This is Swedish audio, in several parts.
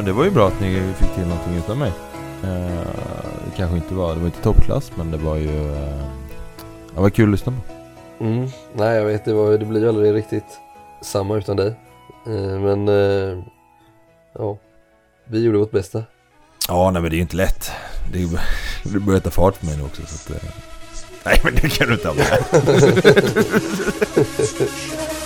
men det var ju bra att ni fick till någonting utan mig. Eh, det kanske inte var, det var inte toppklass men det var ju eh, Det var kul att lyssna på. Mm. Nej jag vet, det, var, det blir ju aldrig riktigt samma utan dig. Eh, men eh, ja, vi gjorde vårt bästa. Ja, nej men det är ju inte lätt. Det, är, det börjar ta fart för mig nu också så att, eh, Nej men det kan du inte ha med.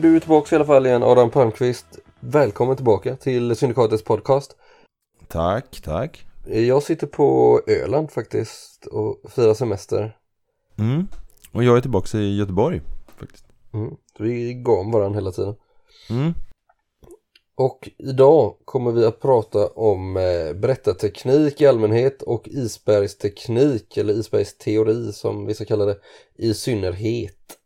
Du, är tillbaka i alla fall igen, Adam Palmqvist. Välkommen tillbaka till Syndikatets podcast. Tack, tack. Jag sitter på Öland faktiskt och firar semester. Mm. Och jag är tillbaka i Göteborg faktiskt. Mm. Vi går om varandra hela tiden. Mm. Och idag kommer vi att prata om eh, berättarteknik i allmänhet och isbergsteknik eller isbergsteori som vissa kallar det i synnerhet.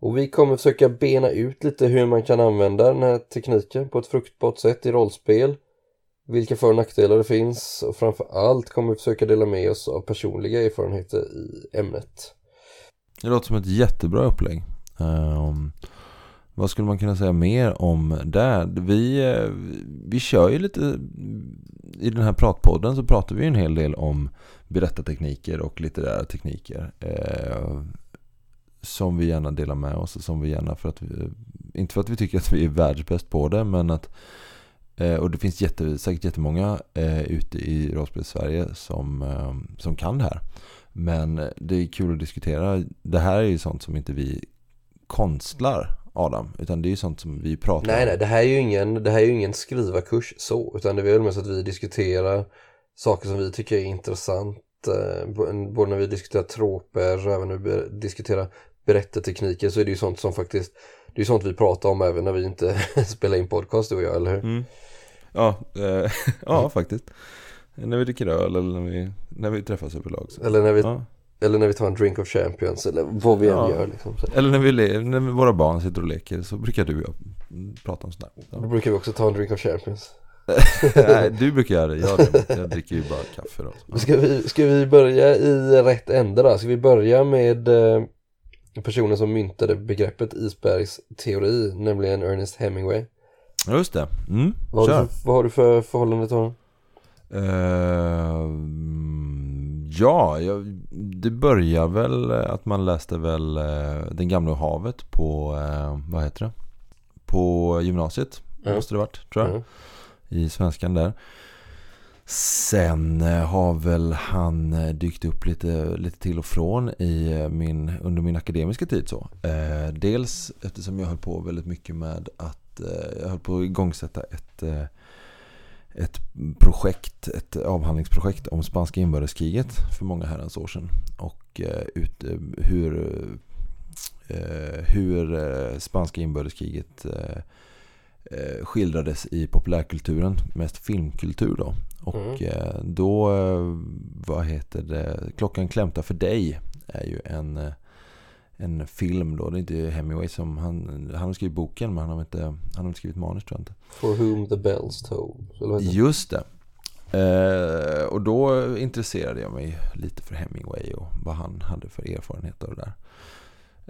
Och vi kommer försöka bena ut lite hur man kan använda den här tekniken på ett fruktbart sätt i rollspel. Vilka för och nackdelar det finns och framför allt kommer vi försöka dela med oss av personliga erfarenheter i ämnet. Det låter som ett jättebra upplägg. Um... vad skulle man kunna säga mer om det? Vi, eh, vi kör ju lite, i den här pratpodden så pratar vi ju en hel del om berättartekniker och litterära tekniker. Ehm, eh, som vi gärna delar med oss och som vi gärna för att vi, inte för att vi tycker att vi är världsbäst på det men att eh, och det finns jätte, säkert jättemånga eh, ute i rollspels-Sverige som, eh, som kan det här. Men det är kul att diskutera. Det här är ju sånt som inte vi konstlar Adam. Utan det är ju sånt som vi pratar Nej, om. nej, det här är ju ingen, det här är ingen skrivarkurs så, utan det är väl mest att vi diskuterar saker som vi tycker är intressant, eh, både när vi diskuterar troper och även när vi diskuterar berättartekniker så är det ju sånt som faktiskt, det är ju sånt vi pratar om även när vi inte spelar in podcast du och jag, eller hur? Mm. Ja, eh, ja faktiskt. När vi dricker öl eller när vi, när vi träffas överlag. Så. Eller när vi, Ja. eller när vi tar en drink of champions eller vad vi än Ja. gör liksom. Eller när, vi när våra barn sitter och leker så brukar du och jag prata om sånt där. Då Ja. brukar vi också ta en drink of champions. Nej, du brukar göra det. Jag, jag dricker ju bara kaffe då. Ska vi, ska vi börja i rätt ände då? Ska vi börja med eh, personen som myntade begreppet isbergsteori, nämligen Ernest Hemingway. Ja, just det. Mm, Vad har, kör. du för, vad har du för förhållande till honom? Ehm, ja, jag, det börjar väl att man läste väl eh, Den gamla havet på, eh, vad heter det? På gymnasiet, Ja. måste det varit, tror jag. Mm. I svenskan där. Sen eh, har väl han eh, dykt upp lite, lite till och från i eh, min, under min akademiska tid. Så. Dels eftersom jag höll på väldigt mycket med att jag höll på att igångsätta ett, ett projekt, ett avhandlingsprojekt om spanska inbördeskriget för många herrans år sedan. Och ut, hur, hur spanska inbördeskriget skildrades i populärkulturen, mest filmkultur då. Och Mm. eh, då, eh, vad heter det, Klockan klämtar för dig är ju en, eh, en film då. Det är inte Hemingway som, han, han har skrivit boken men han har inte, han har inte skrivit manus tror jag inte. For whom the bells toll. Just det. Eh, och då intresserade jag mig lite för Hemingway och vad han hade för erfarenhet av det där.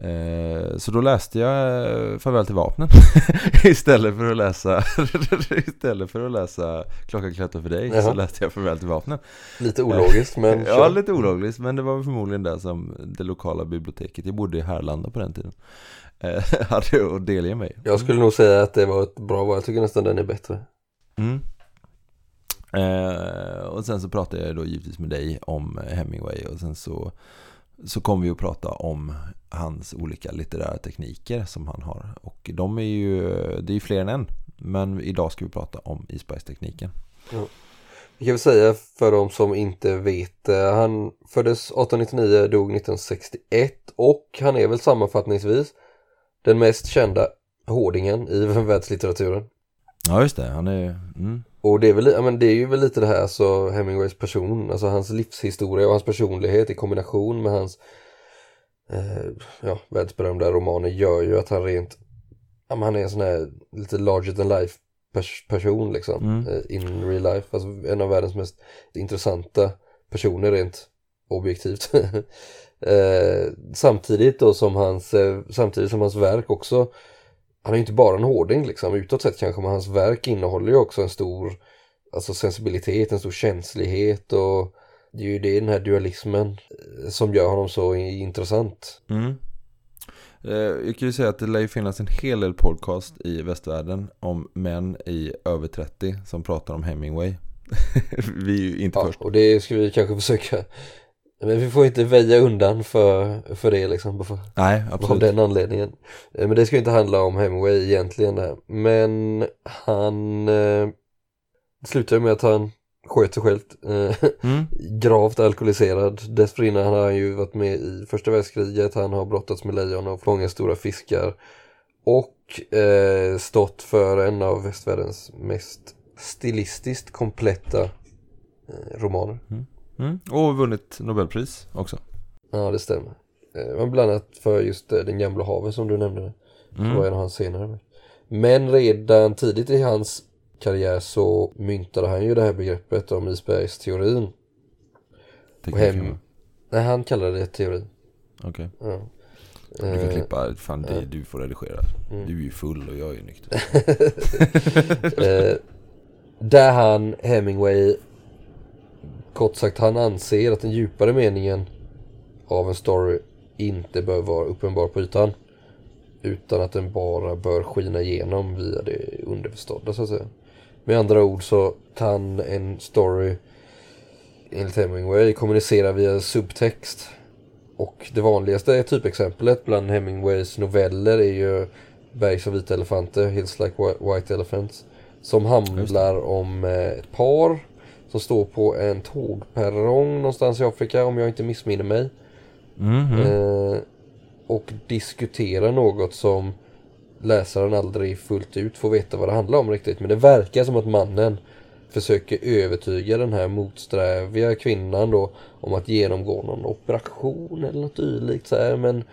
Eh, så då läste jag eh, Farväl till vapnen istället för att läsa istället för att läsa Klockan klättrar för dig så Jaha. läste jag Farväl till vapnen. Lite ologiskt men Ja, lite ologiskt men det var förmodligen det som det lokala biblioteket, jag bodde i Härlanda på den tiden, eh, hade att delge mig. Jag skulle nog säga att det var ett bra val. Jag tycker nästan den är bättre. Mm. Eh, och sen så pratade jag då givetvis med dig om Hemingway och sen så, så kom vi att prata om hans olika litterära tekniker som han har. Och de är ju, det är ju fler än en. Men idag ska vi prata om isbergstekniken. Vi kan väl säga för de som inte vet, eh, han föddes 1899, dog 1961 och han är väl sammanfattningsvis den mest kända hårdingen i världslitteraturen. Ja just det, han är mm. Och det är, väl, ja, men det är ju väl lite det här alltså Hemingways person, alltså hans livshistoria och hans personlighet i kombination med hans eh, ja, världsberömda romaner gör ju att han rent, ja, men han är en sån här lite larger than life pers person liksom Mm. eh, in real life, alltså en av världens mest intressanta personer rent objektivt. eh, samtidigt då som hans, eh, samtidigt som hans verk också han är ju inte bara en hårding liksom, utåt sett kanske, men hans verk innehåller ju också en stor alltså sensibilitet, en stor känslighet och det är ju det, den här dualismen eh, som gör honom så intressant. Mm. Eh, Jag kan ju säga att det lär ju finnas en hel del podcast i västvärlden om män i över 30 som pratar om Hemingway. Vi är ju inte Ja, först. och det ska vi kanske försöka men vi får inte väja undan för, för det liksom, för, Nej, av absolut. den anledningen. Eh, Men det ska ju inte handla om Hemingway egentligen där. Men han eh, slutar ju med att han sköt sig själv. Eh, Mm. gravt alkoholiserad. Dessförinnan har han ju varit med i första världskriget, han har brottats med lejon och fångat stora fiskar. Och eh, stått för en av västvärldens mest stilistiskt kompletta eh, romaner. Mm. Och vunnit Nobelpris också. Ja, det stämmer. Eh, men bland annat för just eh, Den gamla havet som du nämnde. Det var Mm. en av hans senare. Men redan tidigt i hans karriär så myntade han ju det här begreppet om isbergsteorin. Tekniken, hem-? Nej, han kallade det teori. Okej. Ja. Du får Eh, klippa, fan det, ja. du får redigera. Mm. Du är ju full och jag är ju nykter. där han, Hemingway, kort sagt han anser att den djupare meningen av en story inte bör vara uppenbar på ytan. Utan att den bara bör skina igenom via det underförstådda så att säga. Med andra ord så kan en story enligt Hemingway kommunicera via subtext. Och det vanligaste typexemplet bland Hemingways noveller är ju Bergs av vita elefanter, Hills like Whi- White Elephants. Som handlar om eh, ett par som står på en tågperrong någonstans i Afrika om jag inte missminner mig. Mhm. Eh, och diskuterar något som läsaren aldrig fullt ut får veta vad det handlar om riktigt. Men det verkar som att mannen försöker övertyga den här motsträviga kvinnan då om att genomgå någon operation eller något dylikt så här. Men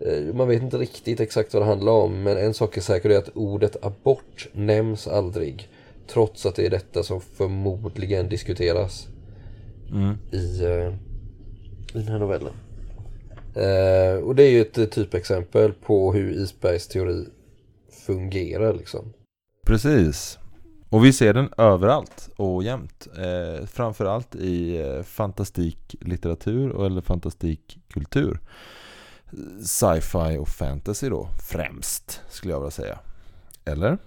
eh, man vet inte riktigt exakt vad det handlar om. Men en sak är säker det är att ordet abort nämns aldrig. Trots att det är detta som förmodligen diskuteras Mm. i, eh, i den här novellen. Eh, och det är ju ett eh, typexempel på hur Isbergs teori fungerar liksom. Precis. Och vi ser den överallt och jämt. Eh, framförallt i eh, fantastiklitteratur eller fantastikkultur. Sci-fi och fantasy då, främst skulle jag vilja säga. Eller?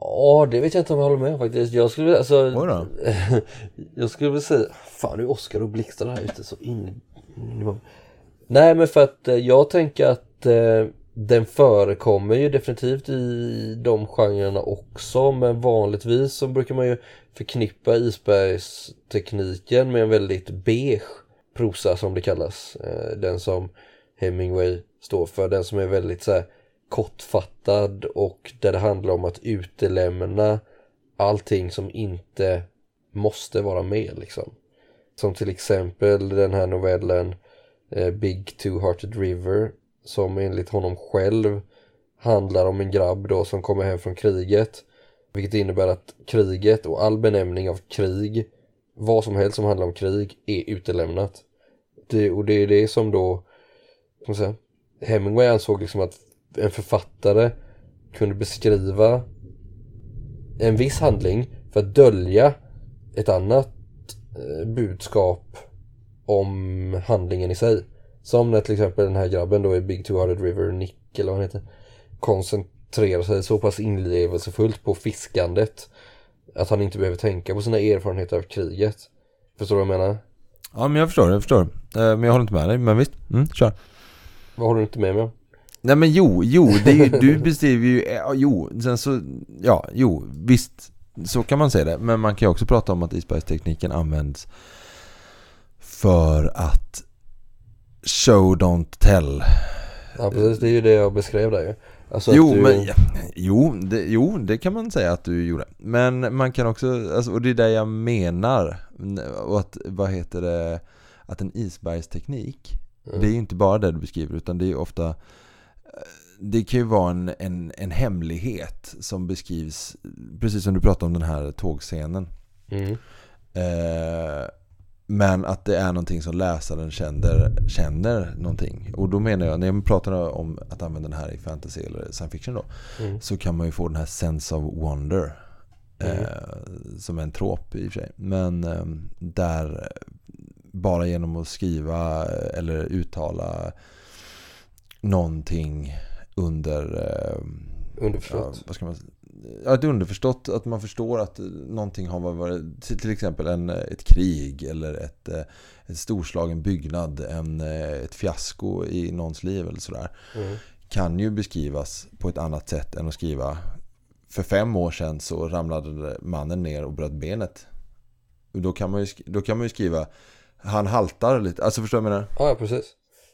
Ja, det vet jag inte om jag håller med faktiskt. Jag skulle alltså... Oj då. jag skulle vilja säga... Fan, nu är Oskar och blixtar här ute så in... Nej, men för att eh, jag tänker att eh, den förekommer ju definitivt i de genrerna också. Men vanligtvis så brukar man ju förknippa isbergstekniken med en väldigt beige prosa som det kallas. Eh, den som Hemingway står för. Den som är väldigt så här kortfattad och där det handlar om att utelämna allting som inte måste vara med liksom. Som till exempel den här novellen eh, Big Two-Hearted River som enligt honom själv handlar om en grabb då som kommer hem från kriget. Vilket innebär att kriget och all benämning av krig, vad som helst som handlar om krig, är utelämnat. Det, och det är det som då, ska man säga, Hemingway ansåg liksom att en författare kunde beskriva en viss handling för att dölja ett annat eh, budskap om handlingen i sig. Som när till exempel den här grabben då i Big Two-Hearted River, Nick eller vad han heter, koncentrerar sig så pass inlevelsefullt på fiskandet att han inte behöver tänka på sina erfarenheter av kriget. Förstår du vad jag menar? Ja men jag förstår, jag förstår. Eh, men jag håller inte med dig, men visst. Mm, kör. Vad har du inte med mig om? Nej men jo, jo, det är ju, du beskriver ju, ja, jo, sen så, ja, jo, visst, så kan man säga det. Men man kan ju också prata om att isbergstekniken används för att show don't tell. Ja precis, det är ju det jag beskrev där ju. Alltså jo, du... men, jo, det, jo, det kan man säga att du gjorde. Men man kan också, alltså, och det är det jag menar. Och att, vad heter det, att en isbergsteknik, Mm. det är ju inte bara det du beskriver utan det är ofta det kan ju vara en, en, en hemlighet som beskrivs, precis som du pratade om den här tågscenen. Mm. Eh, men att det är någonting som läsaren känner, känner någonting. Och då menar jag, när jag pratar om att använda den här i fantasy eller science fiction då. Mm. Så kan man ju få den här sense of wonder. Mm. Eh, som en trop i och för sig. Men eh, där bara genom att skriva eller uttala någonting under eh, Underförstått. Ja, vad ska man säga? Ja, ett underförstått att man förstår att någonting har varit till exempel en, ett krig eller ett, eh, ett storslagen byggnad, en, eh, ett fiasko i någons liv eller sådär. Mm. Kan ju beskrivas på ett annat sätt än att skriva för fem år sedan så ramlade mannen ner och bröt benet. Då kan man ju, då kan man ju skriva han haltar lite, alltså förstår du vad jag menar? Ja, precis.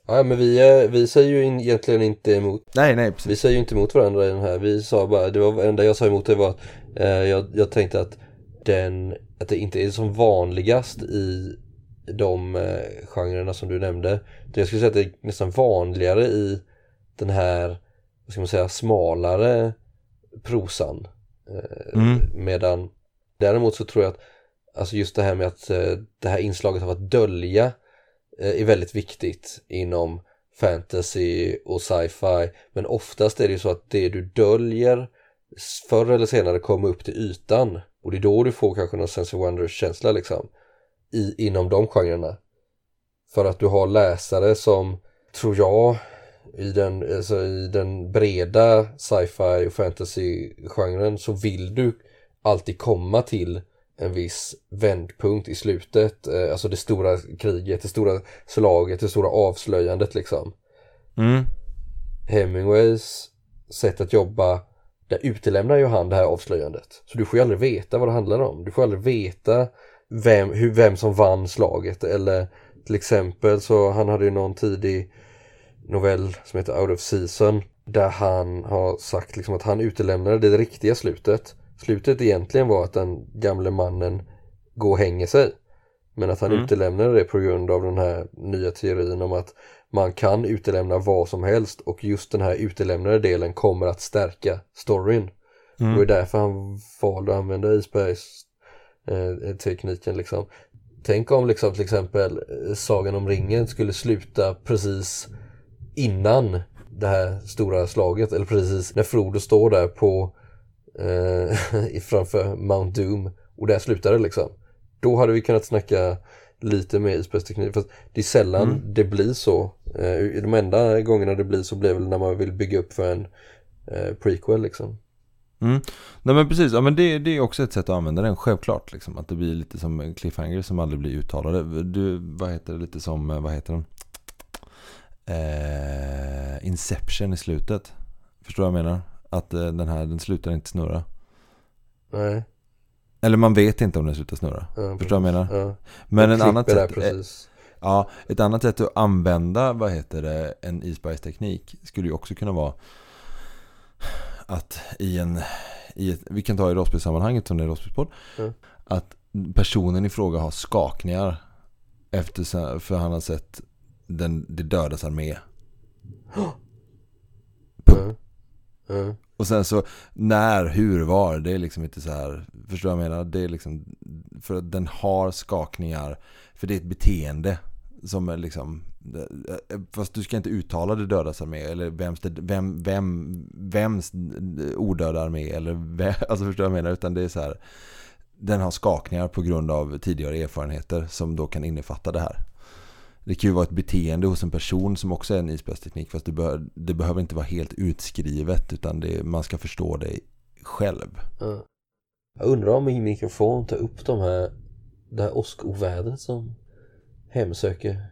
Ja, men vi, eh, vi säger ju in, egentligen inte emot. Nej, nej, precis. Vi säger ju inte emot varandra i den här. Vi sa bara, det var det enda jag sa emot det var att eh, jag, jag tänkte att den, att det inte är som vanligast i de eh, genrerna som du nämnde. Det jag skulle säga att det är nästan vanligare i den här, vad ska man säga, smalare prosan. Eh, Mm. Medan däremot så tror jag att alltså just det här med att eh, det här inslaget av att dölja Eh, är väldigt viktigt inom fantasy och sci-fi. Men oftast är det ju så att det du döljer förr eller senare kommer upp till ytan. Och det är då du får kanske någon sense of wonder-känsla liksom. I, inom de genrerna. För att du har läsare som, tror jag, i den, alltså i den breda sci-fi och fantasy-genren så vill du alltid komma till en viss vändpunkt i slutet. Eh, Alltså det stora kriget, det stora slaget, det stora avslöjandet liksom. Mm. Hemingways sätt att jobba, där utelämnar ju han det här avslöjandet. Så du får ju aldrig veta vad det handlar om. Du får aldrig veta vem, hur, vem som vann slaget eller till exempel så han hade ju någon tidig novell som heter Out of Season där han har sagt liksom att han utelämnade det riktiga slutet. Slutet egentligen var att den gamle mannen går och hänger sig. Men att han Mm. utelämnade det på grund av den här nya teorin om att man kan utelämna vad som helst och just den här utelämnade delen kommer att stärka storyn. Mm. Och det är därför han valde att använda Isbergs eh, liksom. Tänk om liksom till exempel eh, Sagan om ringen skulle sluta precis innan det här stora slaget eller precis när Frodo står där på eh, framför Mount Doom och där slutar det liksom. Då hade vi kunnat snacka lite mer isbergsteknik. Fast det är sällan Mm. det blir så. Eh, de enda gångerna det blir så blir väl när man vill bygga upp för en eh, prequel liksom. Mm. Nej men precis, ja, men det, det är också ett sätt att använda den, självklart. Liksom, att det blir lite som cliffhanger som aldrig blir uttalade. Du, vad heter det, lite som, eh, vad heter den? Eh, Inception i slutet. Förstår du vad jag menar? Att eh, den här, den slutar inte snurra. Nej. Eller man vet inte om den slutar snurra. Ja, Förstår du vad jag menar? Ja. Men en annat sätt, precis. ja, ett annat sätt att använda, vad heter det, en isbergsteknik skulle ju också kunna vara att i en, i ett, vi kan ta i rollspelssammanhanget som det är rollspelspodd, Mm. att personen i fråga har skakningar efter, för han har sett den, det dödas armé. Ja. Och sen så när, hur, var, det är liksom inte så här, förstår du vad jag menar? Det är liksom, för att den har skakningar, för det är ett beteende som är liksom, fast du ska inte uttala det dödas armé, eller vems, det, vem, vem, vems odöda armé, eller vem, alltså förstår du vad jag menar? Utan det är så här, den har skakningar på grund av tidigare erfarenheter som då kan innefatta det här. Det kan ju vara ett beteende hos en person som också är en isbergsteknik fast det, bör, det behöver inte vara helt utskrivet utan det, man ska förstå det själv. Ja. Jag undrar om min mikrofon tar upp de här, det här åskovädret som hemsöker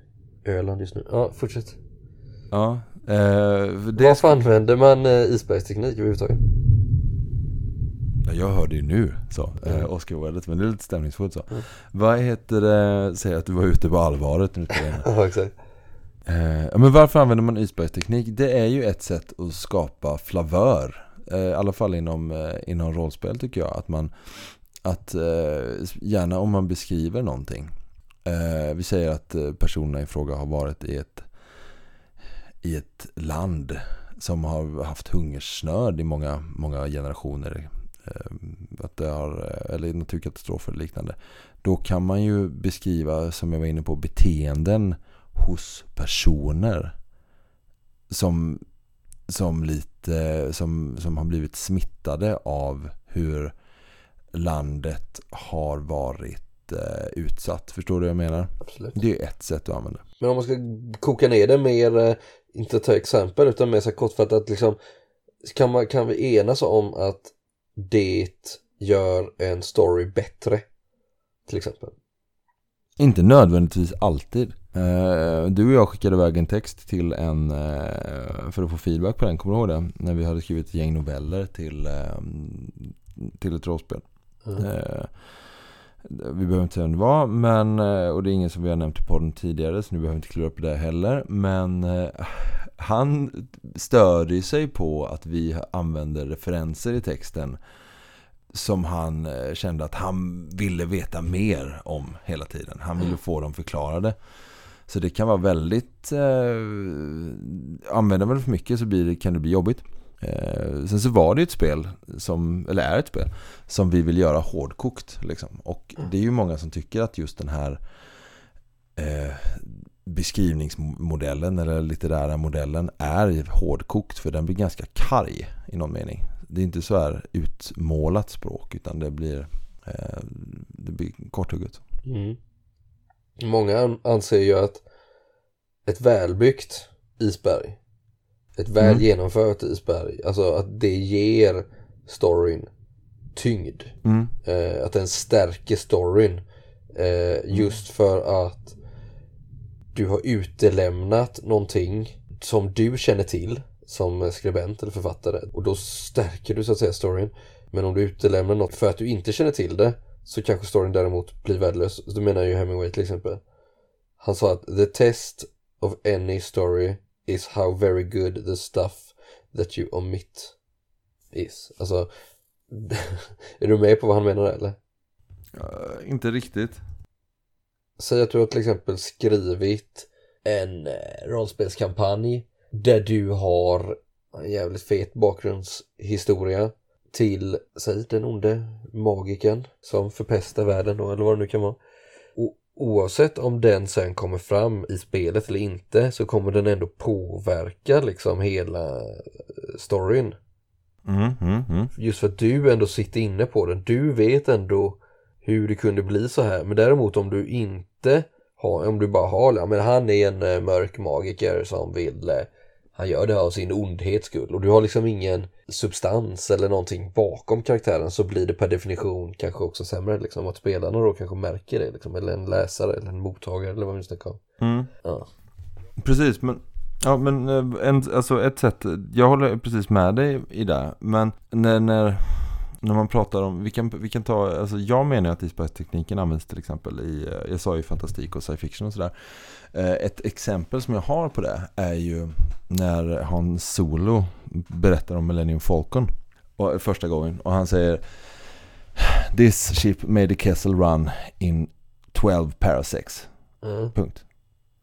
Öland just nu. Ja, fortsätt. Ja, eh, det Varför använder man eh, isbergsteknik överhuvudtaget? Ja, Jag hörde ju nu så, Mm. eh, Oscar-ordet, men det är lite stämningsfullt så. Mm. Vad heter det, säg att du var ute på allvaret nu. Ja, exakt. Eh, men varför använder man isbergsteknik? Det är ju ett sätt att skapa flavör. Eh, I alla fall inom, eh, inom rollspel tycker jag. Att man, att eh, gärna om man beskriver någonting. Eh, vi säger att eh, personerna i fråga har varit i ett, i ett land som har haft hungersnöd i många, många generationer. Att det har, eller naturkatastrofer och liknande. Då kan man ju beskriva, som jag var inne på, beteenden hos personer som, som, lite, som, som har blivit smittade av hur landet har varit eh, utsatt. Förstår du vad jag menar? Absolut. Det är ett sätt att använda. Men om man ska koka ner det mer, eh, inte ta exempel utan mer så kortfattat liksom kan, man, kan vi enas om att det gör en story bättre? Till exempel. Inte nödvändigtvis alltid. Uh, du och jag skickade iväg en text till en, uh, för att få feedback på den, kommer du ihåg det? När vi hade skrivit ett gäng noveller till, uh, till ett rollspel. Mm. Vi behöver inte säga vem det var, men, och det är ingen som vi har nämnt i podden tidigare, så nu behöver vi inte klura upp det heller. Men han störde sig på att vi använder referenser i texten som han kände att han ville veta mer om hela tiden. Han ville få dem förklarade. Så det kan vara väldigt... Eh, använder man det för mycket så blir det, kan det bli jobbigt. Eh, sen så var det ett spel, som, eller är ett spel, som vi vill göra hårdkokt. Liksom. Och det är ju många som tycker att just den här eh, beskrivningsmodellen eller litterära modellen är hårdkokt för den blir ganska karg i någon mening. Det är inte så här utmålat språk utan det blir, eh, det blir korthugget. Mm. Många anser ju att ett välbyggt isberg, ett väl mm. genomfört isberg, alltså att det ger storyn tyngd. Mm. Eh, att den stärker storyn. Eh, mm. just för att du har utelämnat någonting som du känner till som skribent eller författare och då stärker du så att säga storyn. Men om du utelämnar något för att du inte känner till det så kanske storyn däremot blir värdelös. Då menar ju Hemingway till exempel. Han sa att the test of any story is how very good the stuff that you omit is. Alltså, är du med på vad han menar eller? Uh, inte riktigt. Säg att du har till exempel skrivit en eh, rollspelskampanj där du har en jävligt fet bakgrundshistoria till, säg den onde magiken som förpestar världen då, eller vad det nu kan vara. Oavsett om den sen kommer fram i spelet eller inte så kommer den ändå påverka liksom hela eh, storyn. Mm, mm, mm. Just för att du ändå sitter inne på den. Du vet ändå hur det kunde bli så här. Men däremot om du inte har, om du bara har, ja men han är en uh, mörk magiker som vill uh, han gör det av sin ondhets skull och du har liksom ingen substans eller någonting bakom karaktären så blir det per definition kanske också sämre liksom att spelarna då kanske märker det liksom eller en läsare eller en mottagare eller vad vi nu snackar om. Mm. Ja. Precis men Ja men eh, en, alltså ett sätt, jag håller precis med dig i det men när, när när man pratar om, vi kan, vi kan ta, alltså jag menar att isbergstekniken används till exempel i, eh, jag sa ju fantastik och science fiction och sådär. Eh, ett exempel som jag har på det är ju när Han Solo berättar om Millennium Falcon och, första gången och han säger This ship made a Kessel run in 12 parasecs. Mm. Punkt.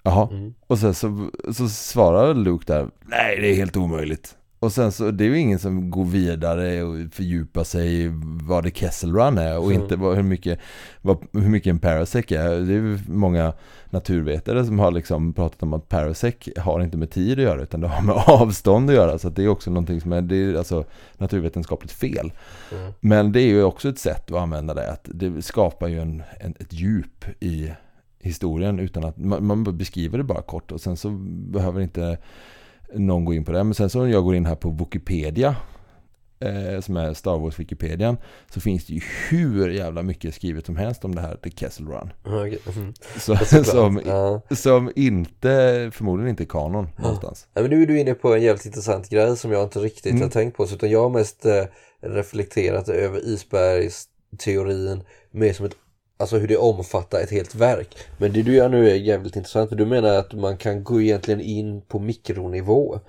Jaha. Mm. Och sen så, så svarar Luke där Nej det är helt omöjligt. Och sen så, det är ju ingen som går vidare och fördjupar sig i vad det Kessel Run är och mm. inte vad, hur, mycket, vad, hur mycket en Parasec är. Det är ju många naturvetare som har liksom pratat om att Parasec har inte med tid att göra utan det har med avstånd att göra. Så att det är också någonting som är, det är alltså naturvetenskapligt fel. Mm. Men det är ju också ett sätt att använda det. Att det skapar ju en, en ett djup i historien utan att man, man beskriver det bara kort och sen så behöver inte någon går in på det. Men sen så när jag går in här på Wikipedia eh, som är Star Wars Wikipedia så finns det ju hur jävla mycket skrivet som helst om det här The Kessel Run. Mm. Så, som, ja. som inte, förmodligen inte är kanon ja. någonstans. Ja, men nu är du inne på en jävligt intressant grej som jag inte riktigt mm. har tänkt på. Utan jag har mest eh, reflekterat över isbergsteorin mer som ett Alltså hur det omfattar ett helt verk. Men det du gör nu är jävligt intressant för du menar att man kan gå egentligen in på mikronivå.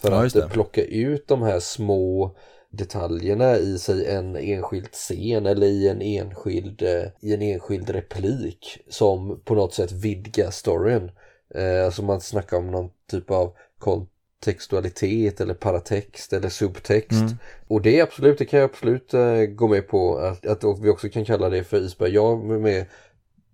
För Ja, att det. plocka ut de här små detaljerna i sig en enskild scen eller i en enskild, eh, i en enskild replik som på något sätt vidgar storyn. Eh, alltså man snackar om någon typ av kontextualitet eller paratext eller subtext. Mm. Och det absolut, det kan jag absolut eh, gå med på att, att vi också kan kalla det för isberg. Jag är med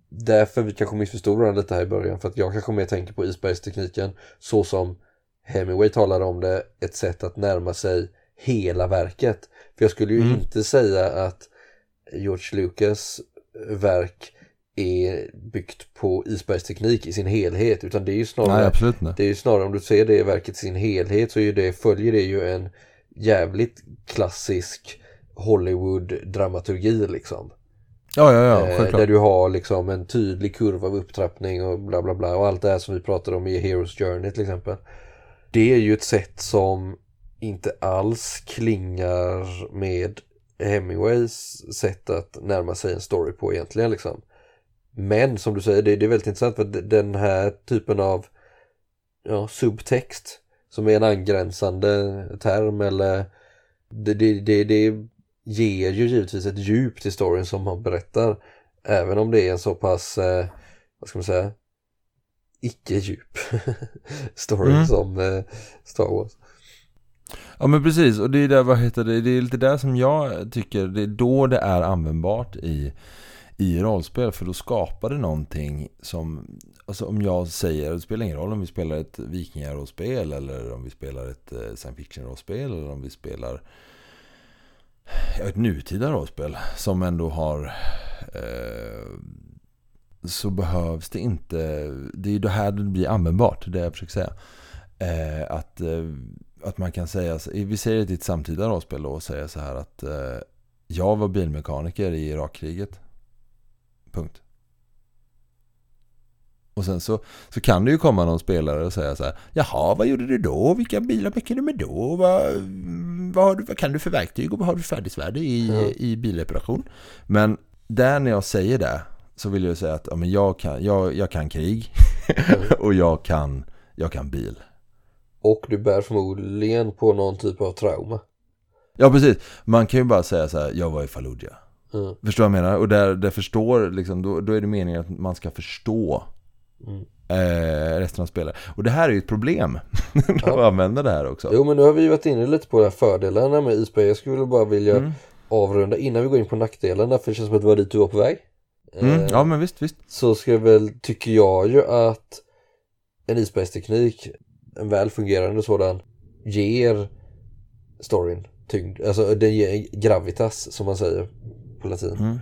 därför vi kanske missförstod varandra lite här i början för att jag kanske mer tänker på isbergstekniken så som Hemingway talade om det, ett sätt att närma sig hela verket. För jag skulle ju Mm. inte säga att George Lucas verk är byggt på isbergsteknik i sin helhet utan det är ju snarare Nej, det är snarare om du ser det verket i sin helhet så är det, följer det ju en jävligt klassisk Hollywood-dramaturgi liksom. Ja, ja, ja, Eh, självklart. där du har liksom en tydlig kurva av upptrappning och bla bla bla och allt det här som vi pratade om i Heroes Journey till exempel. Det är ju ett sätt som inte alls klingar med Hemingways sätt att närma sig en story på egentligen liksom. Men som du säger, det, det är väldigt intressant för den här typen av ja, subtext som är en angränsande term eller det, det, det, det ger ju givetvis ett djup till storyn som man berättar. Även om det är en så pass, eh, vad ska man säga, icke djup story Mm. som eh, Star Wars. Ja men precis, och det är där, vad heter det, det är lite där som jag tycker, det är då det är användbart i, i rollspel. För då skapar det någonting som, alltså om jag säger, det spelar ingen roll om vi spelar ett vikingarollspel eller om vi spelar ett eh, science fiction-rollspel eller om vi spelar ett nutida rollspel som ändå har eh, så behövs det inte, det är ju det här det blir användbart, det jag försöker säga. Eh, att, eh, att man kan säga, vi säger det i ett samtida rollspel då och säga så här att eh, jag var bilmekaniker i Irakkriget. Punkt. Och sen så, så kan det ju komma någon spelare och säga så här Jaha, vad gjorde du då? Vilka bilar meckade du med då? Vad, vad, du, vad kan du för verktyg och vad har du för färdighetsvärde i, Ja. i bilreparation? Men där när jag säger det så vill jag säga att ja, men jag, kan, jag, jag kan krig och jag kan, jag kan bil. Och du bär förmodligen på någon typ av trauma. Ja, precis. Man kan ju bara säga så här, jag var i Fallujah. Mm. Förstår jag menar? Och där, där förstår, liksom, då, då är det meningen att man ska förstå Mm. eh, resten av spelet. Och det här är ju ett problem när Ja. man använder det här också. Jo men nu har vi ju varit inne lite på de här fördelarna med isberg. Jag skulle bara vilja Mm. avrunda innan vi går in på nackdelarna för det känns som att det var dit du var på väg. Mm. Eh, Ja, men visst, visst. så ska jag väl, tycker jag ju att en isbergsteknik, en väl fungerande sådan, ger storyn tyngd. Alltså den ger gravitas som man säger på latin. Mm.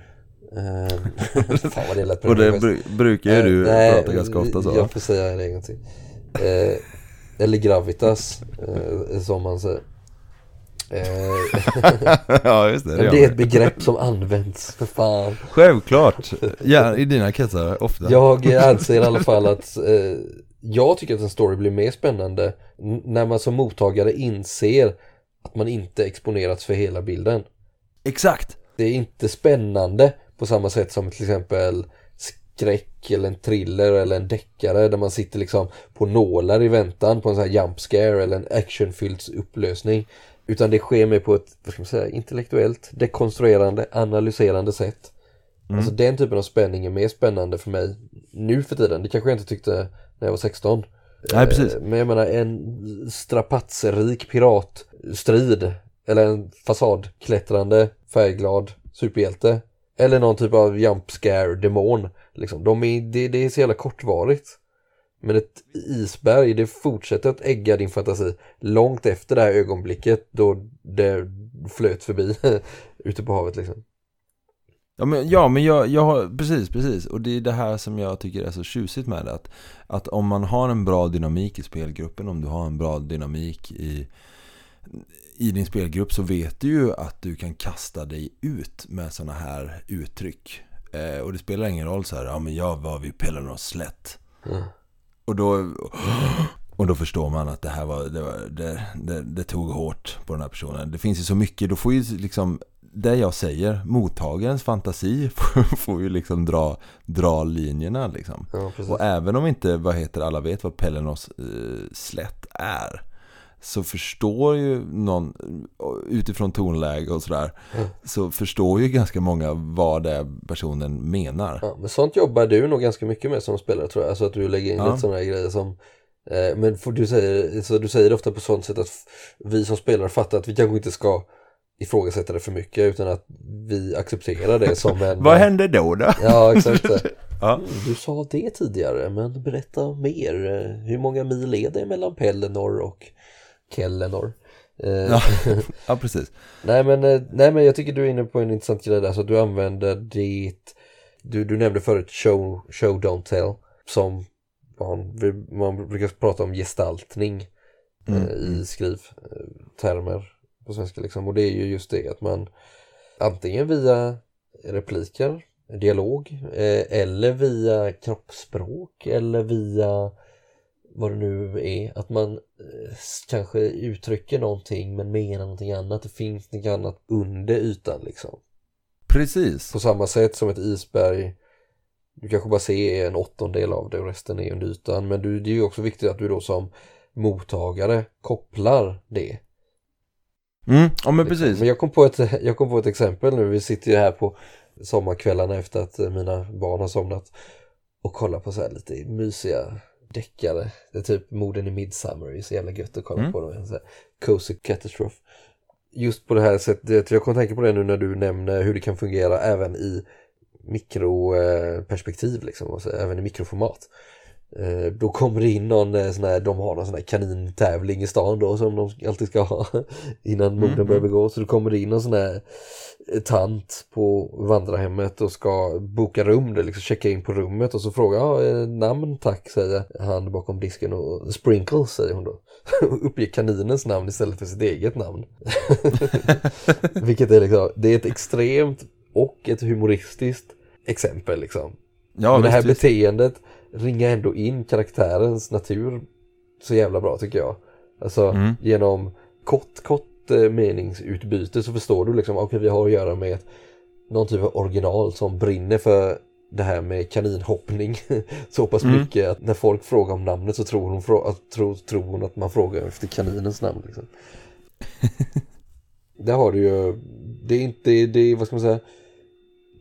Ehm, fan vad det lät Och det bru- brukar ju du Nej, prata ganska ofta så. Jag får säga det en gång till. Eh, eller gravitas, eh, som man säger. Eh, ja, just det. Det, det är ett begrepp som används, för fan. Självklart. Ja, i dina kretsar ofta. Jag anser i alla fall att eh, jag tycker att en story blir mer spännande när man som mottagare inser att man inte exponerats för hela bilden. Exakt. Det är inte spännande på samma sätt som till exempel skräck eller en thriller eller en deckare där man sitter liksom på nålar i väntan på en sån här jump scare eller en actionfylld upplösning. Utan det sker mer på ett, vad ska man säga, intellektuellt, dekonstruerande, analyserande sätt. Mm. Alltså den typen av spänning är mer spännande för mig nu för tiden. Det kanske jag inte tyckte när jag var 16. Nej, precis. Eh, Men jag menar en strapatserik piratstrid eller en fasadklättrande färgglad superhjälte eller någon typ av jump scare demon liksom. De är, det, det är så jävla kortvarigt. Men ett isberg det fortsätter att ägga din fantasi långt efter det här ögonblicket då det flöt förbi ute på havet liksom. Ja men, ja, men jag, jag har, precis, precis. Och det är det här som jag tycker är så tjusigt med det. Att, att om man har en bra dynamik i spelgruppen, om du har en bra dynamik i, i din spelgrupp så vet du ju att du kan kasta dig ut med sådana här uttryck. Eh, och det spelar ingen roll så här, ja men jag var vid Pellernos slätt. Mm. Och då, och då förstår man att det här var, det, var det, det, det tog hårt på den här personen. Det finns ju så mycket, då får ju liksom det jag säger, mottagarens fantasi får, får ju liksom dra, dra linjerna liksom. Ja. Och även om inte, vad heter alla vet vad Pellenos eh, slätt är så förstår ju någon utifrån tonläge och sådär Mm. så förstår ju ganska många vad det är personen menar. Ja, men sånt jobbar du nog ganska mycket med som spelare tror jag. Alltså att du lägger in Ja. lite sådana här grejer som eh, Men du, säger, så du säger det ofta på sånt sätt att vi som spelare fattar att vi kanske inte ska ifrågasätta det för mycket utan att vi accepterar det som en Vad händer då då? Ja exakt Ja. Du sa det tidigare men berätta mer Eh, Hur många mil är det mellan Pelennor och Kellenor? Eh, Ja. ja, precis. Nej men, eh, nej men jag tycker du är inne på en intressant grej där så du använder ditt du, du nämnde förut show, show don't tell som man, man brukar prata om gestaltning Mm, eh, i skrivtermer på svenska liksom och det är ju just det att man antingen via repliker, dialog eller via kroppsspråk eller via vad det nu är, att man eh, kanske uttrycker någonting men menar någonting annat, det finns något annat under ytan liksom. Precis. På samma sätt som ett isberg, du kanske bara ser en åttondel av det och resten är under ytan, men du, det är ju också viktigt att du då som mottagare kopplar det. Mm, ja men liksom. precis. Men jag kom, på ett, jag kom på ett exempel nu, vi sitter ju här på sommarkvällarna efter att mina barn har somnat och kollar på så här lite mysiga deckare. Det är typ morden i Midsummer, det är så jävla gött att kolla Mm. på dem. Så här, Cozy Catastrophe. Just på det här sättet, jag kommer tänka på det nu när du nämner hur det kan fungera även i mikroperspektiv liksom, alltså även i mikroformat. Eh, Då kommer det in någon eh, sån här, de har någon sån här kanintävling i stan då som de alltid ska ha innan morden Mm, börjar begås. Så då kommer det in någon sån här eh, tant på vandrarhemmet och ska boka rum, det, liksom checka in på rummet och så frågar ja, eh, namn tack säger han bakom disken och sprinkles säger hon då. Uppger kaninens namn istället för sitt eget namn. Vilket är liksom, det är ett extremt och ett humoristiskt exempel liksom. Ja, Men det här visst, beteendet ringar ändå in karaktärens natur så jävla bra tycker jag. Alltså Mm. genom kort, kort eh, meningsutbyte så förstår du liksom, okej vi har att göra med någon typ av original som brinner för det här med kaninhoppning så pass Mm. mycket att när folk frågar om namnet så tror hon, att, tror, tror hon att man frågar efter kaninens namn. Liksom. Där har du ju, det är inte, det är, vad ska man säga,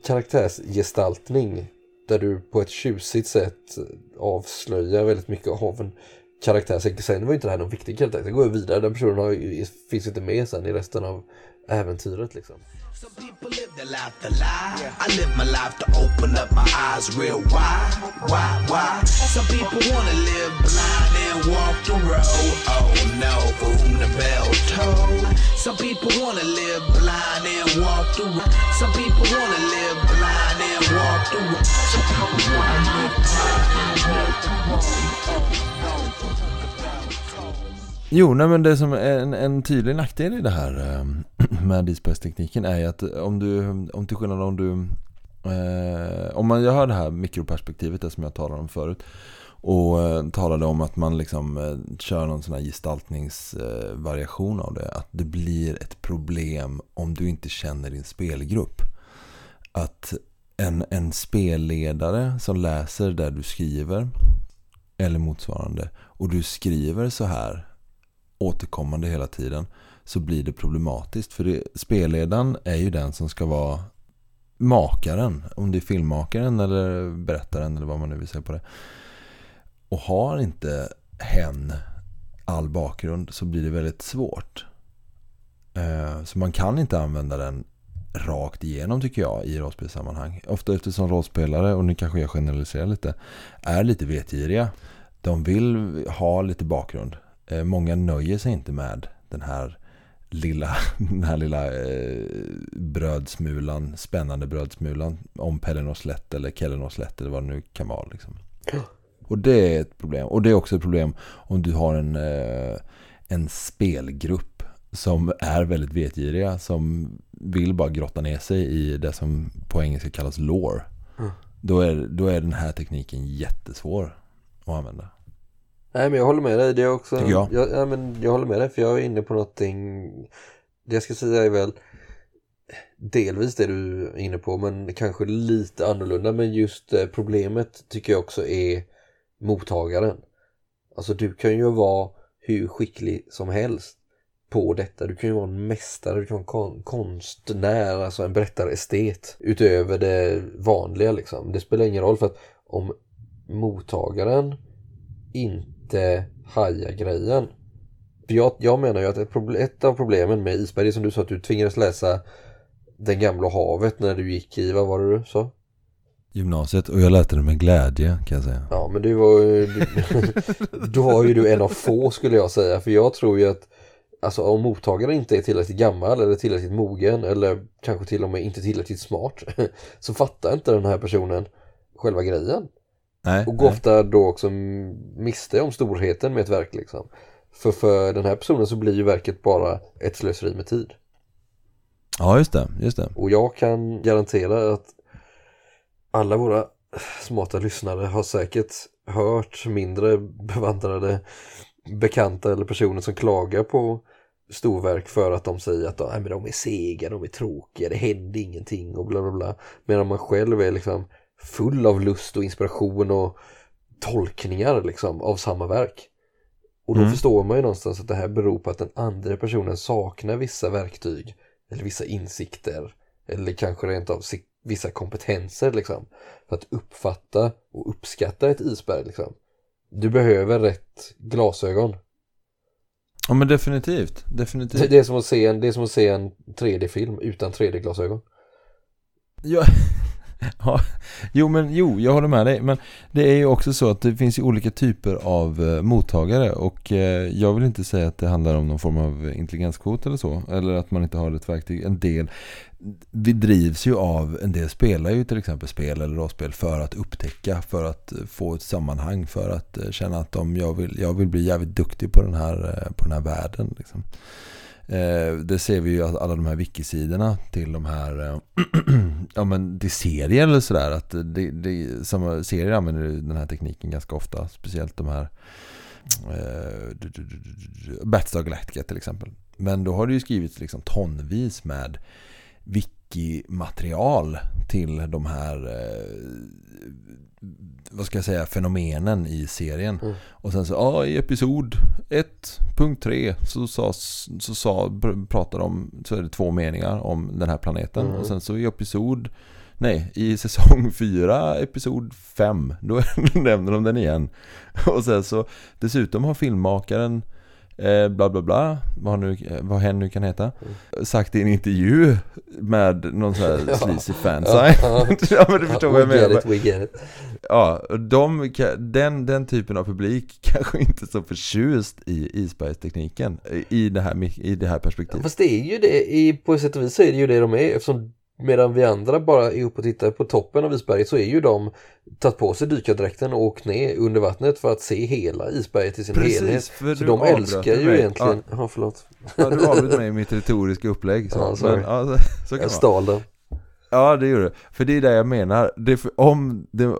karaktärsgestaltning där du på ett tjusigt sätt avslöjar väldigt mycket av en karaktär. Sen- Sen var ju inte det här någon viktig karaktär, sen går jag vidare, den personen har, ju- finns inte med sen i resten av äventyret liksom. Some people live their life to lie. I live my life to open up my eyes real wide. Why, why? Some people wanna live blind and walk the road. Oh no, for whom the bell toll. Some people wanna live blind and walk the road. Some people wanna live blind and walk the road. Some people wanna live blind and walk the road. Oh, Jo, nej, men det som är en, en tydlig nackdel i det här eh, med isbergstekniken är ju att om du, om till skillnad om du, eh, om man gör det här mikroperspektivet, det som jag talade om förut, och eh, talade om att man liksom eh, kör någon sån här gestaltningsvariation av det, att det blir ett problem om du inte känner din spelgrupp. Att en, en spelledare som läser där du skriver, eller motsvarande, och du skriver så här återkommande hela tiden så blir det problematiskt. För det, spelledaren är ju den som ska vara makaren. Om det är filmmakaren eller berättaren eller vad man nu vill säga på det. Och har inte hen all bakgrund så blir det väldigt svårt. Eh, så man kan inte använda den rakt igenom tycker jag i rollspelssammanhang. Ofta eftersom rollspelare, och nu kanske jag generaliserar lite, är lite vetgiriga. De vill ha lite bakgrund. Eh, Många nöjer sig inte med den här lilla, den här lilla eh, brödsmulan, spännande brödsmulan om Pellenoslätt eller Kellenoslätt eller vad det nu kan vara. Liksom. Och det är ett problem. Och det är också ett problem om du har en, eh, en spelgrupp som är väldigt vetgiriga, som vill bara grotta ner sig i det som på engelska kallas lore. Mm. Då, är, då är den här tekniken jättesvår att använda. Nej men jag håller med dig, det är också, Tycker jag. ja, men jag håller med dig för jag är inne på någonting, det jag ska säga är väl, delvis det du är inne på men kanske lite annorlunda. Men just eh, problemet tycker jag också är mottagaren. Alltså du kan ju vara hur skicklig som helst på detta. Du kan ju vara en mästare, du kan vara en kon konstnär, alltså en berättarestet utöver det vanliga liksom. Det spelar ingen roll för att om mottagaren inte hajar grejen. För jag, jag menar ju att ett, problem, ett av problemen med Isberg är som du sa att du tvingades läsa Den gamla havet när du gick i, vad var det du sa? Gymnasiet och jag lärde det med glädje kan jag säga. Ja men du var ju, du, då var ju du en av få skulle jag säga för jag tror ju att Alltså om mottagaren inte är tillräckligt gammal eller tillräckligt mogen eller kanske till och med inte tillräckligt smart så fattar inte den här personen själva grejen. Nej, Och går ofta då också miste om storheten med ett verk liksom. För för den här personen så blir ju verket bara ett slöseri med tid. Ja, just det. Just det. Och jag kan garantera att alla våra smarta lyssnare har säkert hört mindre bevandrade bekanta eller personer som klagar på storverk för att de säger att Nej, men de är sega, de är tråkiga, det händer ingenting och bla bla bla. Medan man själv är liksom full av lust och inspiration och tolkningar liksom av samma verk. Och då Mm. förstår man ju någonstans att det här beror på att den andra personen saknar vissa verktyg eller vissa insikter eller kanske rent av vissa kompetenser liksom för att uppfatta och uppskatta ett isberg liksom. Du behöver rätt glasögon. Ja, men definitivt. Definitivt. Det är som att se en, det är som att se en 3D-film utan 3D-glasögon. Ja. ja, jo men jo, jag håller med dig. Men det är ju också så att det finns ju olika typer av eh, mottagare och eh, jag vill inte säga att det handlar om någon form av intelligenskvot eller så. Eller att man inte har ett verktyg. En del vi drivs ju av, en del spelar ju till exempel spel eller rollspel för att upptäcka, för att eh, få ett sammanhang, för att eh, känna att de, jag, vill, jag vill bli jävligt duktig på den här, eh, på den här världen. Liksom. Eh, det ser vi ju att alla de här wikisidorna till de här eh, ja men till serier eller sådär att det, det, samma serier använder den här tekniken ganska ofta speciellt de här eh, Battlestar Galactica till exempel. Men då har det ju skrivits liksom tonvis med wiki-material till de här eh, vad ska jag säga fenomenen i serien Mm. och sen så ja, i episod 1.3 så, sa, så sa, pr- pratade de, så är det två meningar om den här planeten. Mm. Och sen så i episod, nej, i säsong 4, episod 5, då nämner de den igen. Och sen så, dessutom har filmmakaren Eh, bla bla bla, vad, nu, vad hen nu kan heta. Sagt i en intervju med någon sån här sleazy fansite. Ja, men du förstår vad jag we get menar. it, we get it. Ja, de, den, den typen av publik kanske inte är så förtjust i isbergstekniken i det här, i det här perspektivet. Fast det är ju det, i, på sätt och vis är det ju det de är eftersom medan vi andra bara är uppe och tittar på toppen av isberget så är ju de tagit på sig dykardräkten och åkt ner under vattnet för att se hela isberget i sin helhet. för Så du de älskar ju mig. egentligen, ja, förlåt, Ja, du avbröt mig i mitt retoriska upplägg. Så. Ja, sorry. Men, ja, så, så kan jag stal den. Ja, det gjorde det. För det är det jag menar. Det om det,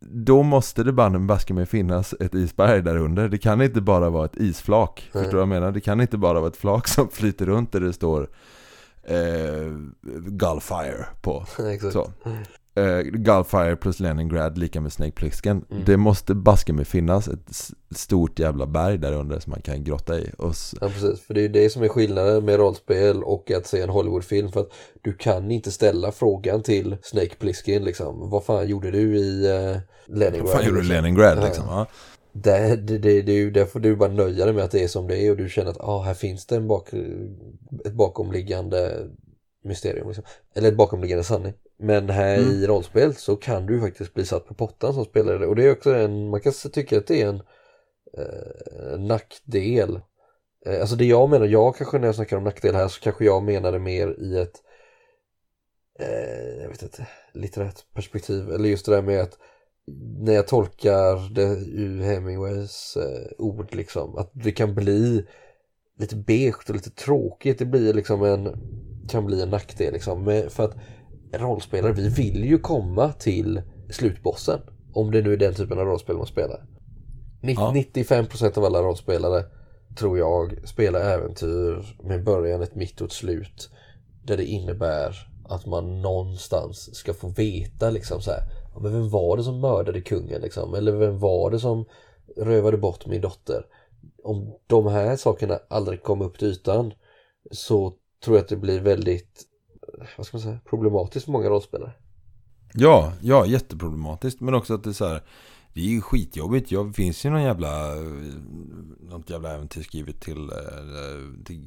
då måste det banne baske mig finnas ett isberg där under. Det kan inte bara vara ett isflak. Nej. Förstår du vad jag menar? Det kan inte bara vara ett flak som flyter runt där det står eh, Gullfire på. Exakt. Så. Eh, Gullfire plus Leningrad lika med Snake Plissken. Mm. Det måste baske mig finnas ett stort jävla berg där under som man kan grotta i. Och Ja precis, för det är ju det som är skillnaden med rollspel och att se en Hollywoodfilm för att du kan inte ställa frågan till Snake Plissken liksom. Vad fan gjorde du i uh, Leningrad? vad fan gjorde du i? Leningrad liksom? Ja. Det, det, det, det är ju därför du bara nöja dig med att det är som det är och du känner att ah, här finns det en bak, ett bakomliggande mysterium. Liksom. Eller ett bakomliggande sanning. Men här Mm. i rollspel så kan du faktiskt bli satt på pottan som spelare. Och det är också en, man kan tycka att det är en eh, nackdel. Eh, alltså det jag menar, jag kanske när jag snackar om nackdel här så kanske jag menar det mer i ett eh, jag vet inte, litterärt perspektiv. Eller just det där med att när jag tolkar det ur Hemingways eh, ord liksom, att det kan bli lite beige och lite tråkigt. Det blir liksom en, kan bli en nackdel liksom. Men för att rollspelare, vi vill ju komma till slutbossen. Om det nu är den typen av rollspel man spelar. Ja. 95% av alla rollspelare tror jag spelar äventyr med början, ett mitt och ett slut. där det innebär att man någonstans ska få veta liksom så här, men vem var det som mördade kungen liksom? Eller vem var det som rövade bort min dotter? Om de här sakerna aldrig kom upp till ytan så tror jag att det blir väldigt eh, vad ska man säga, problematiskt för många rollspelare. Ja, ja, jätteproblematiskt. Men också att det är så här, det är ju skitjobbigt. Jag finns ju någon jävla, eh, något jävla äventyr skrivet till, eh, till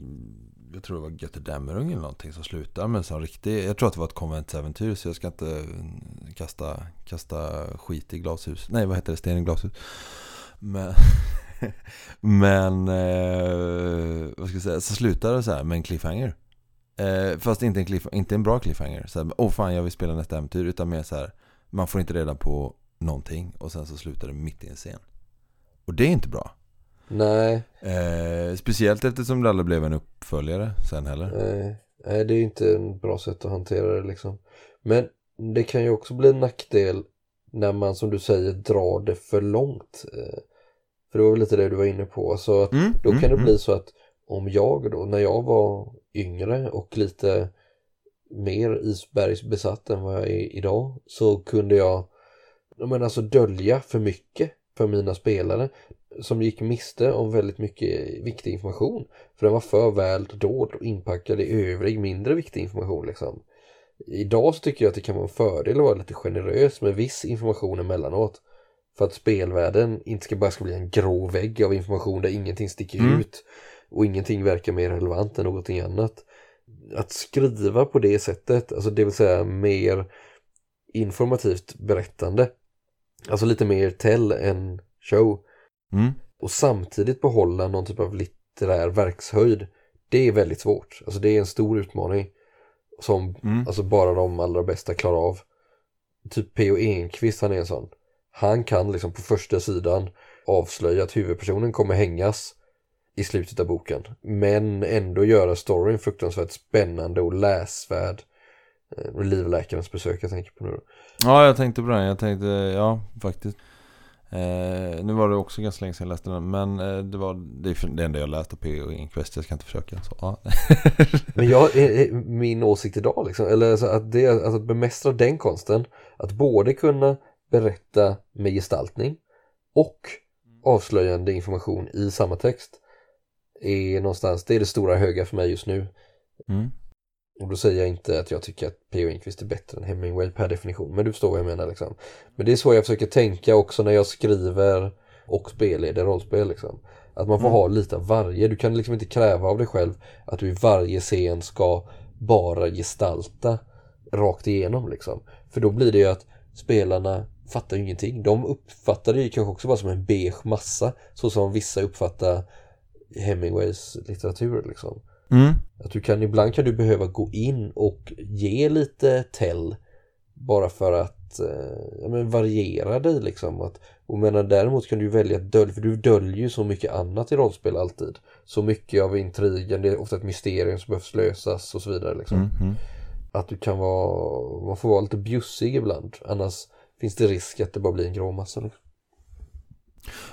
jag tror det var Göte Dämmerung eller någonting som slutar med en sån riktig, jag tror att det var ett konventsäventyr så jag ska inte mm, kasta, kasta skit i glashus. Nej, vad heter det? Sten i glashus. Men, men eh, vad ska jag säga, så slutar det så här med en cliffhanger. Eh, fast inte en, cliff, inte en bra cliffhanger. Så här, oh fan jag vill spela nästa äventyr. Utan mer så här, man får inte reda på någonting. Och sen så slutar det mitt i en scen. Och det är inte bra. Nej. Eh, speciellt eftersom det aldrig blev en uppföljare sen heller. Nej. Nej, det är inte en bra sätt att hantera det liksom. Men det kan ju också bli en nackdel när man som du säger drar det för långt. Eh, för det var väl lite det du var inne på. Så att Mm, då mm, kan det mm. bli så att om jag då, när jag var yngre och lite mer isbergsbesatt än vad jag är idag så kunde jag jag menar, alltså dölja för mycket för mina spelare som gick miste om väldigt mycket viktig information. För den var för väl dold och inpackad i övrig mindre viktig information liksom. Idag så tycker jag att det kan vara en fördel att vara lite generös med viss information emellanåt. För att spelvärlden inte ska bara ska bli en grå vägg av information där ingenting sticker Mm. ut och ingenting verkar mer relevant än någonting annat. Att skriva på det sättet, alltså det vill säga mer informativt berättande. Alltså lite mer tell än show. Mm. Och samtidigt behålla någon typ av litterär verkshöjd. Det är väldigt svårt. Alltså det är en stor utmaning. Som Mm. alltså bara de allra bästa klarar av. Typ P.O. Enquist han är en sån. Han kan liksom på första sidan avslöja att huvudpersonen kommer hängas i slutet av boken. Men ändå göra storyn fruktansvärt spännande och läsvärd. Eh, livläkarens besök jag tänker på nu då. Ja, jag tänkte på den. Jag tänkte, ja, faktiskt. Eh, nu var det också ganska länge sedan jag läste den. Men eh, det var det, är det enda jag läst av P.O. Enquist. Jag ska inte försöka. Så, ja. Men jag, eh, eh, min åsikt idag liksom, eller alltså att, det, alltså att bemästra den konsten, att både kunna berätta med gestaltning och avslöjande information i samma text är någonstans, det är det stora höga för mig just nu. Mm. Och då säger jag inte att jag tycker att P.O. Enquist är bättre än Hemingway per definition, men du förstår vad jag menar liksom. Men det är så jag försöker tänka också när jag skriver och spelleder rollspel liksom. Att man får Mm. ha lite av varje, du kan liksom inte kräva av dig själv att du i varje scen ska bara gestalta rakt igenom liksom. För då blir det ju att spelarna fattar ju ingenting. De uppfattar det ju kanske också bara som en beige massa, så som vissa uppfattar Hemingways litteratur liksom. Mm. Att du kan, ibland kan du behöva gå in och ge lite tell bara för att eh, men variera dig liksom. Att, och menar, däremot kan du välja att dölja, för du döljer ju så mycket annat i rollspel alltid. Så mycket av intrigen, det är ofta ett mysterium som behövs lösas och så vidare liksom. Mm. Mm. Att du kan vara, man får vara lite bjussig ibland. Annars finns det risk att det bara blir en grå massa. Liksom.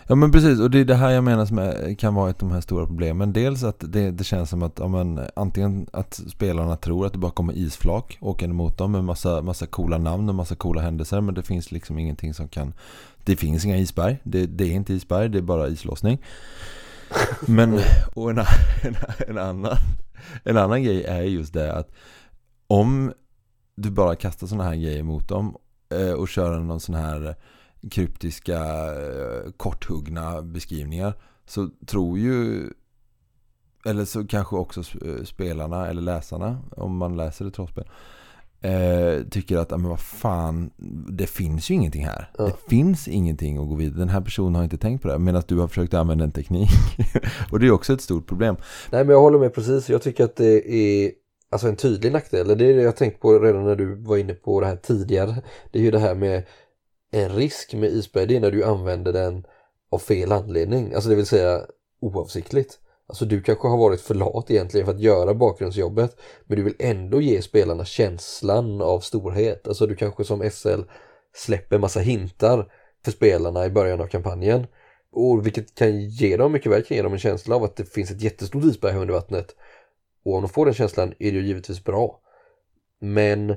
Ja men precis, och det är det här jag menar som kan vara ett av de här stora problemen. Dels att det, det känns som att ja, men, antingen att spelarna tror att det bara kommer isflak åkande mot dem med massa, massa coola namn och massa coola händelser. Men det finns liksom ingenting som kan... Det finns inga isberg. Det, det är inte isberg, det är bara islossning. Men, och en, en, en, annan, en annan grej är just det att om du bara kastar sådana här grejer mot dem eh, och kör någon sån här kryptiska eh, korthuggna beskrivningar så tror ju eller så kanske också sp- spelarna eller läsarna om man läser ett trollspel eh, tycker att, men vad fan det finns ju ingenting här. Ja. Det finns ingenting att gå vidare. Den här personen har inte tänkt på det medan du har försökt använda en teknik. och det är också ett stort problem. Nej men jag håller med precis. Jag tycker att det är alltså en tydlig nackdel. Det är det jag tänkt på redan när du var inne på det här tidigare. Det är ju det här med en risk med isberg. Det är när du använder den av fel anledning. Alltså det vill säga oavsiktligt. Alltså du kanske har varit för lat egentligen för att göra bakgrundsjobbet. Men du vill ändå ge spelarna känslan av storhet. Alltså du kanske som SL släpper massa hintar för spelarna i början av kampanjen. Och vilket kan ge dem mycket väl kan ge dem en känsla av att det finns ett jättestort isberg under vattnet. Och om de får den känslan är det ju givetvis bra. Men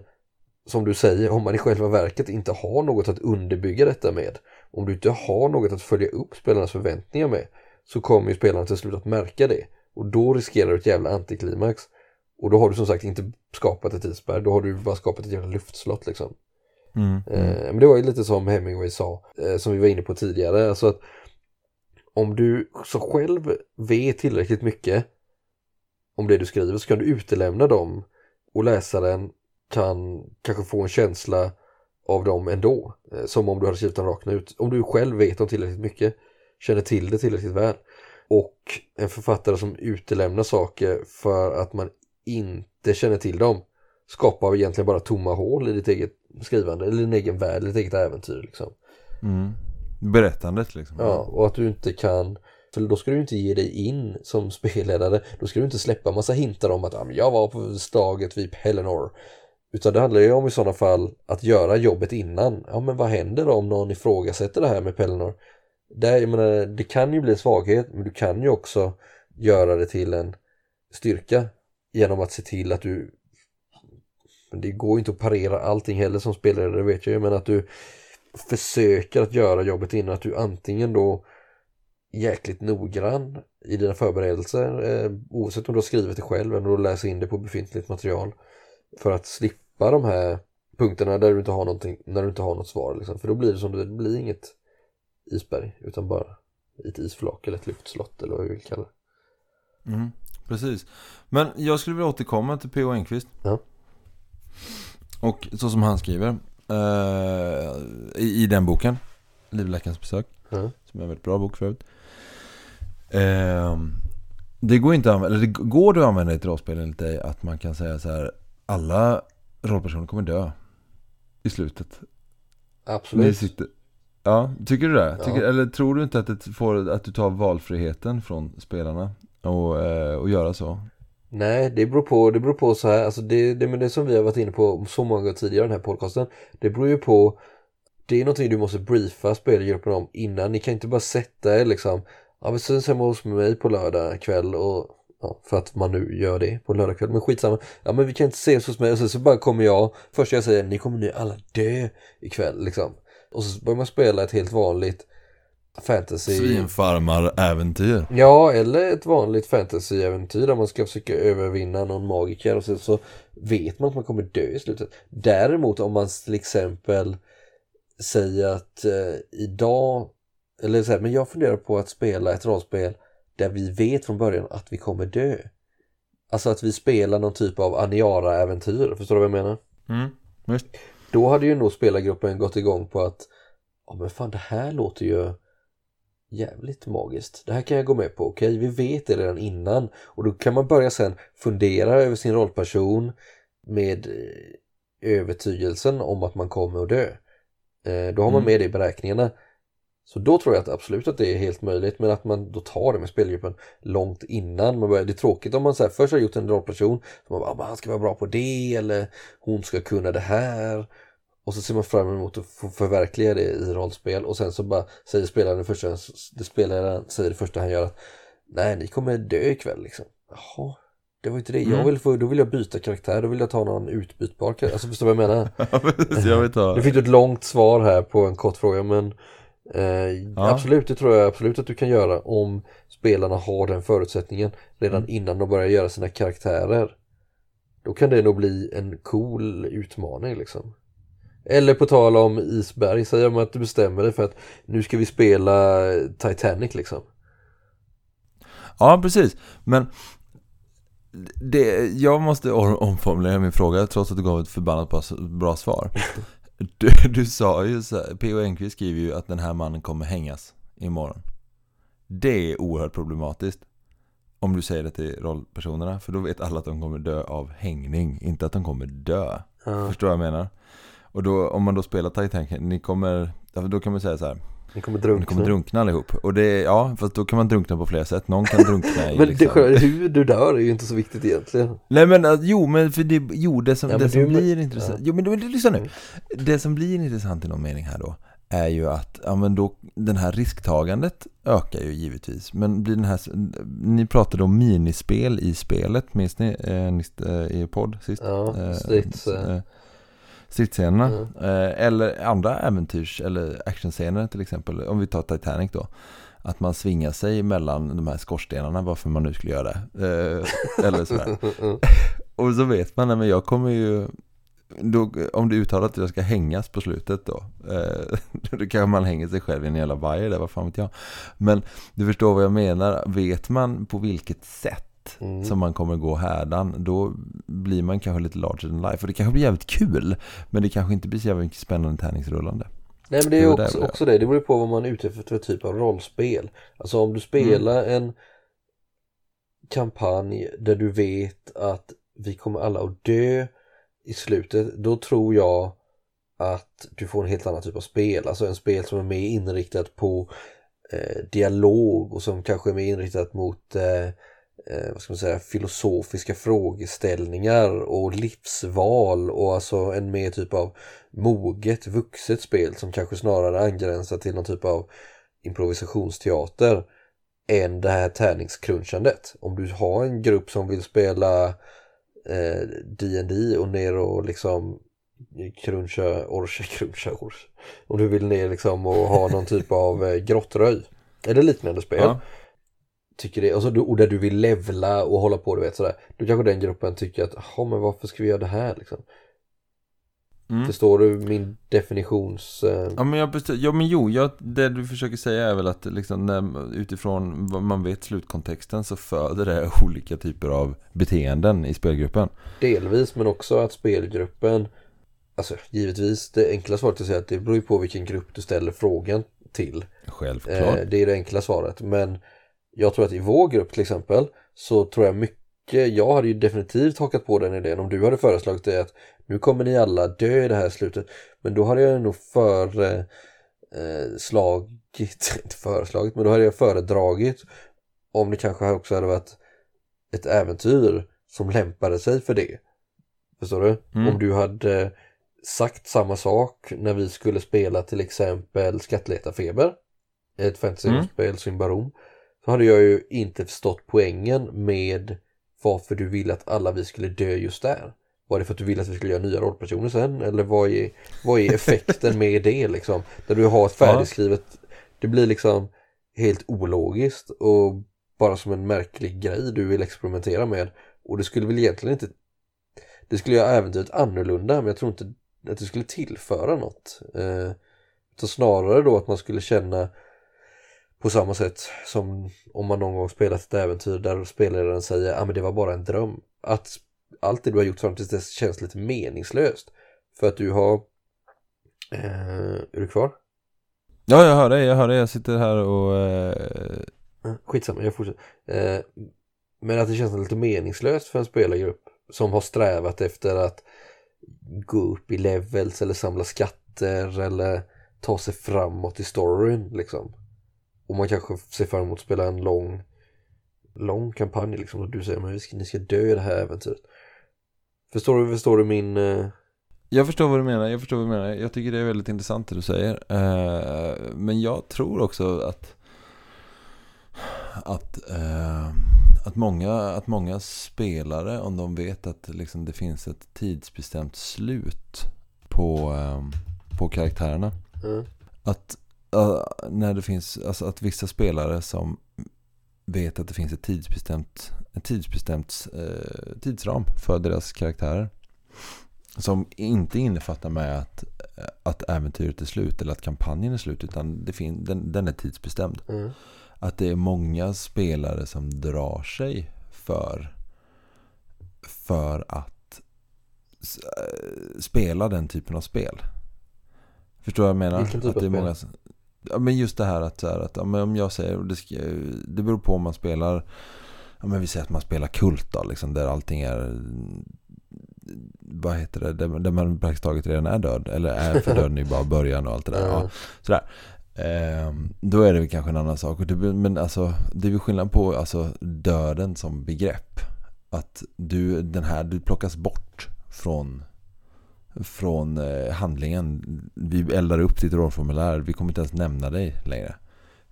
som du säger, om man i själva verket inte har något att underbygga detta med, om du inte har något att följa upp spelarnas förväntningar med, så kommer ju spelarna till slut att märka det. Och då riskerar du ett jävla antiklimax. Och då har du som sagt inte skapat ett isberg, då har du bara skapat ett jävla luftslott liksom. Mm. Eh, men det var ju lite som Hemingway sa, eh, som vi var inne på tidigare, alltså att om du så själv vet tillräckligt mycket om det du skriver så kan du utelämna dem och läsaren kan kanske få en känsla av dem ändå. Eh, som om du hade skrivit den rakt ut. Om du själv vet om tillräckligt mycket, känner till det tillräckligt väl. Och en författare som utelämnar saker för att man inte känner till dem skapar egentligen bara tomma hål i ditt eget skrivande, eller din egen värld, ditt eget äventyr liksom. Mm. Berättandet liksom. Ja, och att du inte kan för då ska du inte ge dig in som spelledare. Då ska du inte släppa massa hintar om att jag var på slaget vid Pelennor. Utan det handlar ju om i sådana fall att göra jobbet innan. Ja men vad händer då om någon ifrågasätter det här med Pellinor? Det, jag menar, det kan ju bli en svaghet men du kan ju också göra det till en styrka genom att se till att du men det går ju inte att parera allting heller som spelare, det vet jag ju, men att du försöker att göra jobbet innan att du antingen då jäkligt noggrann i dina förberedelser eh, oavsett om du har skrivit det själv eller om du läser in det på befintligt material för att slippa de här punkterna där du inte har någonting, när du inte har något svar liksom. för då blir det som det blir inget isberg utan bara ett isflak eller ett luftslott eller vad vi vill kalla det. Mm, precis. Men jag skulle vilja återkomma till P.O. Enquist. Ja. Och så som han skriver eh, i, i den boken, Livläkarens besök, Ja. som är en väldigt bra bok förut. Eh, det går inte att använda, eller det går det att använda i ett rollspel enligt dig att man kan säga så här, alla rollpersoner kommer dö i slutet. Absolut. sitter, ja, tycker du det? Ja. Tycker, eller tror du inte att, det får, att du tar valfriheten från spelarna och, eh, och göra så? Nej, det beror på, det beror på så här, alltså det, det, men det som vi har varit inne på så många gånger tidigare i den här podcasten, det beror ju på, det är någonting du måste briefa spelgruppen om innan, ni kan inte bara sätta er liksom, ja vi ses hemma hos mig på lördag kväll och, ja, för att man nu gör det på lördag kväll, men skitsamma, ja men vi kan inte ses hos mig. Och sen så bara kommer jag, först jag säger, ni kommer nu alla dö ikväll liksom, och så börjar man spela ett helt vanligt fantasy Svinfarmar-äventyr. Ja, eller ett vanligt fantasyäventyr där man ska försöka övervinna någon magiker. Och sen så vet man att man kommer dö i slutet. Däremot om man till exempel säger att eh, idag, eller så här, men jag funderar på att spela ett rollspel där vi vet från början att vi kommer dö. Alltså att vi spelar någon typ av Aniara-äventyr, förstår du vad jag menar? Mm, visst. Då hade ju nog spelargruppen gått igång på att ja men fan det här låter ju jävligt magiskt. Det här kan jag gå med på. Okej, vi vet det redan innan och då kan man börja sen fundera över sin rollperson med eh, övertygelsen om att man kommer att dö. Eh, Då har man Mm. med det i beräkningarna. Så då tror jag att absolut att det är helt möjligt men att man då tar det med spelgruppen långt innan man börjar. Det är tråkigt om man så här, först har gjort en rollperson som man bara, "Ah, han ska vara bra på det eller hon ska kunna det här. Och så ser man fram emot att få förverkliga det i rollspel och sen så bara säger spelaren det första, det spelaren säger det första han gör att nej ni kommer dö ikväll liksom. Jaha, det var inte det. Jag Mm. vill få, då vill jag byta karaktär, då vill jag ta någon utbytbar karaktär. Alltså förstår du vad jag menar? jag vet Nu inte. fick du ett långt svar här på en kort fråga men eh, absolut, det tror jag absolut att du kan göra om spelarna har den förutsättningen redan Mm. innan de börjar göra sina karaktärer. Då kan det nog bli en cool utmaning liksom. Eller på tal om isberg, säger man att du bestämmer dig för att nu ska vi spela Titanic liksom. Ja, precis. Men det, jag måste or- omformulera min fråga trots att du gav ett förbannat bra svar. Du, du sa ju så här, P.O. Enquist skriver ju att den här mannen kommer hängas imorgon. Det är oerhört problematiskt. Om du säger det till rollpersonerna, för då vet alla att de kommer dö av hängning, inte att de kommer dö. Ja, Förstår du vad jag menar? Och då, om man då spelar Titanic, ni kommer, då kan man säga så här, ni kommer ni drunkna. kommer drunkna allihop. Och det, ja, fast då kan man drunkna på flera sätt. Någon kan drunkna i Men liksom. det, hur du dör är ju inte så viktigt egentligen. Nej men alltså, jo men för det, jo det som, Ja, det men som du- blir intressant, ja. jo men du, lyssna nu. Mm. Det som blir intressant i någon mening här då, är ju att, ja men då, den här risktagandet ökar ju givetvis. Men blir den här, ni pratade om minispel i spelet, minns ni eh, eh i podd sist? Ja, Eh, strids, eh. Stridsscenerna. Mm. Eh, eller andra äventyrs eller actionscener till exempel. Om vi tar Titanic då. Att man svingar sig mellan de här skorstenarna varför man nu skulle göra det. Eh, eller sådär. Mm. Och så vet man, nej, men jag kommer ju då, om det är uttalat att jag ska hängas på slutet då eh, Då kanske man hänger sig själv i en jävla vajer där, vad fan vet jag Men du förstår vad jag menar, vet man på vilket sätt Mm. som man kommer gå härdan Då blir man kanske lite larger than life Och det kanske blir jävligt kul Men det kanske inte blir så mycket spännande tärningsrullande Nej men det är Det också, är. också det, det beror på vad man är ute efter för typ av rollspel. Alltså om du spelar Mm. en kampanj där du vet att vi kommer alla att dö i slutet, då tror jag att du får en helt annan typ av spel. Alltså en spel som är mer inriktat på eh, dialog och som kanske är mer inriktat mot eh, eh, vad ska man säga, filosofiska frågeställningar och livsval och alltså en mer typ av moget, vuxet spel som kanske snarare angränsar till någon typ av improvisationsteater än det här tärningscrunchandet. Om du har en grupp som vill spela eh, D&D och ner och liksom cruncha, orcha, cruncha, orche. Om du vill ner liksom och ha någon typ av eh, grottröj eller liknande spel. Ja. Tycker det, och, så, du- och där du vill levla och hålla på du vet sådär. Då kanske den gruppen tycker att, ja men varför ska vi göra det här liksom? Mm. Förstår du min definitions... Eh, Ja men, jag består, ja, men jo, jag, det du försöker säga är väl att liksom, när, utifrån vad man vet slutkontexten så föder det olika typer av beteenden i spelgruppen. Delvis men också att spelgruppen Alltså givetvis det enkla svaret är att säga att det beror ju på vilken grupp du ställer frågan till Självklart. eh, Det är det enkla svaret men Jag tror att i vår grupp till exempel Så tror jag mycket Jag hade ju definitivt hakat på den idén om du hade föreslagit det att Nu kommer ni alla dö i det här slutet Men då hade jag nog för eh, inte föreslagit men då hade jag föredragit Om det kanske också hade varit Ett äventyr som lämpade sig för det Förstår du? Mm. Om du hade sagt samma sak när vi skulle spela till exempel Skattletarfeber Ett fantasyspel, mm. Symbarom Så hade jag ju inte förstått poängen med varför du ville att alla vi skulle dö just där Var det för att du ville att vi skulle göra nya rollpersoner sen? Eller vad är, vad är effekten med det liksom? Där du har ett färdigskrivet Det blir liksom helt ologiskt och bara som en märklig grej du vill experimentera med och det skulle väl egentligen inte det skulle göra äventyret annorlunda men jag tror inte att det skulle tillföra något. Eh, utan snarare då att man skulle känna på samma sätt som om man någon gång spelat ett äventyr där spelaren säger att ah, men det var bara en dröm. Att allt det du har gjort fram till dess känns lite meningslöst. För att du har... Eh, är du kvar? Ja, jag hör dig, jag hör dig. Jag sitter här och... Eh, Skitsamma, jag fortsätter. Eh, men att det känns lite meningslöst för en spelargrupp som har strävat efter att gå upp i levels eller samla skatter eller ta sig framåt i storyn liksom. Och man kanske ser fram emot att spela en lång lång kampanj liksom och du säger men ska, ni ska dö i det här äventyret. Förstår du, förstår du min... eh, Jag förstår vad du menar, jag förstår vad du menar. Jag tycker det är väldigt intressant det du säger. Eh, men jag tror också att att, eh, att, många, att många spelare, om de vet att liksom det finns ett tidsbestämt slut på, eh, på karaktärerna. Mm. Att när det finns, alltså att vissa spelare som vet att det finns ett tidsbestämt, ett tidsbestämt eh, tidsram för deras karaktärer. Som inte innefattar med att, att äventyret är slut eller att kampanjen är slut. Utan det fin- den, den är tidsbestämd. Mm. Att det är många spelare som drar sig för, för att äh, spela den typen av spel. Förstår du vad jag menar? Vilken typ att det är många, ja, men just det här att, så här, att ja, men om jag säger, det, ska, det beror på om man spelar Ja men vi säger att man spelar kult då, liksom, där allting är Vad heter det? Där, där man praktiskt taget redan är död Eller är för döden i bara början och allt det där ja. Sådär. Ehm, då är det väl kanske en annan sak. Men alltså, det är väl skillnad på alltså, döden som begrepp. Att du, den här, du plockas bort från, från eh, handlingen. Vi eldar upp ditt rollformulär. Vi kommer inte ens nämna dig längre.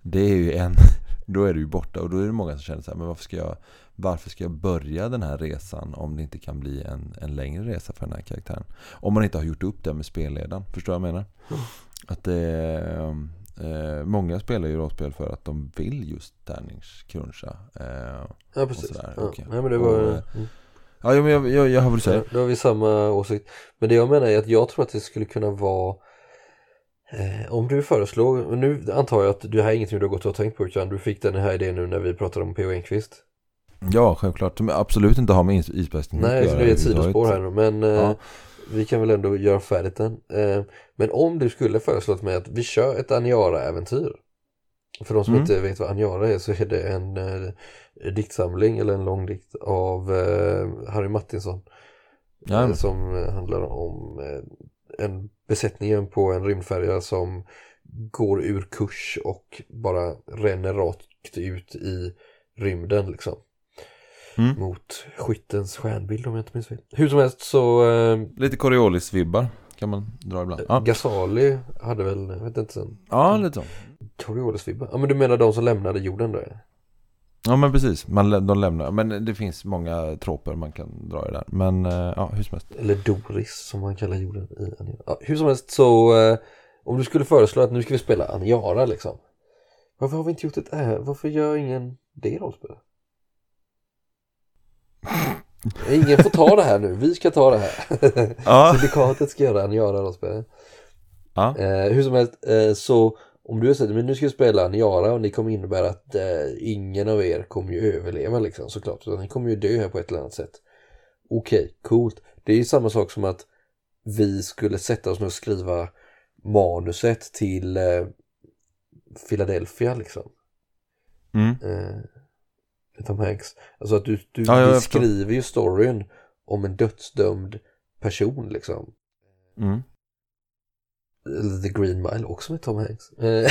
Det är ju en, då är du ju borta och då är det många som känner så här, men varför ska jag varför ska jag börja den här resan om det inte kan bli en, en längre resa för den här karaktären? Om man inte har gjort upp det med spelledaren. Förstår du vad jag menar? Att det är, eh, Många spelar ju rollspel för att de vill just tärningscruncha. Eh, Ja precis. sådär, Ja. okej. Nej, men det var, Och, eh, mm. Ja, men jag, jag, jag har väl sagt. då har vi samma åsikt. Men det jag menar är att jag tror att det skulle kunna vara eh, om du föreslår, nu antar jag att det här är ingenting du har gått och tänkt på utan du fick den här idén nu när vi pratade om P.O. Enquist. Ja, självklart. Som absolut inte har med is- isbergsteknik Nej, det är ett sidospår här nu men eh, Ja. vi kan väl ändå göra färdigt den. Eh, men om du skulle föreslå till mig att vi kör ett Aniara-äventyr. För de som Mm. inte vet vad Aniara är så är det en eh, diktsamling eller en lång dikt av eh, Harry Martinsson. Ja, Eh, som eh, handlar om en besättningen på en rymdfärja som går ur kurs och bara ränner rakt ut i rymden liksom. Mm. Mot skyttens stjärnbild om jag inte minns fel. Hur som helst så Lite Coriolis-vibbar kan man dra ibland. Ja, Gasali hade väl, jag vet inte sen, ja lite så. Coriolisvibbar. Ja men du menar de som lämnade jorden då? Ja. Men precis, man, de lämnar. Men det finns många troper man kan dra i där. Men eh, ja, hur som helst. Eller Doris som man kallar jorden i Aniara. Ja, hur som helst så eh, om du skulle föreslå att nu ska vi spela Aniara liksom. Varför har vi inte gjort ett äh, Varför gör ingen det rollspel? Ingen får ta det här nu, vi ska ta det här. Ja. Syndikatet ska göra Aniara rollspel. Ja. Eh, hur som helst, eh, så om du säger men nu ska vi spela Aniara och det kommer innebära att eh, ingen av er kommer ju överleva liksom såklart. Så ni kommer ju dö här på ett eller annat sätt. Okej, coolt. Det är ju samma sak som att vi skulle sätta oss ner och skriva manuset till eh, Philadelphia liksom. Mm. Eh, Tom Hanks. Alltså att du, du Ja, jag beskriver ju storyn om en dödsdömd person liksom. Mm. Eller The Green Mile också med Tom Hanks. Eh,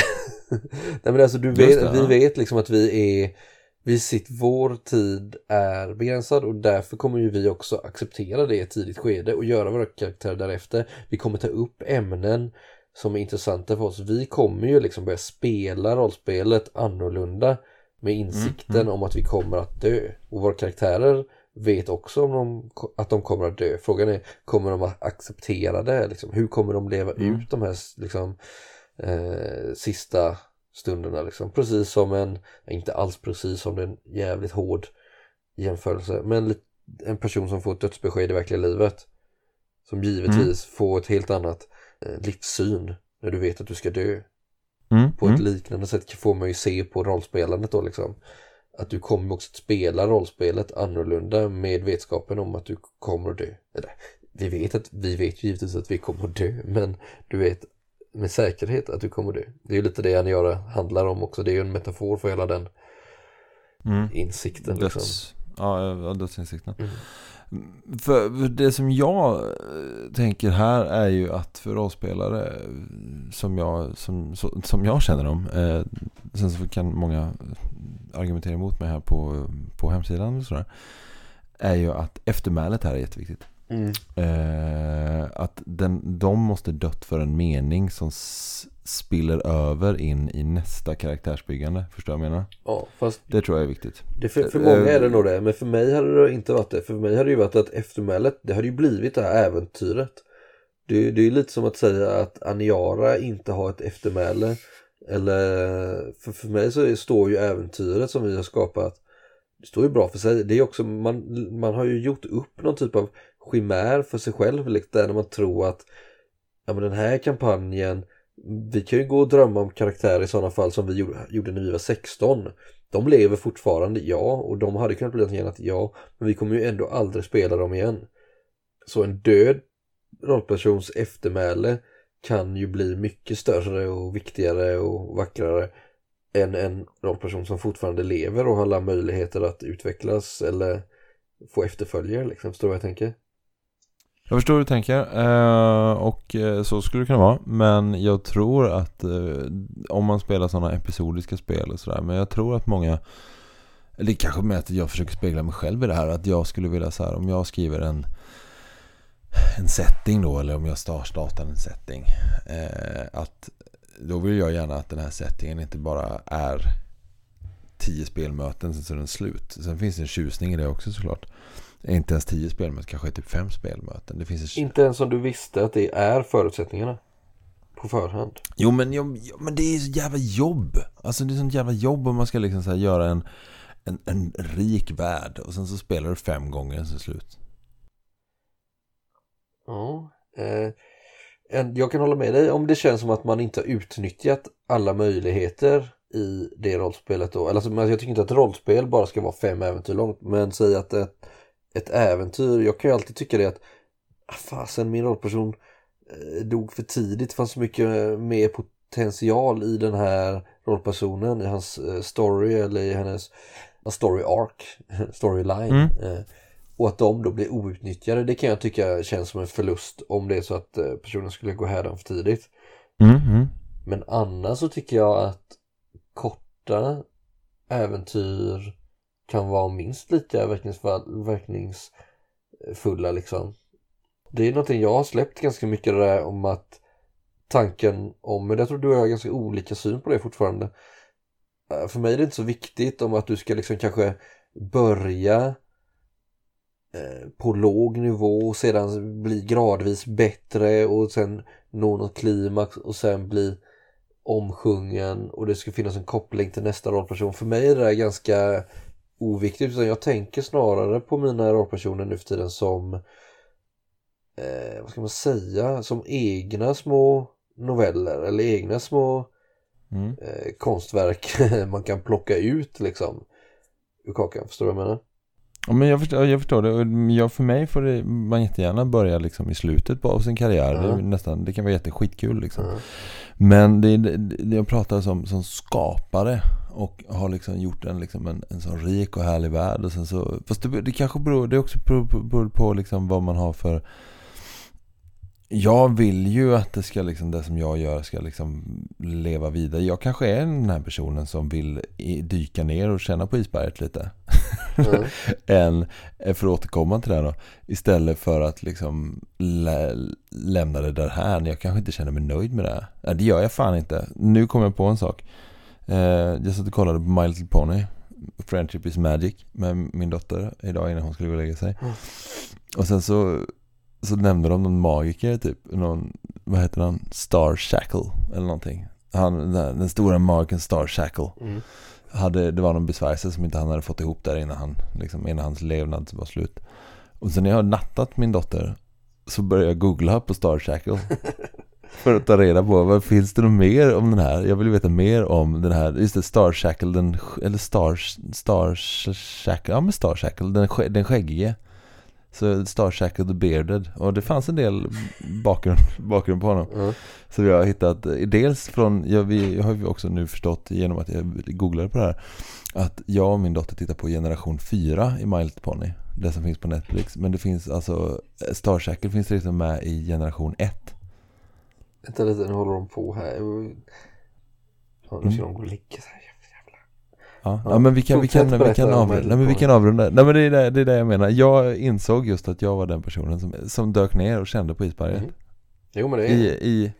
Nej men alltså du vet, det, vi ja. vet liksom att vi är vi sitt, vår tid är begränsad och därför kommer ju vi också acceptera det i ett tidigt skede och göra våra karaktärer därefter. Vi kommer ta upp ämnen som är intressanta för oss. Vi kommer ju liksom börja spela rollspelet annorlunda med insikten mm. om att vi kommer att dö. Och våra karaktärer vet också om de, att de kommer att dö. Frågan är, kommer de att acceptera det? Liksom? Hur kommer de leva Mm. ut de här liksom, eh, sista stunderna? Liksom? Precis som en, inte alls precis som en jävligt hård jämförelse, men en person som får ett dödsbesked i verkliga livet. Som givetvis får ett helt annat eh, livssyn när du vet att du ska dö. Mm. På ett Mm. liknande sätt får man ju se på rollspelandet då liksom. Att du kommer också att spela rollspelet annorlunda med vetskapen om att du kommer att dö. Eller, vi vet att vi vet givetvis att vi kommer att dö, men du vet med säkerhet att du kommer att dö. Det är ju lite det Aniara handlar om också. Det är ju en metafor för hela den Mm. insikten. Liksom. Döds, ja, dödsinsikten. Mm. För för det som jag eh, tänker här är ju att för rollspelare eh, som jag, som, som jag känner dem. Eh, sen så kan många argumentera emot mig här på, på hemsidan och sådär. Är ju att eftermälet här är jätteviktigt. Mm. Eh, att den, de måste dött för en mening som s- spiller över in i nästa karaktärsbyggande. Förstår du vad jag menar? Ja, fast Det tror jag är viktigt. det för, för många är det nog det. Men för mig hade det inte varit det. För mig hade det ju varit att eftermälet, det hade ju blivit det här äventyret. Det, det är ju lite som att säga att Aniara inte har ett eftermäle. Eller, för, för mig så står ju äventyret som vi har skapat, det står ju bra för sig. Det är också, man, man har ju gjort upp någon typ av chimär för sig själv. Liksom, där när man tror att ja, men den här kampanjen, vi kan ju gå och drömma om karaktärer i sådana fall som vi gjorde, när vi var 16. De lever fortfarande, ja, och de hade kunnat bli någonting annat, ja, men vi kommer ju ändå aldrig spela dem igen. Så en död rollpersons eftermäle kan ju bli mycket större och viktigare och vackrare än en rollperson som fortfarande lever och har alla möjligheter att utvecklas eller få efterföljare liksom. Förstår du vad jag tänker? Jag förstår hur du tänker eh, och eh, så skulle det kunna vara. Men jag tror att eh, om man spelar sådana episodiska spel och sådär. Men jag tror att många, eller kanske med att jag försöker spegla mig själv i det här. Att jag skulle vilja så här, om jag skriver en en setting då eller om jag startar en setting. Att då vill jag gärna att den här settingen inte bara är tio spelmöten sen så är den slut. Sen finns det en tjusning i det också såklart. Inte ens tio spelmöten, kanske typ fem spelmöten. Det finns en... Inte ens om du visste att det är förutsättningarna på förhand. Jo men, jo, men det är så jävla jobb. Alltså det är sånt jävla jobb om man ska liksom så göra en, en, en rik värld. Och sen så spelar du fem gånger så är det slut. Ja, eh, jag kan hålla med dig om det känns som att man inte har utnyttjat alla möjligheter i det rollspelet då. Alltså, men jag tycker inte att rollspel bara ska vara fem äventyr långt. Men säg att ett, ett äventyr, jag kan ju alltid tycka det att ah, fasen min rollperson eh, dog för tidigt. Det fanns så mycket mer potential i den här rollpersonen, i hans eh, story eller i hennes story arc, storyline. Mm. Eh, och att de då blir outnyttjade, det kan jag tycka känns som en förlust om det är så att eh, personen skulle gå härdan för tidigt. Mm, mm. Men annars så tycker jag att korta äventyr kan vara minst lika verkningsfulla, liksom. Det är någonting jag har släppt ganska mycket det där om att tanken om, men jag tror du och jag har ganska olika syn på det fortfarande. Eh, för mig är det inte så viktigt om att du ska liksom kanske börja eh, på låg nivå och sedan bli gradvis bättre och sen nå något klimax och sen bli omsjungen och det ska finnas en koppling till nästa rollperson. För mig är det där ganska oviktigt utan jag tänker snarare på mina rollpersoner nu för tiden som eh, vad ska man säga, som egna små noveller eller egna små Mm. eh, konstverk man kan plocka ut liksom ur kakan. Förstår du vad jag menar? Ja, men jag förstår, jag förstår det. Och Jag, för mig får det, man jättegärna börja liksom i slutet av sin karriär. Det, är Ja. nästan, det kan vara jätteskitkul liksom. Ja. Men det, det, det jag pratar som, som skapare och har liksom gjort en, liksom en, en sån rik och härlig värld. Och sen så, fast det, det kanske beror, det också beror, på- beror på liksom vad man har för jag vill ju att det ska liksom, det som jag gör ska liksom leva vidare. Jag kanske är den här personen som vill dyka ner och känna på isberget lite. Ja. än, eh, för att återkomma till det här då, istället för att liksom lä, lämna det där här. Jag kanske inte känner mig nöjd med det här. Nej, det gör jag fan inte. Nu kommer jag på en sak. Eh, jag satt och kollade på My Little Pony, Friendship is Magic, med min dotter idag innan hon skulle gå och lägga sig. Mm. Och sen så, så nämnde de någon magiker typ, någon, vad heter han, Star Shackle eller någonting. Han, den, den stora magikern Star Shackle Mm. hade, det var någon besvärjelse som inte han hade fått ihop där innan, han, liksom, innan hans levnad var slut. Och sen när jag har nattat min dotter så började jag googla på Star Shackle. för att ta reda på, vad finns det något mer om den här? Jag vill veta mer om den här, just det, Star Shackle, eller Star, Star Shackle, ja men Star Shackle, den, den skäggige. Så Star Shackle the Bearded. Och det fanns en del bakgrund, bakgrund på honom. Ja. Så vi har hittat, dels från, ja, vi jag har ju också nu förstått genom att jag googlade på det här Att jag och min dotter tittar på generation 4 i My Little Pony Det som finns på Netflix Men det finns alltså, Star Shackle finns liksom med i generation 1 Vänta lite, nu håller de på här. Ja, nu ska de gå och lägga sig. Ja, Ja, men vi kan, vi kan, vi kan, avrunda, nej, men vi kan avrunda Nej men det är det, det är det jag menar Jag insåg just att jag var den personen som, som dök ner och kände på isberget Mm. Jo men det är i, i,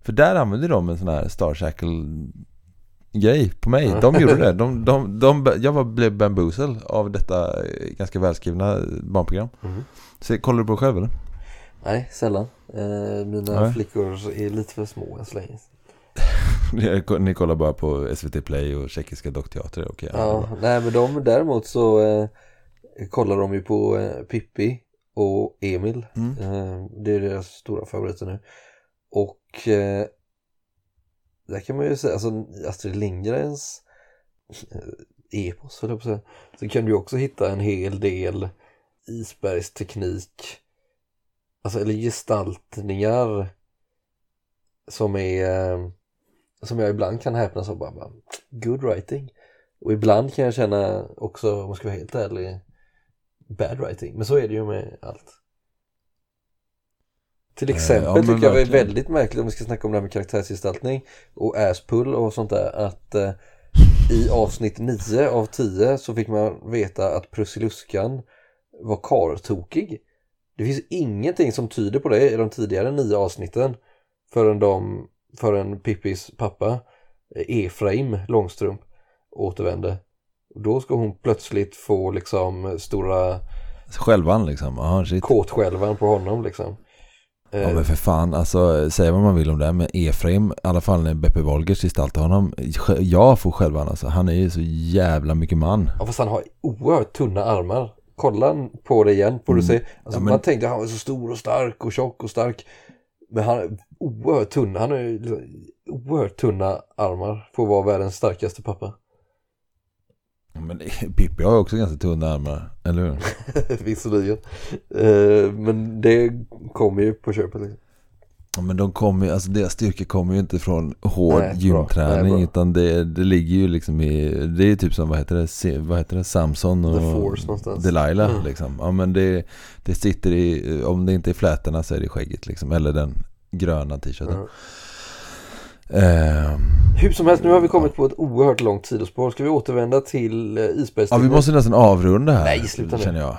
För där använde de en sån här Star Shackle grej på mig. De gjorde det. De, de, de, jag var, blev bamboozled av detta ganska välskrivna barnprogram. Mhm. Så, kollar du på det själv eller? Nej, sällan. Eh, mina Nej. flickor är lite för små än så länge. Ni kollar bara på SVT Play och tjeckiska dockteater. Okej, ja, nej men de däremot så eh, kollar de ju på eh, Pippi och Emil. Mm. Eh, det är deras stora favoriter nu. Och eh, där kan man ju säga, alltså Astrid Lindgrens eh, epos, höll jag på att säga. Så kan du också hitta en hel del isbergsteknik. Alltså eller gestaltningar som är eh, som jag ibland kan häpnas av bara, bara good writing. Och ibland kan jag känna också, om man ska vara helt ärlig, bad writing. Men så är det ju med allt. Till Eh, exempel ja, tycker jag det är väldigt märkligt om vi ska snacka om det här med karaktärsgestaltning och asspull och sånt där att eh, i avsnitt 9 av 10 så fick man veta att Prussiluskan var kartokig. Det finns ingenting som tyder på det i de tidigare nio avsnitten förrän de förrän Pippis pappa eh, Efraim Långstrump återvände. Och då ska hon plötsligt få liksom stora Självan liksom. Shit. kåtskälvan på honom liksom. Ja Eh, men för fan, alltså säga vad man vill om det men Efraim, i alla fall när Beppe Wolgers gestaltar honom, jag får självan alltså, han är ju så jävla mycket man. Ja fast han har oerhört tunna armar. Kolla på det igen får du se. Alltså, Mm. Ja, men- Man tänkte han var så stor och stark och tjock och stark. Men han är oerhört tunn. Han ju liksom oerhört tunna armar för att vara världens starkaste pappa. Men Pippi har också ganska tunna armar, eller hur? Visserligen. Eh, men det kommer ju på köpet. Liksom. Ja, men de kommer ju, alltså deras styrka kommer ju inte från hård Nej, gymträning Nej, utan det, det ligger ju liksom i, det är typ som vad heter det, vad heter det, Samson och The Force någonstans. Delilah Mm. liksom. Ja men det, det sitter i, om det inte är flätorna så är det i skägget liksom, eller den gröna t-shirten. Ja. Ehm, Hur som helst, nu har vi kommit på ett oerhört långt sidospår. Ska vi återvända till eh, ja isbergsteknik? vi måste nästan avrunda här. Nej, sluta nu. Känner jag.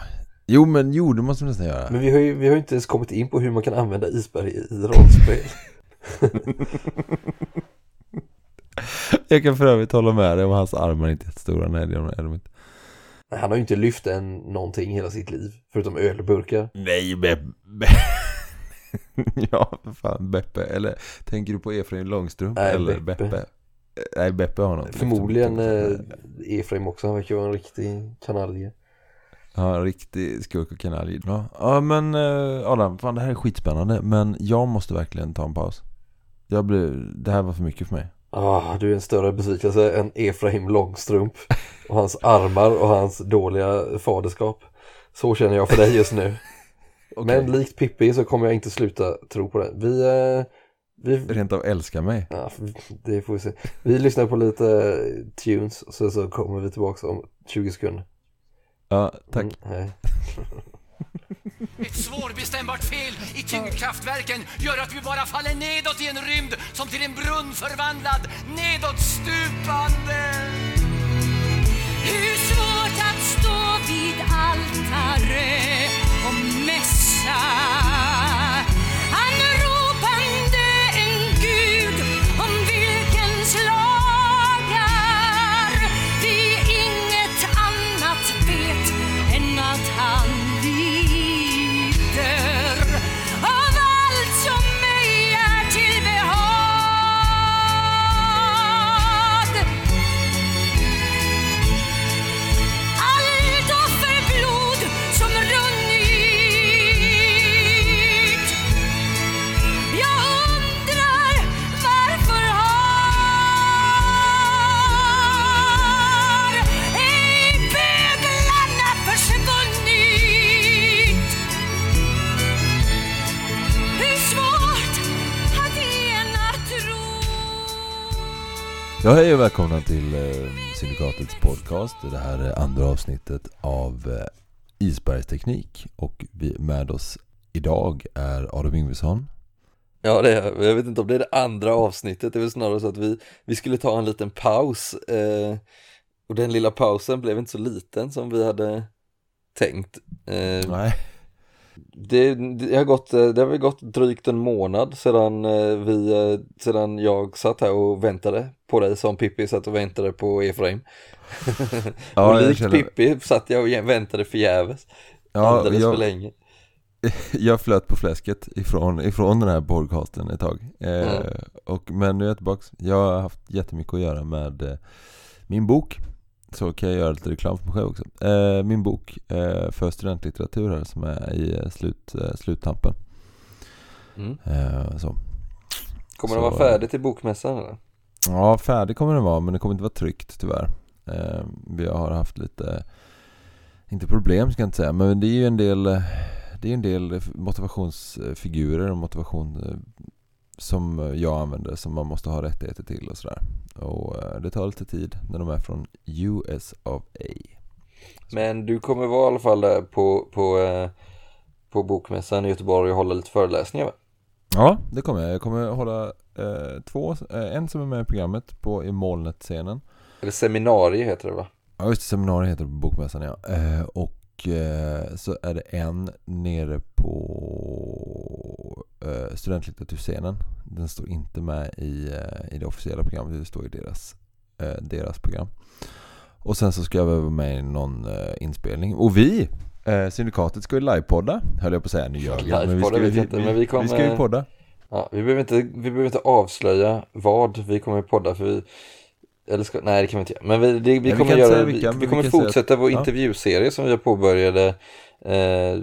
Jo men jo det måste vi nästan göra. Men vi har, ju, vi har ju inte ens kommit in på hur man kan använda isberg i rollspel. Jag kan för övrigt hålla med dig om hans armar inte är jättestora. Nej det är de inte. Han har ju inte lyft en någonting hela sitt liv. Förutom ölburkar. Nej, Beppe. ja, för fan, Beppe. Eller tänker du på Efraim Långstrump? Nej, eller Beppe. Beppe? Nej, Beppe har något. Förmodligen eh, Efraim också. Han verkar vara en riktig kanalje. Ja, en riktig skurk och kanalj. Ja. ja, men eh, Adam, fan det här är skitspännande. Men jag måste verkligen ta en paus. Jag blev, det här var för mycket för mig. Ah, du är en större besvikelse än Efraim Långstrump. Och hans armar och hans dåliga faderskap. Så känner jag för dig just nu. Men likt Pippi så kommer jag inte sluta tro på det. Vi, eh, vi, Rent av älskar mig. ja, det får vi se. Vi lyssnar på lite tunes och så, så kommer vi tillbaka om 20 sekunder. Ja, tack. Mm. Ett svårbestämbart fel i tyngdkraftverken gör att vi bara faller nedåt i en rymd som till en brunn förvandlad, nedåtstupande. Hur svårt att stå vid altare och mässa Ja, hej och välkomna till eh, Syndikatets podcast. Det här är andra avsnittet av eh, Isbergsteknik. Och vi, med oss idag är Adam Yngvesson. Ja, det är, jag vet inte om det är det andra avsnittet. Det är väl snarare så att vi, vi skulle ta en liten paus. Eh, och den lilla pausen blev inte så liten som vi hade tänkt. Eh, Nej. Det, det, har gått, eh, det har väl gått drygt en månad sedan, eh, vi, eh, sedan jag satt här och väntade på dig som Pippi satt och väntade på Efraim. Ja, och likt Pippi satt jag och väntade förgäves. Ja, alldeles jag- för länge. Jag flöt på fläsket ifrån, ifrån den här podcasten ett tag. Eh, Mm. och, men nu är jag tillbaks. Jag har haft jättemycket att göra med eh, min bok. Så kan jag göra lite reklam för mig själv också. Eh, min bok eh, för studentlitteratur här som är i eh, slut, sluttampen. Mm. Så. Kommer Så- den vara färdig till bokmässan eller? Ja, färdig kommer den vara men det kommer inte vara tryckt tyvärr. Vi har haft lite, inte problem ska jag inte säga, men det är ju en del, det är en del motivationsfigurer och motivation som jag använder som man måste ha rättigheter till och sådär. Och eh, det tar lite tid när de är från US of A. Men du kommer vara i alla fall där på, på, eh, på bokmässan i Göteborg och hålla lite föreläsningar va? Ja, det kommer jag. Jag kommer hålla eh, två, eh, en som är med i programmet på i molnet-scenen. Eller seminarier heter det va? Ja just det, seminariet heter det på Bokmässan ja. Eh, och så är det en nere på eh, studentlitteraturscenen. Den står inte med i, eh, i det officiella programmet, det står i deras, eh, deras program. Och sen så ska jag vara med i någon eh, inspelning. Och vi, eh, Syndikatet, ska ju livepodda, höll jag på att säga. Nu ljög jag. Men vi ska, vi, inte, vi, men vi vi, kommer- ska ju podda. Ja, vi behöver inte, vi behöver inte avslöja vad vi kommer podda för vi eller ska, nej det kan vi inte göra. Men vi, det, vi vi kommer inte göra, vi, vilka, vi vi kommer fortsätta att- vår ja. intervjuserie som vi påbörjade eh,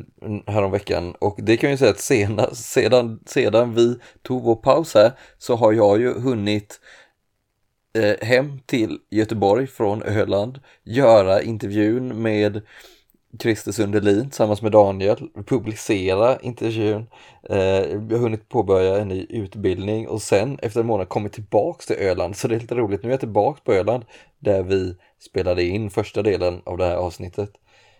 häromveckan. Och det kan jag ju säga att sena, sedan, sedan vi tog vår paus här så har jag ju hunnit eh, hem till Göteborg från Öland, göra intervjun med Christer Sundelin tillsammans med Daniel, publicera intervjun, eh, hunnit påbörja en ny utbildning och sen efter en månad kommit tillbaks till Öland. Så det är lite roligt, nu är jag tillbaks på Öland där vi spelade in första delen av det här avsnittet.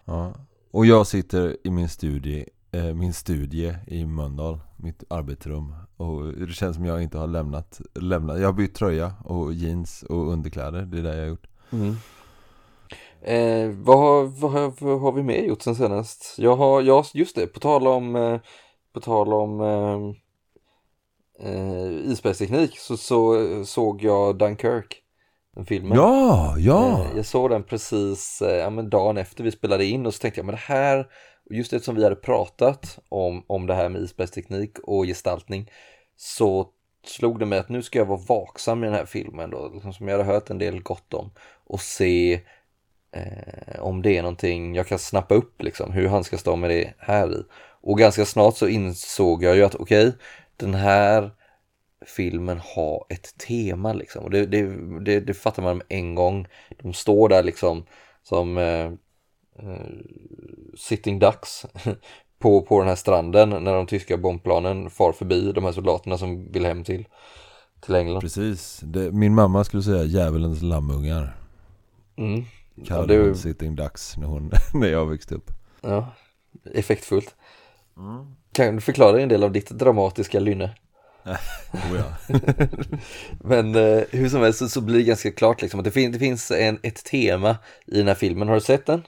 Ja. Och jag sitter i min studie, eh, min studie i Mölndal, mitt arbetsrum. Och det känns som jag inte har lämnat, lämnat. Jag har bytt tröja och jeans och underkläder, det är det jag har gjort. Eh, vad, har, vad, har, vad har vi mer gjort sen senast? Jag har, ja just det, på tal om, eh, på tal om eh, eh, isbergsteknik så, så såg jag Dunkirk, den filmen. Ja, ja! Eh, Jag såg den precis eh, ja, men dagen efter vi spelade in och så tänkte jag men det här, just eftersom vi hade pratat om, om det här med isbergsteknik och gestaltning så slog det mig att nu ska jag vara vaksam i den här filmen då, liksom som jag hade hört en del gott om och se eh, om det är någonting jag kan snappa upp liksom, hur han ska stå med det här i. Och ganska snart så insåg jag ju att okej, den här filmen har ett tema liksom. Och det, det, det, det fattar man med en gång. De står där liksom som eh, eh, sitting ducks på, på den här stranden när de tyska bombplanen far förbi de här soldaterna som vill hem till, till England. Precis, det, min mamma skulle säga djävulens lammungar. Mm. Kallade Ja, det- hon sitting ducks när, hon, när jag växte upp. Ja, effektfullt. Kan du förklara en del av ditt dramatiska lynne? Oh, ja. Men eh, hur som helst så, så blir det ganska klart liksom att det, fin- det finns en, ett tema i den här filmen. Har du sett den?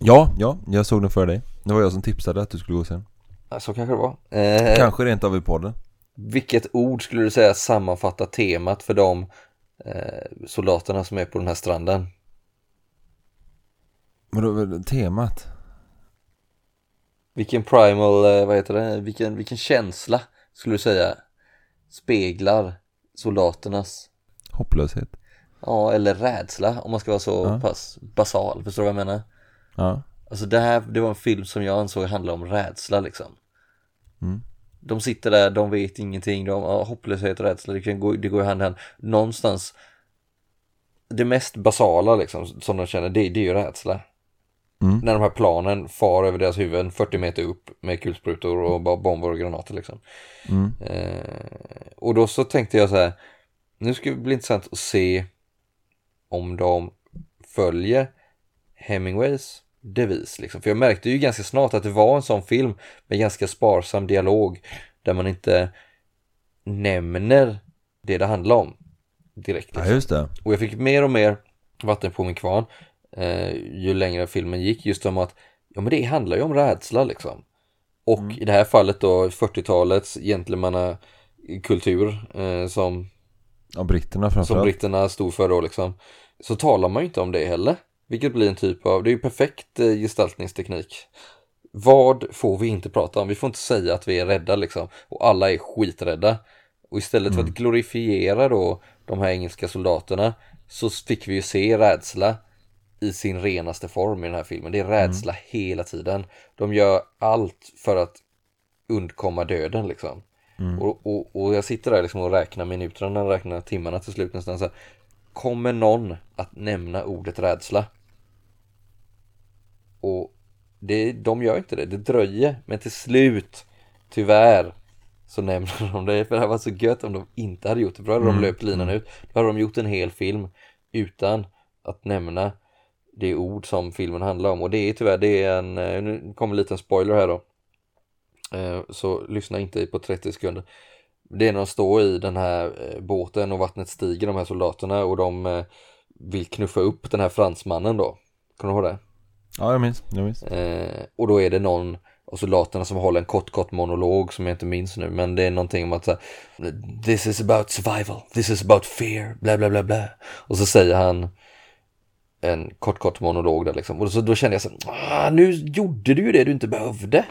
ja, ja, jag såg den för dig. Det var jag som tipsade att du skulle gå sen. Ja, så kanske det var. Eh, Kanske rent av i podden. Vilket ord skulle du säga sammanfattar temat för de eh, soldaterna som är på den här stranden? Vadå, temat? Vilken primal, eh, vad heter det, vilken, vilken känsla skulle du säga speglar soldaternas, Hopplöshet. ja eller rädsla om man ska vara så Ja. pass basal, förstår du vad jag menar? Ja. Alltså det här, det var en film som jag ansåg handla om rädsla liksom. Mm. De sitter där, de vet ingenting, de har hopplöshet och rädsla, det, kan gå, det går hand i hand. Någonstans, det mest basala liksom som de känner, det, det är ju rädsla. Mm. När de här planen far över deras huvuden 40 meter upp med kulsprutor och bara bomber och granater liksom. Mm. Eh, och då så tänkte jag så här, nu ska det bli intressant att se om de följer Hemingways devis liksom. För jag märkte ju ganska snart att det var en sån film med ganska sparsam dialog där man inte nämner det det handlar om direkt. ja, Liksom. just det. Och jag fick mer och mer vatten på min kvarn eh, ju längre filmen gick just om att ja men det handlar ju om rädsla liksom. Och i det här fallet då 40-talets gentlemannakultur eh, som, Ja, britterna som britterna stod för då liksom. Så talar man ju inte om det heller. Vilket blir en typ av, det är ju perfekt eh, gestaltningsteknik. Vad får vi inte prata om? Vi får inte säga att vi är rädda liksom. Och alla är skiträdda. Och istället för att glorifiera då de här engelska soldaterna så fick vi ju se rädsla i sin renaste form i den här filmen. Det är rädsla hela tiden. De gör allt för att undkomma döden liksom. Och, och, och jag sitter där liksom och räknar minuterna, räknar timmarna till slut nästan så här. Kommer någon att nämna ordet rädsla? Och det, de gör inte det, det dröjer, men till slut, tyvärr, så nämner de det. För det hade varit så gött om de inte hade gjort det, för då hade de löpt linan ut. Då hade de gjort en hel film utan att nämna det ord som filmen handlar om. Och det är tyvärr, det är en, eh, nu kommer en liten spoiler här då. Eh, Så lyssna inte på 30 sekunder. Det är när de står i den här eh, båten och vattnet stiger, de här soldaterna, och de vill knuffa upp den här fransmannen då. Kommer du ihåg det? Ja, jag minns. Jag minns. Och då är det någon och soldaterna som håller en kort kort monolog som jag inte minns nu men det är någonting om att så här, This is about survival, this is about fear, bla bla bla bla och så säger han en kort kort monolog där liksom och så då kände jag så ah, nu gjorde du ju det du inte behövde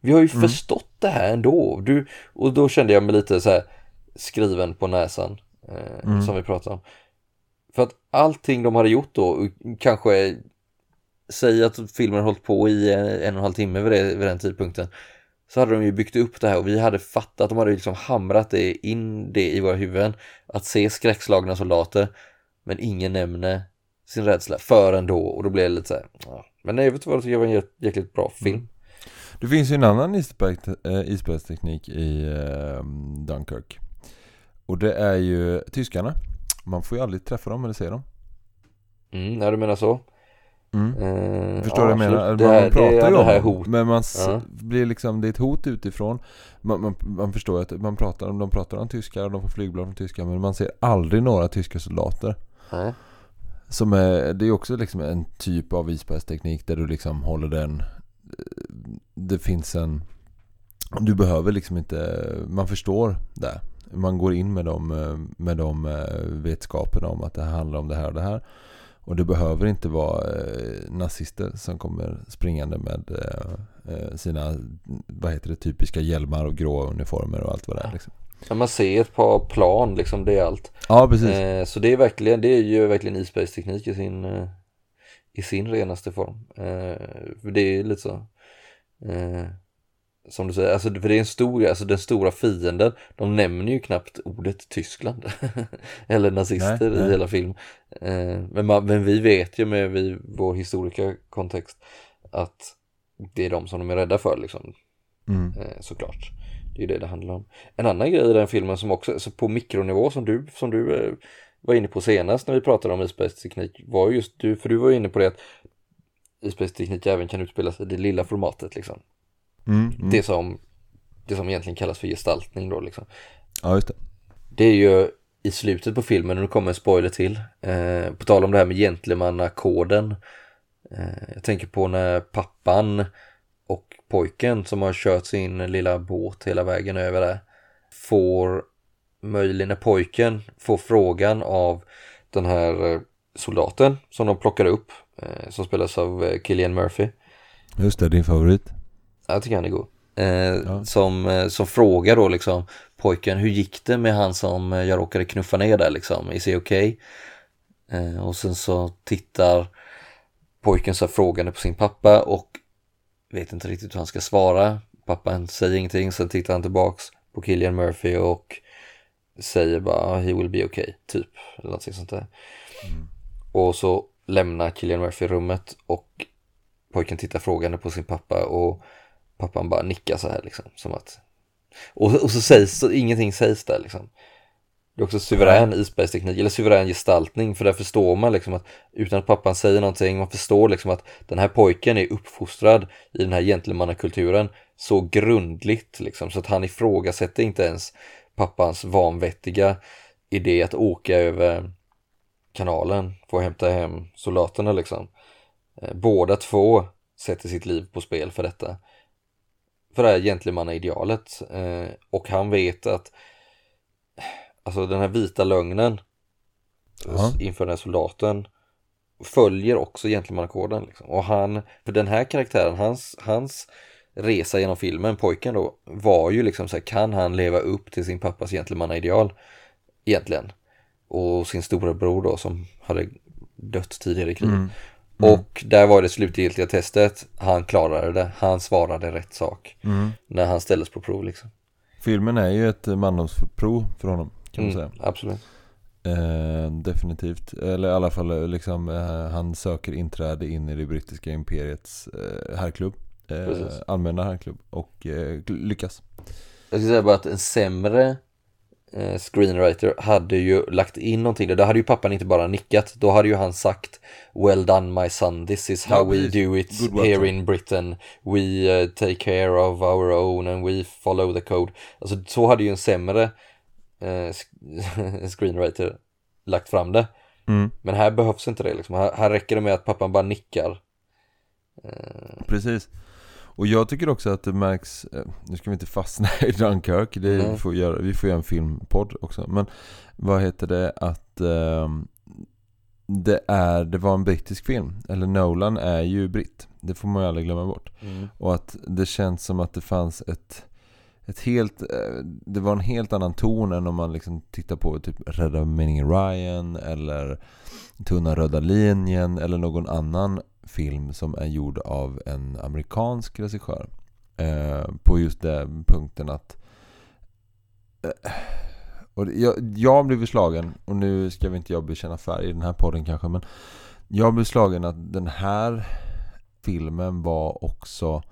vi har ju Mm. förstått det här ändå du, och då kände jag mig lite så här skriven på näsan eh, Mm. som vi pratade om för att allting de hade gjort då, kanske säg att filmen hållit på i en, en och en halv timme vid, det, vid den tidpunkten. Så hade de ju byggt upp det här och vi hade fattat, de hade liksom hamrat det in det i våra huvuden. Att se skräckslagna soldater, men ingen nämner sin rädsla förrän då och då blev det lite så här, ja. Men vad, jag tycker det var en jä- jäkligt bra film. Det finns ju en annan äh, isbergsteknik i eh, Dunkirk. Och det är ju tyskarna. Man får ju aldrig träffa dem eller se dem. Mm, när du menar så. Mm. Eh, Förstår du ja, vad jag menar? man här, pratar ju om hot. Men man Ja. blir liksom, det är ett hot utifrån. Man, man, man förstår att man pratar om, de pratar om tyskar och de får flygblad från tyskar. Men man ser aldrig några tyska soldater. Nej. Som är, det är också liksom en typ av isbergsteknik där du liksom håller den Det finns en Du behöver liksom inte Man förstår det. Man går in med de, med de eh, vetskaperna om att det handlar om det här och det här. Och det behöver inte vara eh, nazister som kommer springande med eh, eh, sina Vad heter det, typiska hjälmar och grå uniformer och allt vad det är liksom. Ja, man ser ett par plan, liksom, det är allt. Ja precis Eh, så det är verkligen, det är ju verkligen isbergsteknik i sin, eh, i sin renaste form. Eh, för det är lite så, eh, som du säger, alltså, för det är en stor, alltså den stora fienden, de nämner ju knappt ordet Tyskland. Eller nazister Nej, nej. i hela filmen. Eh, men, man, men vi vet ju med vi, vår historiska kontext att det är de som de är rädda för liksom mm. eh, såklart. Det är ju det det handlar om. En annan grej i den filmen som också, alltså på mikronivå som du, som du eh, var inne på senast när vi pratade om isbergsteknik var just du, för du var inne på det att isbergsteknik även kan utspelas i det lilla formatet liksom. Mm, mm. Det som, det som egentligen kallas för gestaltning då liksom. Ja just det Det är ju i slutet på filmen, och nu kommer en spoiler till, eh, på tal om det här med gentlemannakoden. Eh, jag tänker på när pappan och pojken som har kört sin lilla båt hela vägen över där får möjligen när pojken får frågan av den här eh, soldaten som de plockar upp eh, som spelas av eh, Killian Murphy. Just det, din favorit Jag tycker han är god. Eh, som, som frågar då liksom pojken, hur gick det med han som jag råkade knuffa ner där liksom? Is he okay? Och sen så tittar pojken så frågande på sin pappa och vet inte riktigt hur han ska svara. Pappan säger ingenting, sen tittar han tillbaks på Killian Murphy och säger bara "Ah, he will be okay, typ. Eller någonting sånt där. Och så lämnar Killian Murphy rummet och pojken tittar frågande på sin pappa och pappan bara nickar så här liksom. Som att... Och, och så sägs så ingenting sägs där liksom. Det är också suverän isbergsteknik, eller suverän gestaltning, för där förstår man liksom att utan att pappan säger någonting, man förstår liksom att den här pojken är uppfostrad i den här gentlemannakulturen så grundligt liksom, så att han ifrågasätter inte ens pappans vanvettiga idé att åka över kanalen för att hämta hem soldaterna liksom. Eh, Båda två sätter sitt liv på spel för detta. För det här gentlemannaidealet. Eh, och han vet att alltså den här vita lögnen Ja. inför den här soldaten följer också gentlemannakoden. Liksom. Och han, för den här karaktären, hans, hans resa genom filmen, pojken då, var ju liksom så här, kan han leva upp till sin pappas gentlemannaideal egentligen? Och sin stora bror då som hade dött tidigare i kriget. Och där var det slutgiltiga testet, han klarade det, han svarade rätt sak när han ställdes på prov liksom. Filmen är ju ett mandomsprov för honom kan man Mm, säga absolut. Eh, definitivt. Eller i alla fall eh, liksom, eh, han söker inträde in i det brittiska imperiets eh, herrklubb. Eh, allmänna herrklubb. Och eh, lyckas. Jag ska säga bara att en sämre eh, screenwriter hade ju lagt in någonting där. Då hade ju pappan inte bara nickat. Då hade ju han sagt Well done my son, this is how we do it here son." in Britain. We eh, take care of our own and we follow the code. Alltså så hade ju en sämre eh, screenwriter lagt fram det. Mm. Men här behövs inte det liksom. Här, här räcker det med att pappan bara nickar. Precis. Och jag tycker också att det märks, eh, nu ska vi inte fastna i Dunkirk, det Nej. vi får göra, vi får göra en filmpodd också. Men vad heter det att ehm, det, är, det var en brittisk film, eller Nolan är ju britt. Det får man ju aldrig glömma bort. Mm. Och att det känns som att det fanns ett, ett helt, eh, det var en helt annan ton än om man liksom tittar på typ Rädda meningen Ryan eller Tunna röda linjen eller någon annan film som är gjord av en amerikansk regissör. Eh, på just den punkten att eh, och jag, jag blev slagen, och nu ska vi inte jag bekänna färg i den här podden kanske men Jag blev slagen att den här filmen var också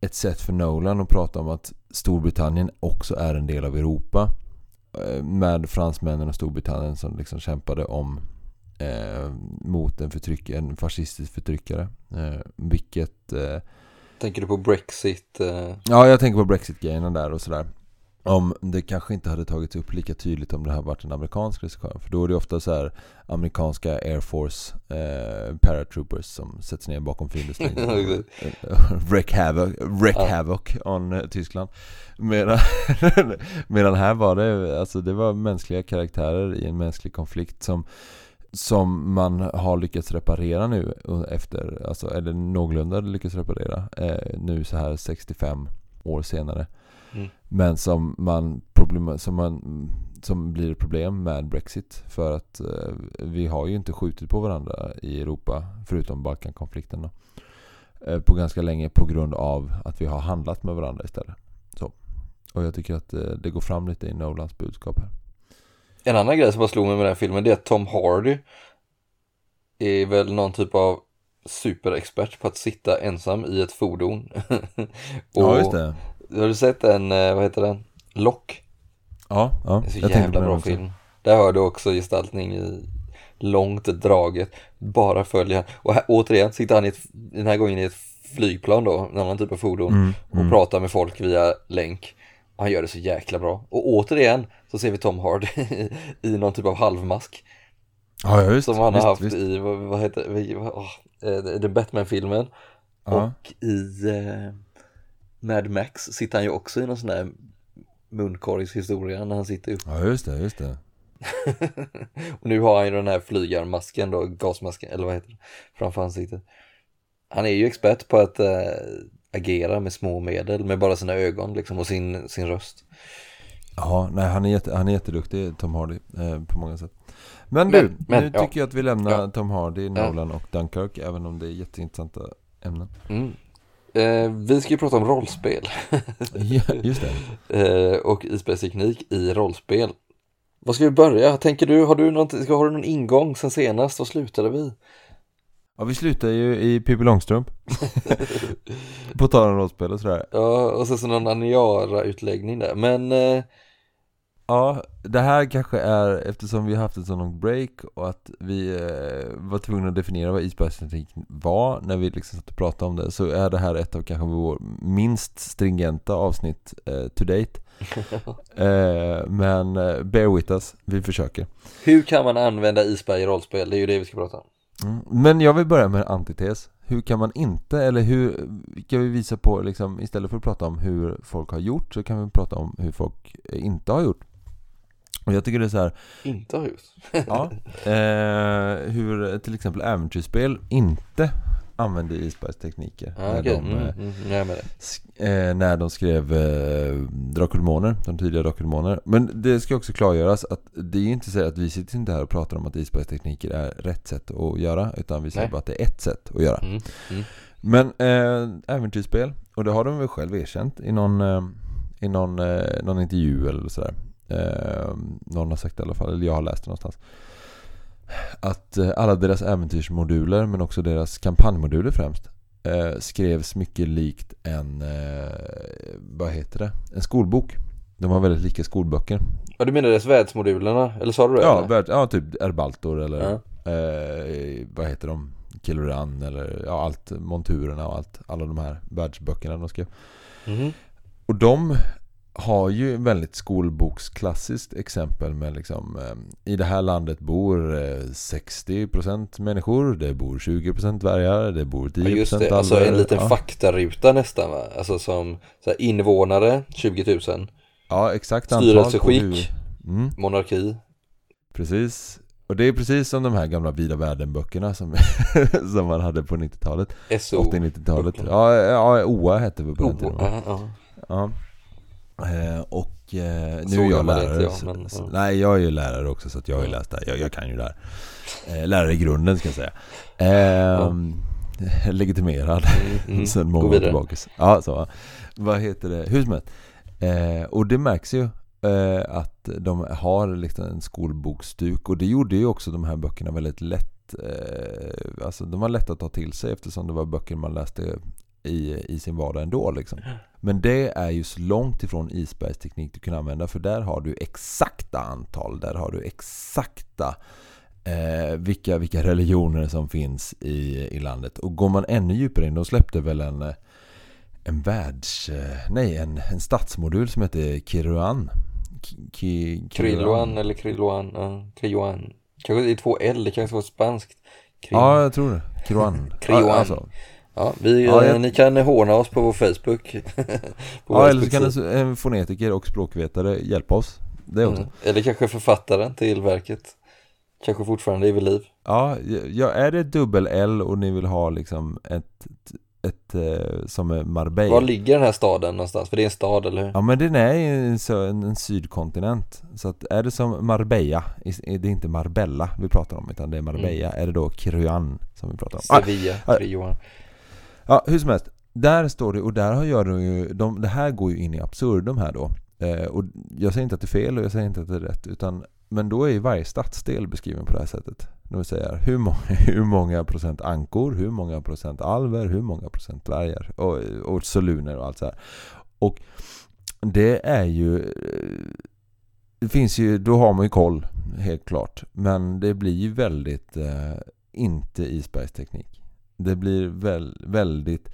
ett sätt för Nolan att prata om att Storbritannien också är en del av Europa. Eh, Med fransmännen och Storbritannien som liksom kämpade om eh, mot en, förtryck, en fascistisk förtryckare. Eh, vilket eh, Tänker du på Brexit? Eh, Ja, jag tänker på Brexit-grejerna där och sådär. Om det kanske inte hade tagits upp lika tydligt om det här varit en amerikansk regissör. För då är det ofta så här amerikanska Air Force eh, paratroopers som sätts ner bakom fiendestrid. wreck havoc, wreck Ja. havoc on eh, Tyskland. Medan, medan här var det, alltså det var mänskliga karaktärer i en mänsklig konflikt som som man har lyckats reparera nu efter, alltså, eller någorlunda lyckats reparera eh, nu så här 65 år senare. Mm. Men som man, problem, som man som blir ett problem med Brexit för att eh, vi har ju inte skjutit på varandra i Europa förutom Balkankonflikten då. Eh, på ganska länge på grund av att vi har handlat med varandra istället. Så. Och jag tycker att eh, det går fram lite i Nolans budskap här. En annan grej som bara slog mig med den här filmen det är att Tom Hardy är väl någon typ av superexpert på att sitta ensam i ett fordon. och Ja just det. Har du sett en, eh, vad heter den? Lock? Ja, ja. Det är så jag jävla bra också. film. Där har du också gestaltning i långt draget. Bara följa. Och här, återigen sitter han i ett, den här gången i ett flygplan då, en annan typ av fordon. Mm, och mm. pratar med folk via länk. Och han gör det så jäkla bra. Och återigen så ser vi Tom Hardy i någon typ av halvmask. Ja, ja, just Som han visst, har haft visst. i, vad, vad heter det, oh, den Batman-filmen. Ja. Och i eh, Mad Max sitter han ju också i någon sån där munkorgshistoria när han sitter upp. Ja just det, just det. och nu har han ju den här flygarmasken då, gasmasken, eller vad heter det, framför ansiktet. Han är ju expert på att eh, agera med små medel, med bara sina ögon liksom och sin, sin röst. Ja, nej han är, jätte, han är jätteduktig Tom Hardy eh, på många sätt. Men, Men- du, men, nu ja. tycker jag att vi lämnar Ja. Tom Hardy, Ja. Nolan och Dunkirk även om det är jätteintressanta ämnen. Mm. Eh, vi ska ju prata om rollspel ja, just det. eh, och isbergsteknik i rollspel. Vad ska vi börja? Tänker du, har du, något, ska, har du någon ingång sen senast? Vad slutade vi? Ja, vi slutar ju i Pippi Långstrump. på tal om rollspel och sådär. Ja, och sen så någon Aniara-utläggning där. Men eh, Ja, det här kanske är eftersom vi har haft ett så långt break och att vi eh, var tvungna att definiera vad isbergsteknik var när vi liksom satt och pratade om det så är det här ett av kanske vår minst stringenta avsnitt eh, to date. eh, men eh, bear with us, vi försöker. hur kan man använda isberg i rollspel? Det är ju det vi ska prata om. Mm. Men jag vill börja med en antites. Hur kan man inte, eller hur kan vi visa på liksom, istället för att prata om hur folk har gjort så kan vi prata om hur folk inte har gjort. Och jag tycker det är så här, Inte har gjort. Ja, eh, hur till exempel äventyrsspel inte använde isbergstekniker Ja, när, okej. de, Mm, eh, mm, sk- eh, när de skrev eh, Demoner, de tidiga Demoner. Men det ska också klargöras att det är inte så att vi sitter inte här och pratar om att isbergstekniker är rätt sätt att göra, utan vi säger bara att det är ett sätt att göra. Mm, mm. Men eh, äventyrsspel, och det har de väl själv erkänt i någon, eh, i någon, eh, någon intervju eller sådär. Eh, någon har sagt det i alla fall, eller jag har läst det någonstans. Att eh, alla deras äventyrsmoduler, men också deras kampanjmoduler främst, eh, skrevs mycket likt en, eh, vad heter det, en skolbok. De var väldigt lika skolböcker. Ja, du menar världsmodulerna? Eller sa du det? Ja, värld, ja typ Erbaltor eller Ja. eh, vad heter de? Killoran eller ja, allt, monturerna och allt. Alla de här världsböckerna de skrev. Mhm. Och de har ju väldigt skolboksklassiskt exempel med liksom eh, I det här landet bor eh, 60% människor, det bor 20% dvärgar, det bor 10% Ja, just det, alltså en liten ja. faktaruta nästan va? Alltså som så här, invånare 20 000, Ja, exakt Styrelseskick. Mm, monarki. precis. Och det är precis som de här gamla Vida Världen-böckerna som, som man hade på 90-talet. SO. 80-90-talet. böckerna. Ja, ja, OA hette vi på den tiden. va? ja. Eh, och eh, nu Så är jag lärare. jag, så- men, så, ja. Nej, jag är ju lärare också så att jag har ju Ja. läst det. Jag, jag kan ju det här. Eh, lärare i grunden ska jag säga. Eh, Legitimerad Mm, mm. sen många år tillbaka. Ja, så. va. Vad heter det? Helst. Eh, och det märks ju eh, att de har liksom en skolbokstuk och det gjorde ju också de här böckerna väldigt lätt eh, Alltså de var lätta att ta till sig eftersom det var böcker man läste i, i sin vardag ändå liksom. Men det är ju så långt ifrån isbergsteknik du kan använda för där har du exakta antal, där har du exakta eh, vilka, vilka religioner som finns i, i landet. Och går man ännu djupare in, de släppte väl en, eh, en världs... eh, Nej, en, en stadsmodul som heter Kiruan. Ki- Ki- Krilloan eller Krilloan, ja. Kanske det är två L, det kanske var spanskt. Krill- Ja, jag tror det. Kiruan. Kiruan. Ja, alltså. Ja, vi, Ja, eh, jag- ni kan håna oss på vår Facebook. på vår ja eller så kan en fonetiker och språkvetare hjälpa oss. Det också. Mm. Eller kanske författaren till verket. Kanske fortfarande är vid liv. Ja, ja, är det dubbel L och ni vill ha liksom ett, ett, eh, som är Marbella? Var ligger den här staden någonstans? För det är en stad, eller hur? Ja men den är en, en, en sydkontinent Så att är det som Marbella Det är inte Marbella vi pratar om utan det är Marbella Är det då Kiruan som vi pratar om ah, Sevilla, ah. Krilloan. Ja hur som helst. Där står det och där har gör de ju de, Det här går ju in i absurdum här då. Eh, Och jag säger inte att det är fel och jag säger inte att det är rätt utan Men då är ju varje stadsdel beskriven på det här sättet. Det vill säga hur många, hur många procent ankor Hur många procent alver Hur många procent dvärgar och, och soluner och allt så här. Och det är ju eh, Det finns ju, då har man ju koll helt klart. Men det blir ju väldigt eh, inte isbergsteknik. Det blir väl, väldigt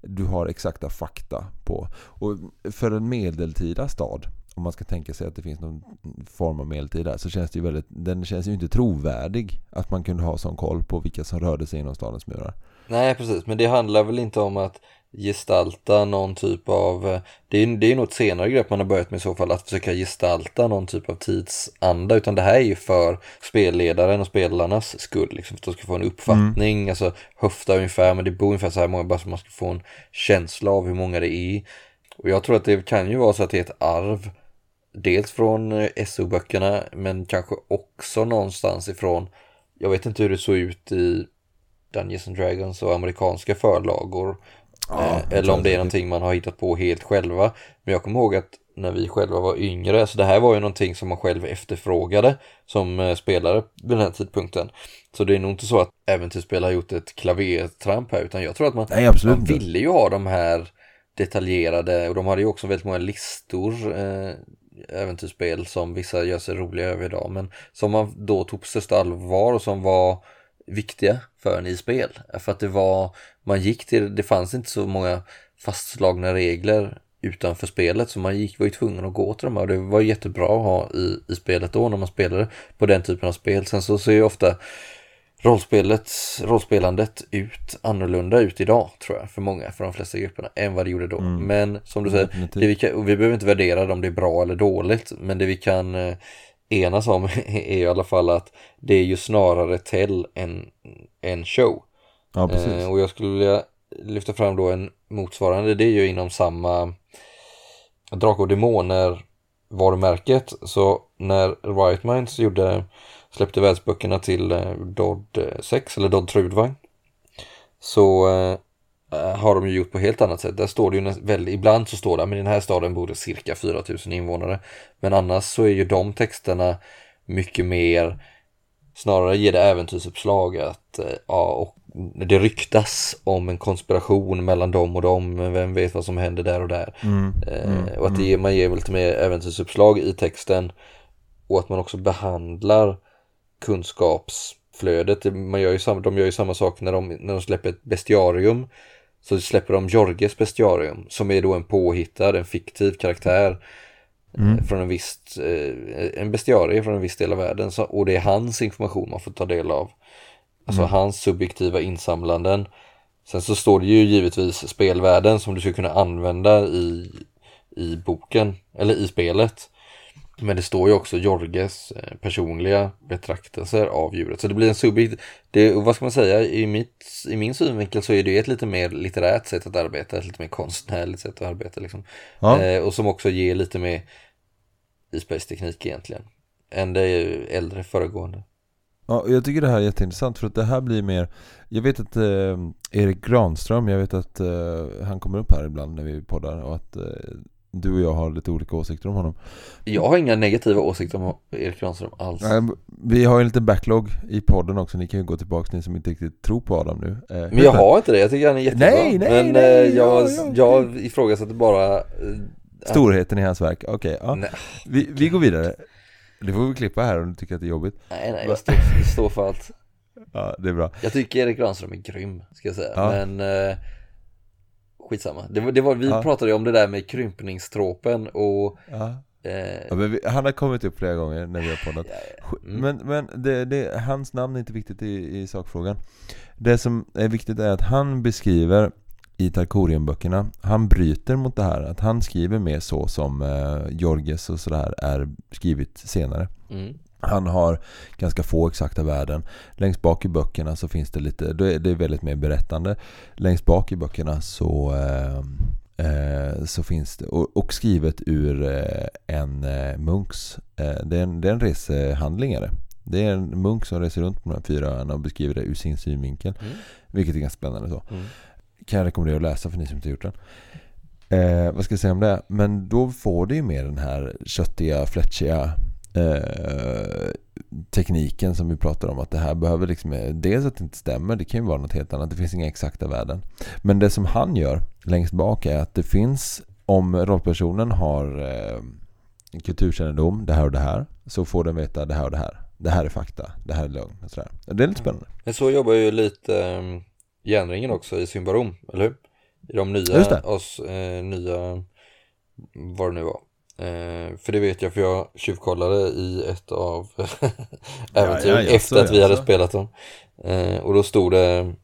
Du har exakta fakta på Och för en medeltida stad Om man ska tänka sig att det finns någon form av medeltida, Så känns det ju väldigt Den känns ju inte trovärdig Att man kunde ha sån koll på vilka som rörde sig inom stadens murar Nej, precis. Men det handlar väl inte om att gestalta någon typ av, eh, det är, det är något senare grepp man har börjat med i så fall, att försöka gestalta någon typ av tidsanda, utan det här är ju för spelledaren och spelarnas skull, liksom, för att de ska få en uppfattning, alltså höfta ungefär, men det bor ungefär så här många, bara så man ska få en känsla av hur många det är. Och jag tror att det kan ju vara så att det är ett arv, dels från eh, SO-böckerna, men kanske också någonstans ifrån, jag vet inte hur det såg ut i Dungeons and Dragons och amerikanska förlagor. Ja, eh, eller om det är någonting man har hittat på helt själva. Men jag kommer ihåg att när vi själva var yngre, så det här var ju någonting som man själv efterfrågade som eh, spelare vid den här tidpunkten. Så det är nog inte så att äventyrsspel har gjort ett klavertramp här, utan jag tror att man, Nej man ville ju ha de här detaljerade, och de hade ju också väldigt många listor, eh, äventyrsspel som vissa gör sig roliga över idag, men som man då tog på största allvar och som var viktiga för en i spel. För att det var, man gick till, det fanns inte så många fastslagna regler utanför spelet så man gick, var ju tvungen att gå till de här och det var jättebra att ha i, i spelet då när man spelade på den typen av spel. Sen så ser ju ofta rollspelet, rollspelandet ut annorlunda ut idag tror jag för många, för de flesta grupperna än vad det gjorde då. Men som du säger, vi, kan, och vi behöver inte värdera om det är bra eller dåligt, men det vi kan eh, enas om är i alla fall att det är ju snarare tell än, än show. Ja precis Eh, och jag skulle vilja lyfta fram då en motsvarande, det är ju inom samma Drakar och Demoner varumärket. Så när Riot Minds gjorde, släppte världsböckerna till eh, Dodd eh, 6 eller Dodd Trudvagn så eh, har de ju gjort på helt annat sätt. Där står det ju väldigt, ibland så står det, men i den här staden bor det cirka 4000 invånare. Men annars så är ju de texterna mycket mer Snarare ger det äventyrsuppslag att eh, ja, och det ryktas om en konspiration mellan dem och dem, men vem vet vad som händer där och där. eh, och att det ger, man ger väl lite mer äventyrsuppslag i texten och att man också behandlar kunskapsflödet. Det- Man gör ju samma, de gör ju samma sak när de, när de släpper ett bestiarium. Så släpper de Jorges bestiarium som är då en påhittad, en fiktiv karaktär eh, Mm. från en visst, eh, en bestiarie från en viss del av världen så, och det är hans information man får ta del av. Alltså Mm. hans subjektiva insamlanden. Sen så står det ju givetvis spelvärlden som du ska kunna använda i, i boken, eller i spelet. Men det står ju också Jorges eh, personliga betraktelser av djuret. Så det blir en subjekt, det, vad ska man säga, i, mitt, i min synvinkel så är det ett lite mer litterärt sätt att arbeta, ett lite mer konstnärligt sätt att arbeta liksom. Ja. Eh, och som också ger lite mer isbergsteknik egentligen. Än det äldre föregående. Ja, jag tycker det här är jätteintressant för att det här blir mer Jag vet att eh, Erik Granström, jag vet att eh, han kommer upp här ibland när vi poddar och att eh, du och jag har lite olika åsikter om honom. Jag har inga negativa åsikter om Erik Granström alls. Eh, Vi har ju en liten backlog i podden också, ni kan ju gå tillbaka ni som inte riktigt tror på Adam nu. Eh, Men jag har inte det, jag tycker han är jättebra. Nej, nej, Men nej, eh, jag, ja, ja, jag ifrågasätter bara... eh, Storheten i hans verk, okej. ja. Nej. vi, vi går vidare. Det får vi klippa här om du tycker att det är jobbigt. Nej, nej, jag står, jag står för allt. Ja, det är bra. Jag tycker Erik Granström är grym, ska jag säga. Ja. Men eh, skitsamma. Det var, det var, vi Ja. pratade ju om det där med krympningstråpen och Ja. eh, Ja, vi, han har kommit upp flera gånger när vi har poddat. Mm. Men, men det, det, hans namn är inte viktigt i, i sakfrågan. Det som är viktigt är att han beskriver i Tarkorienböckerna, han bryter mot det här. Att han skriver mer så som eh, Georges och sådär är skrivit senare. mm, Han har ganska få exakta värden. Längst bak i böckerna så finns det lite, det är, det är väldigt mer berättande. Längst bak i böckerna så, eh, eh, så finns det, och, och skrivet ur eh, en eh, munks, eh, det, är en, det är en resehandling är det. Det är en munk som reser runt på de här fyra öarna och beskriver det ur sin synvinkel. Mm. Vilket är ganska spännande så. mm. Kan jag rekommendera att läsa för ni som inte gjort den. Eh, vad ska jag säga om det? Men då får det ju mer den här köttiga, flätschiga eh, tekniken som vi pratar om. Att det här behöver liksom, dels att det inte stämmer, det kan ju vara något helt annat. Det finns inga exakta värden. Men det som han gör längst bak är att det finns, om rollpersonen har eh, kulturkännedom, det här och det här, så får den veta det här och det här. Det här är fakta, det här är lögn. Sådär. Det är lite spännande. Men så jobbar ju lite um, järnringen också i Symbarom, eller hur? I de nya, oss, eh, nya, vad det nu var. Eh, för det vet jag för jag tjuvkollade i ett av äventyren ja, ja, efter så, att vi ja, hade så. spelat dem. Eh, och då stod det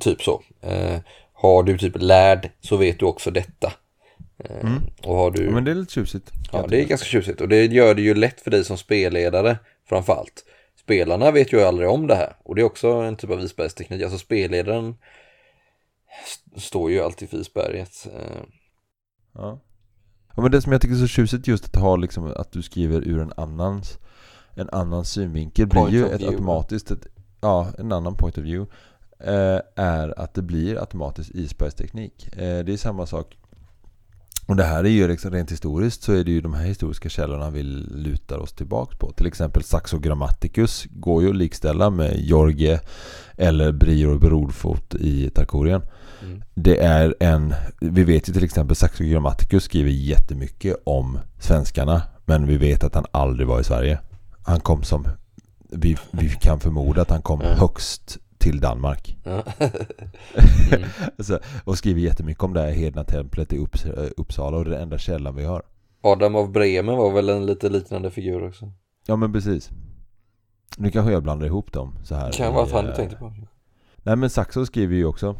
typ så. Eh, har du typ lärd så vet du också detta. Eh, Och har du... Mm. Ja, men det är lite tjusigt. Ja, det är ganska tjusigt och det gör det ju lätt för dig som spelledare framförallt. Spelarna vet ju aldrig om det här och det är också en typ av isbergsteknik. Alltså spelledaren st- står ju alltid för isberget. Ja. ja men det som jag tycker är så tjusigt just att ha liksom att du skriver ur en annans En annan synvinkel blir Point ju of ett view. automatiskt ett, Ja, en annan point of view eh, Är att det blir automatiskt isbergsteknik eh, Det är samma sak och det här är ju liksom rent historiskt så är det ju de här historiska källorna vi lutar oss tillbaks på. Till exempel Saxo Grammaticus går ju att likställa med Jorge eller Brior Brodfot i Tarkorien. Mm. Det är en, vi vet ju till exempel Saxo Grammaticus skriver jättemycket om svenskarna men vi vet att han aldrig var i Sverige. Han kom som, vi, vi kan förmoda att han kom Ja. högst till Danmark. ja. Alltså, och skriver jättemycket om det här Hedna-templet i Upps, Uppsala och det är den enda källan vi har. Adam av Bremen var väl en lite liknande figur också. Ja men precis. Nu kanske jag blandar ihop dem så här. Kan i, vara att han du eh, tänkte på. Nej men Saxo skriver ju också.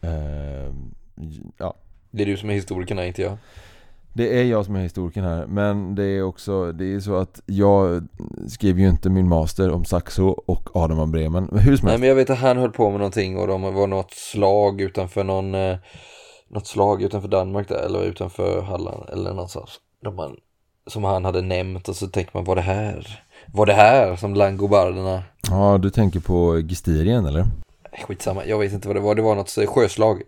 Eh, ja. Det är du som är historikerna, inte jag. Det är jag som är historikern här, men det är också, det är så att jag skrev ju inte min master om Saxo och Adam av Bremen. Men hur som Nej helst. men jag vet att han höll på med någonting och de var något slag utanför någon eh, Något slag utanför Danmark där eller utanför Halland eller någonstans man, Som han hade nämnt och så tänker man var det här Var det här som langobarderna Ja, du tänker på Gistirien eller? Skitsamma, jag vet inte vad det var, det var något sjöslag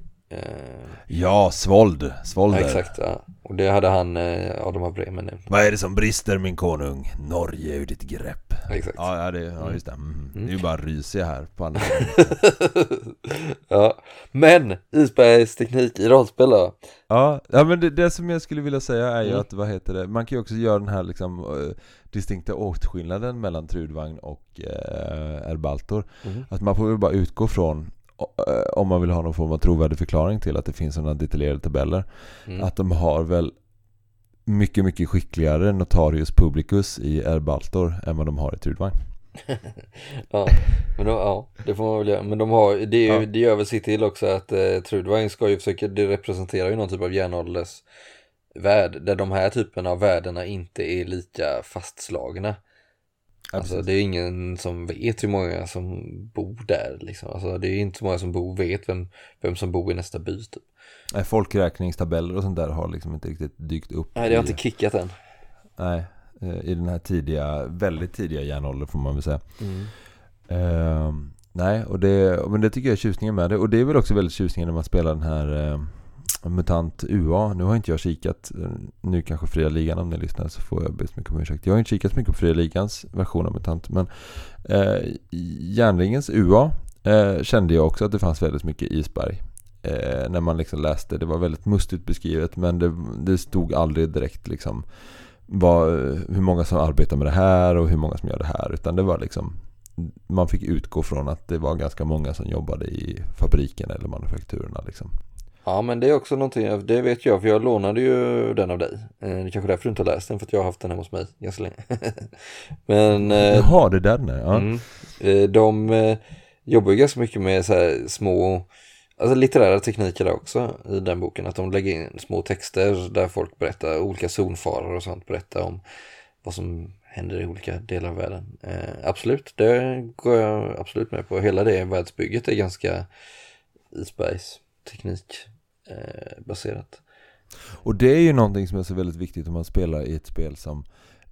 Ja, Svold. Svolder. ja, Exakt, ja. och det hade han eh, Adam av Bremen nämnt Vad är det som brister min konung? Norge ur ditt grepp. Exakt Ja, det, ja just det. Mm. Det är ju bara rysiga här på andra Ja, men isbergsteknik i rollspel då? Ja, ja men det, det som jag skulle vilja säga är ju Mm. att, vad heter det, man kan ju också göra den här liksom eh, distinkta åtskillnaden mellan Trudvagn och eh, Erbaltor. Mhm. Att man får väl bara utgå från, eh, om man vill ha någon form av trovärdig förklaring till att det finns sådana detaljerade tabeller, Mm. att de har väl mycket, mycket skickligare Notarius Publicus i Erbaltor än vad de har i Trudvang. Ja, men de, ja, det får man väl göra. Men de har, det, är ju, Ja. det gör väl sitt till också att eh, Trudvang ska ju försöka, det representerar ju någon typ av järnåldersvärld där de här typen av värdena inte är lika fastslagna. Alltså det är ingen som vet hur många som bor där liksom. Alltså det är inte så många som bor, vet vem, vem som bor i nästa by typ. Nej, Folkräkningstabeller och sånt där har liksom inte riktigt dykt upp. Nej, det har i- inte kickat än. Nej, eh, i den här tidiga, väldigt tidiga järnåldern får man väl säga. Ehm, nej, och det, men det tycker jag är tjusningen med det. Och det är väl också väldigt tjusningen när man spelar den här eh, MUTANT UA. Nu har inte jag kikat, nu kanske Fria Ligan om ni lyssnar så får jag be så mycket om ursäkt. Jag har inte kikat så mycket på Fria Ligans version av MUTANT. Men eh, Järnringens UA eh, kände jag också att det fanns väldigt mycket isberg. Eh, när man liksom läste, det var väldigt mustigt beskrivet men det, det stod aldrig direkt liksom vad, hur många som arbetar med det här och hur många som gör det här. Utan det var liksom man fick utgå från att det var ganska många som jobbade i fabriken eller manufakturerna liksom. Ja men det är också någonting, det vet jag för jag lånade ju den av dig. Eh, Det är kanske därför du inte har läst den för att jag har haft den hemma hos mig ganska länge. men eh, Jaha, det där är. Ja. Mm. Eh, De jobbar ju ganska mycket med så här små, alltså litterära tekniker där också i den boken. Att de lägger in små texter där folk berättar, olika zonfaror och sånt berättar om vad som händer i olika delar av världen. Eh, absolut, det går jag absolut med på. Hela det världsbygget är ganska isbergsteknik baserat. Och det är ju någonting som är så väldigt viktigt om man spelar i ett spel som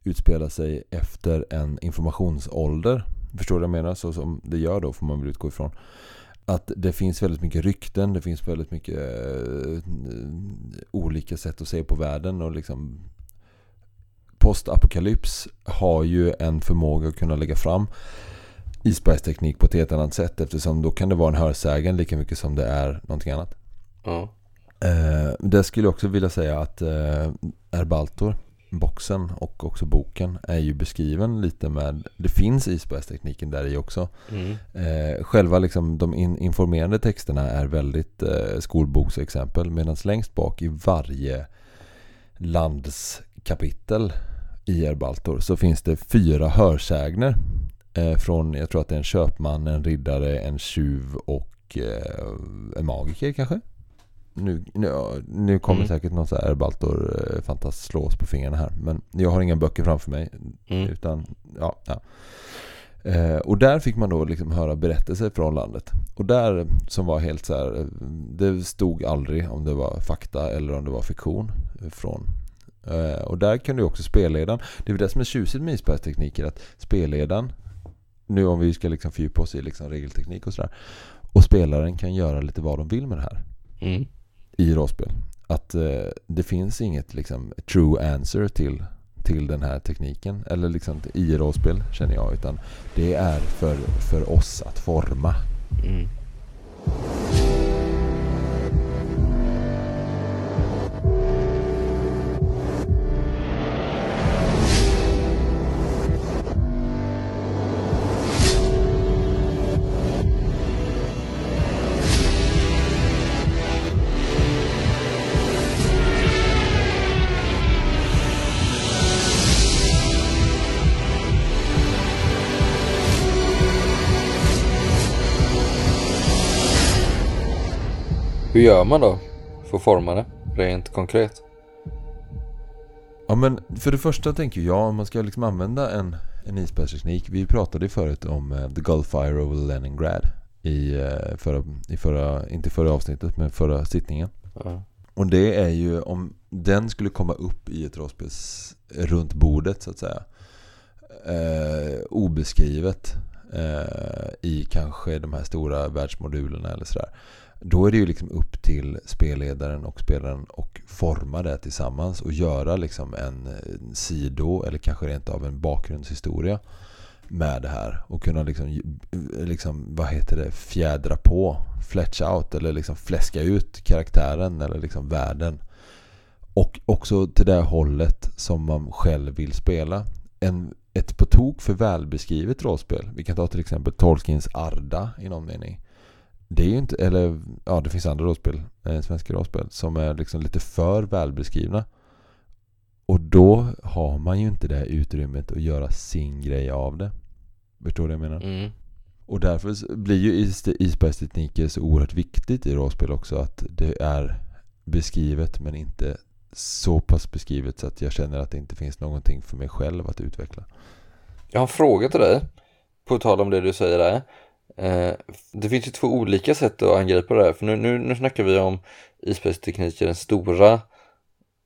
utspelar sig efter en informationsålder. Förstår du vad jag menar? Så som det gör då får man väl utgå ifrån. Att det finns väldigt mycket rykten, det finns väldigt mycket eh, olika sätt att se på världen och liksom Postapokalyps har ju en förmåga att kunna lägga fram isbergsteknik på ett helt annat sätt eftersom då kan det vara en hörsägen lika mycket som det är någonting annat. Ja. Eh, det skulle jag också vilja säga att eh, Erbaltor, boxen och också boken är ju beskriven lite med, det finns isbergstekniken där i också. Mm. Eh, själva liksom de in, informerande texterna är väldigt eh, skolboksexempel medan längst bak i varje landskapitel i Erbaltor så finns det fyra hörsägner eh, från, jag tror att det är en köpman, en riddare, en tjuv och eh, en magiker kanske. Nu, nu, nu kommer Mm. säkert någon så här Erbaltor eh, fantast slå oss på fingrarna här. Men jag har inga böcker framför mig. Mm. Utan, ja, ja. Eh, och där fick man då liksom höra berättelser från landet. Och där som var helt så här, eh, det stod aldrig om det var fakta eller om det var fiktion från. Eh, och där kunde ju också spelledaren, det är väl det som är tjusigt med isbergstekniker, att spelledaren, nu om vi ska liksom fördjupa oss i liksom regelteknik och sådär, och spelaren kan göra lite vad de vill med det här Mm i rollspel. Att eh, det finns inget liksom true answer till, till den här tekniken. Eller liksom i rollspel känner jag. Utan det är för, för oss att forma. Mm. Gör man då för att forma det rent konkret? Ja men för det första tänker jag om man ska liksom använda en, en isbergsteknik. Vi pratade ju förut om eh, The Gulfire over Leningrad. I, eh, förra, i förra, inte förra avsnittet men förra sittningen. Ja. Och det är ju om den skulle komma upp i ett rollspel s- runt bordet så att säga. Eh, obeskrivet eh, i kanske de här stora världsmodulerna eller sådär. Då är det ju liksom upp till spelledaren och spelaren och forma det tillsammans och göra liksom en, sido eller kanske rent av en bakgrundshistoria med det här och kunna liksom, liksom vad heter det, fjädra på, fletch out eller liksom fläska ut karaktären eller liksom världen. Och också till det hållet som man själv vill spela. En, ett på tok för välbeskrivet rollspel. Vi kan ta till exempel Tolkiens Arda i någon mening. Det är ju inte, eller ja det finns andra rollspel, eh, svenska rollspel som är liksom lite för välbeskrivna. Och då har man ju inte det här utrymmet att göra sin grej av det. Förstår du vad jag menar? Mm. Och därför blir ju is- isbergstekniker så oerhört viktigt i rollspel också. Att det är beskrivet men inte så pass beskrivet så att jag känner att det inte finns någonting för mig själv att utveckla. Jag har en fråga till dig, på tal om det du säger där. Eh, det finns ju två olika sätt att angripa det här, för nu, nu, nu snackar vi om isbergsteknik i den stora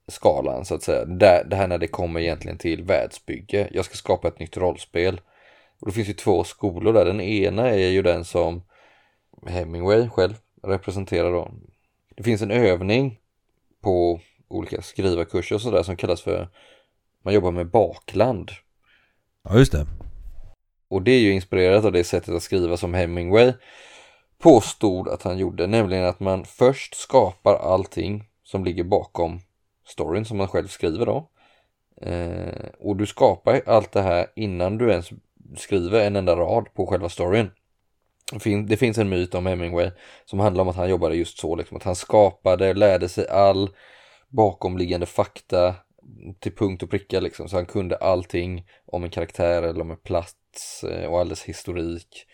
skalan så att säga. Det, det här när det kommer egentligen till världsbygge. Jag ska skapa ett nytt rollspel. Och det finns ju två skolor där. Den ena är ju den som Hemingway själv representerar då. Det finns en övning på olika skrivarkurser och sådär som kallas för man jobbar med bakland. Ja, just det. Och det är ju inspirerat av det sättet att skriva som Hemingway påstod att han gjorde, nämligen att man först skapar allting som ligger bakom storyn som man själv skriver då. Eh, och du skapar allt det här innan du ens skriver en enda rad på själva storyn. Det fin- Det finns en myt om Hemingway som handlar om att han jobbade just så, liksom, att han skapade, lärde sig all bakomliggande fakta till punkt och pricka liksom, så han kunde allting om en karaktär eller om en plats eh, och alldeles historik.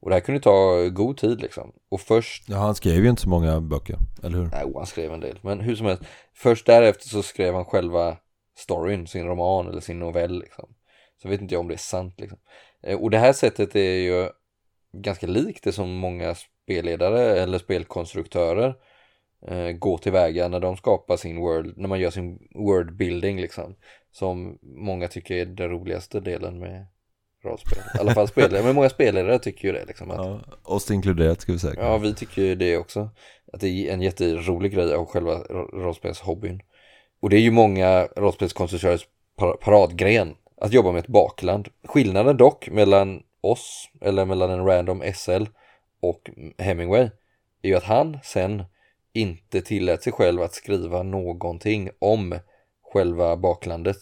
Och det här kunde ta god tid liksom. Och först Ja, han skrev ju inte så många böcker, eller hur? Nej, han skrev en del. Men hur som helst, först därefter så skrev han själva storyn, sin roman eller sin novell liksom. Så vet inte jag om det är sant liksom. Eh, Och det här sättet är ju ganska likt det som många spelledare eller spelkonstruktörer eh, går tillväga när de skapar sin world, när man gör sin word building liksom. Som många tycker är den roligaste delen med rollspel. I alla fall spelare, men många spelledare tycker ju det liksom. Att, Ja, oss inkluderat ska vi säga. Ja, vi tycker ju det också. Att det är en jätterolig grej av själva ro- rollspelshobbyn. Och det är ju många rollspelskonstruktörers par- paradgren att jobba med ett bakland. Skillnaden dock mellan oss, eller mellan en random SL och Hemingway, är ju att han sen inte tillät sig själv att skriva någonting om själva baklandet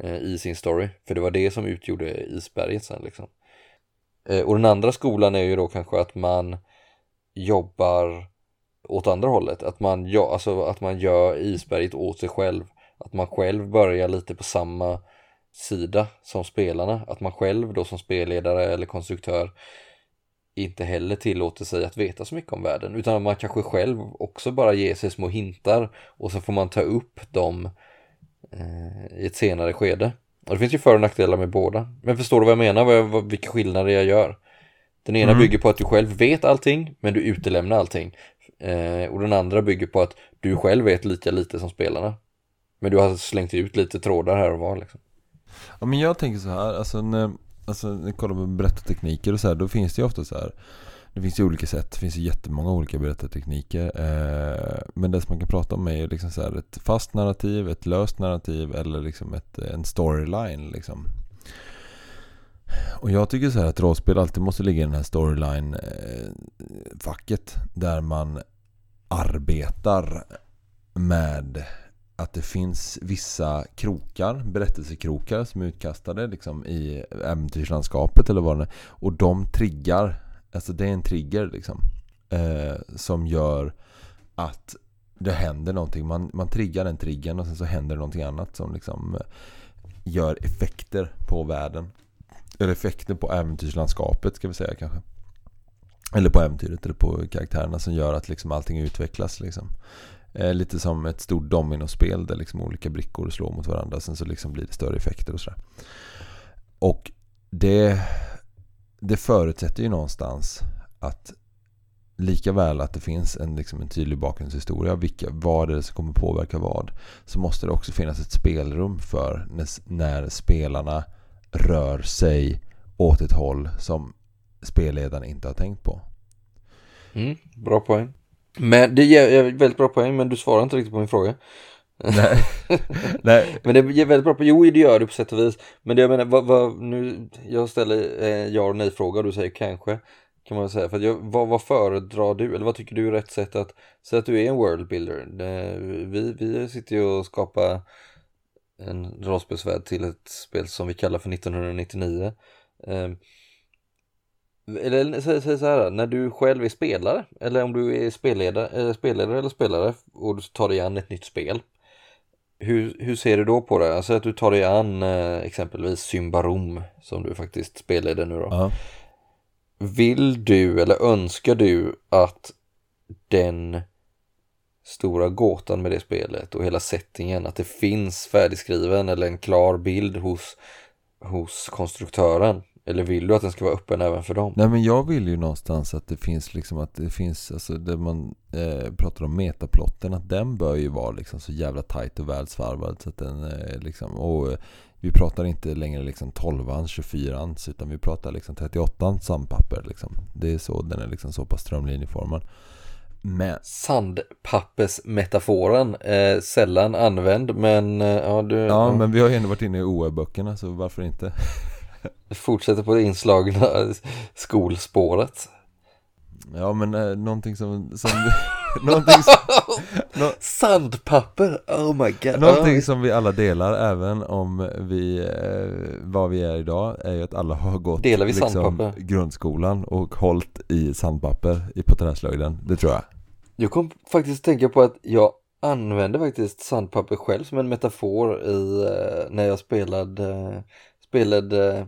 eh, i sin story. För det var det som utgjorde isberget sen liksom. Eh, Och den andra skolan är ju då kanske att man jobbar åt andra hållet. Att man, ja, alltså att man gör isberget åt sig själv. Att man själv börjar lite på samma sida som spelarna. Att man själv då som spelledare eller konstruktör inte heller tillåter sig att veta så mycket om världen. Utan man kanske själv också bara ger sig små hintar och så får man ta upp dem eh, i ett senare skede. Och det finns ju för och nackdelar med båda. Men förstår du vad jag menar? Vad vad, vilka skillnader jag gör? Den ena bygger på att du själv vet allting, men du utelämnar allting. Eh, och den andra bygger på att du själv vet lika lite som spelarna. Men du har slängt ut lite trådar här och var liksom. Ja men jag tänker så här, alltså när, alltså när jag kollar på berättartekniker och så här, då finns det ju ofta så här. Det finns ju olika sätt, det finns ju jättemånga olika berättartekniker. Eh, Men det som man kan prata om är ju liksom så här ett fast narrativ, ett löst narrativ eller liksom ett, en storyline liksom. Och jag tycker så här att rollspel alltid måste ligga i den här storyline-facket eh, Där man arbetar med att det finns vissa krokar, berättelsekrokar som är utkastade liksom i äventyrslandskapet eller vad det är. Och de triggar, alltså det är en trigger liksom. Eh, som gör att det händer någonting. Man, man triggar den triggern och sen så händer det någonting annat som liksom eh, gör effekter på världen. Eller effekter på äventyrslandskapet ska vi säga kanske. Eller på äventyret eller på karaktärerna som gör att liksom allting utvecklas liksom. Eh, lite som ett stort dominospel där liksom olika brickor slår mot varandra. Sen så liksom blir det större effekter och sådär. Och det, det förutsätter ju någonstans att lika väl att det finns en, liksom en tydlig bakgrundshistoria, vilka, vad är det som kommer påverka vad, så måste det också finnas ett spelrum för när, när spelarna rör sig åt ett håll som spelledaren inte har tänkt på. Mm, bra poäng. Men det ger väldigt bra poäng, men du svarar inte riktigt på min fråga. Nej. Nej. Men det ger väldigt bra poäng. Jo, det gör du på sätt och vis. Men det jag menar, vad, vad, nu, jag ställer eh, ja och nej fråga och du säger kanske. Kan man säga. För jag, vad, vad föredrar du? Eller vad tycker du är rätt sätt att, säga att du är en world builder. Det, vi, vi sitter ju och skapar en rollspelsvärld till ett spel som vi kallar för 1999. Eh, eller säg, säg så här, när du själv är spelare eller om du är spelledare, eh, spelledare eller spelare och du tar dig an ett nytt spel. Hur, hur ser du då på det? Alltså att du tar dig an eh, exempelvis Symbarom som du faktiskt det nu då. Ja. Vill du eller önskar du att den stora gåtan med det spelet och hela settingen, att det finns färdigskriven eller en klar bild hos, hos konstruktören? Eller vill du att den ska vara öppen även för dem? Nej men jag vill ju någonstans att det finns liksom att det finns, alltså det man eh, pratar om metaplotten, att den bör ju vara liksom så jävla tight och välsvarvad så att den eh, liksom, och eh, vi pratar inte längre liksom 12 24 utan vi pratar liksom 38 sandpapper liksom. Det är så, den är liksom så pass strömlinjeformad. Men, Sandpappersmetaforen, eh, sällan använd men eh, ja du ja men vi har ju ändå varit inne i OE-böckerna så varför inte? fortsätter på det inslagna skolspåret. Ja men eh, någonting som, som någonting, som, nå, Sandpapper, oh my god. någonting som vi alla delar även om vi, eh, vad vi är idag är ju att alla har gått Delar vi liksom, sandpapper? grundskolan och hållit i sandpapper i på träslöjden, det tror jag Jag kom faktiskt tänka på att jag använde faktiskt sandpapper själv som en metafor i, eh, när jag spelade, eh, spelade eh,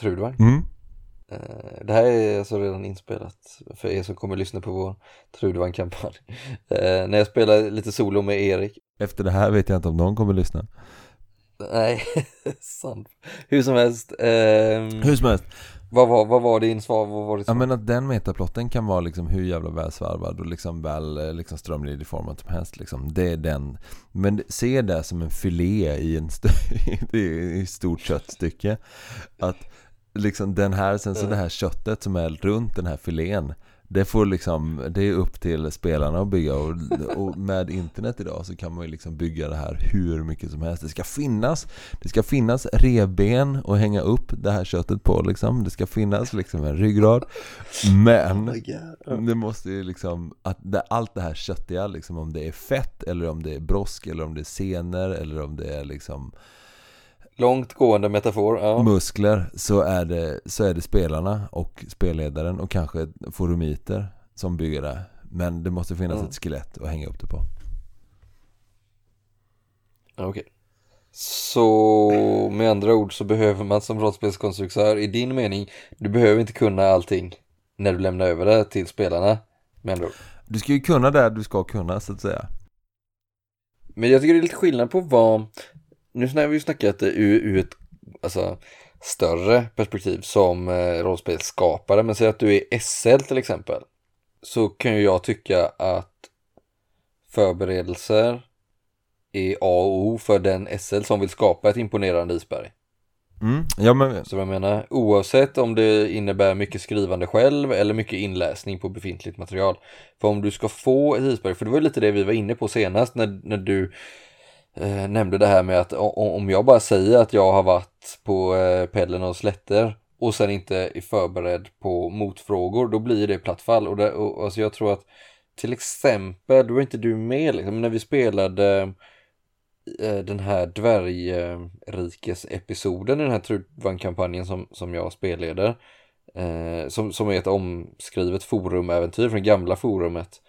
Trudvang. mm. Eh, Det här är alltså redan inspelat för er som kommer lyssna på vår Trudvang-kampanj. Eh, när jag spelade lite solo med Erik. Efter det här vet jag inte om någon kommer lyssna Nej, sant. Hur som helst. ehm, Hur som helst, vad, var, vad var din svar? Vad var ditt ja svar? men att den metaplotten kan vara liksom hur jävla välsvarvad och liksom väl eh, liksom strömlinjeformad som helst liksom. Det är den Men se det som en filé i en st- i stort köttstycke Att liksom den här, sen så det här köttet som är runt den här filén Det får liksom, det är upp till spelarna att bygga och, och med internet idag så kan man ju liksom bygga det här hur mycket som helst. Det ska finnas, det ska finnas revben att hänga upp det här köttet på liksom. Det ska finnas liksom en ryggrad. Men det måste ju liksom, att det, allt det här köttiga liksom om det är fett eller om det är brosk eller om det är senor eller om det är liksom Långtgående metafor, ja. muskler så är, det, så är det spelarna och spelledaren och kanske forumiter som bygger det. Men det måste finnas Mm. ett skelett att hänga upp det på. Okej. Så med andra ord så behöver man som rollspelskonstruktör i din mening, du behöver inte kunna allting när du lämnar över det till spelarna. Med andra ord. Du ska ju kunna det du ska kunna så att säga. Men jag tycker det är lite skillnad på vad, nu har vi snackat ur, ur ett alltså, större perspektiv som eh, rollspelsskapare, men säg att du är SL till exempel. Så kan ju jag tycka att förberedelser är A och O för den SL som vill skapa ett imponerande isberg. Mm. Ja men, Så jag menar, oavsett om det innebär mycket skrivande själv eller mycket inläsning på befintligt material. För om du ska få ett isberg, för det var ju lite det vi var inne på senast när, när du eh, nämnde det här med att om jag bara säger att jag har varit på eh, Pellen och Slätter och sen inte är förberedd på motfrågor, då blir det platt fall. Och, det, och alltså jag tror att till exempel, då var inte du med liksom, när vi spelade eh, den här dvärgrikes-episoden i den här Trudvagn-kampanjen som, som jag spelleder. Eh, som, som är ett omskrivet forumäventyr från gamla forumet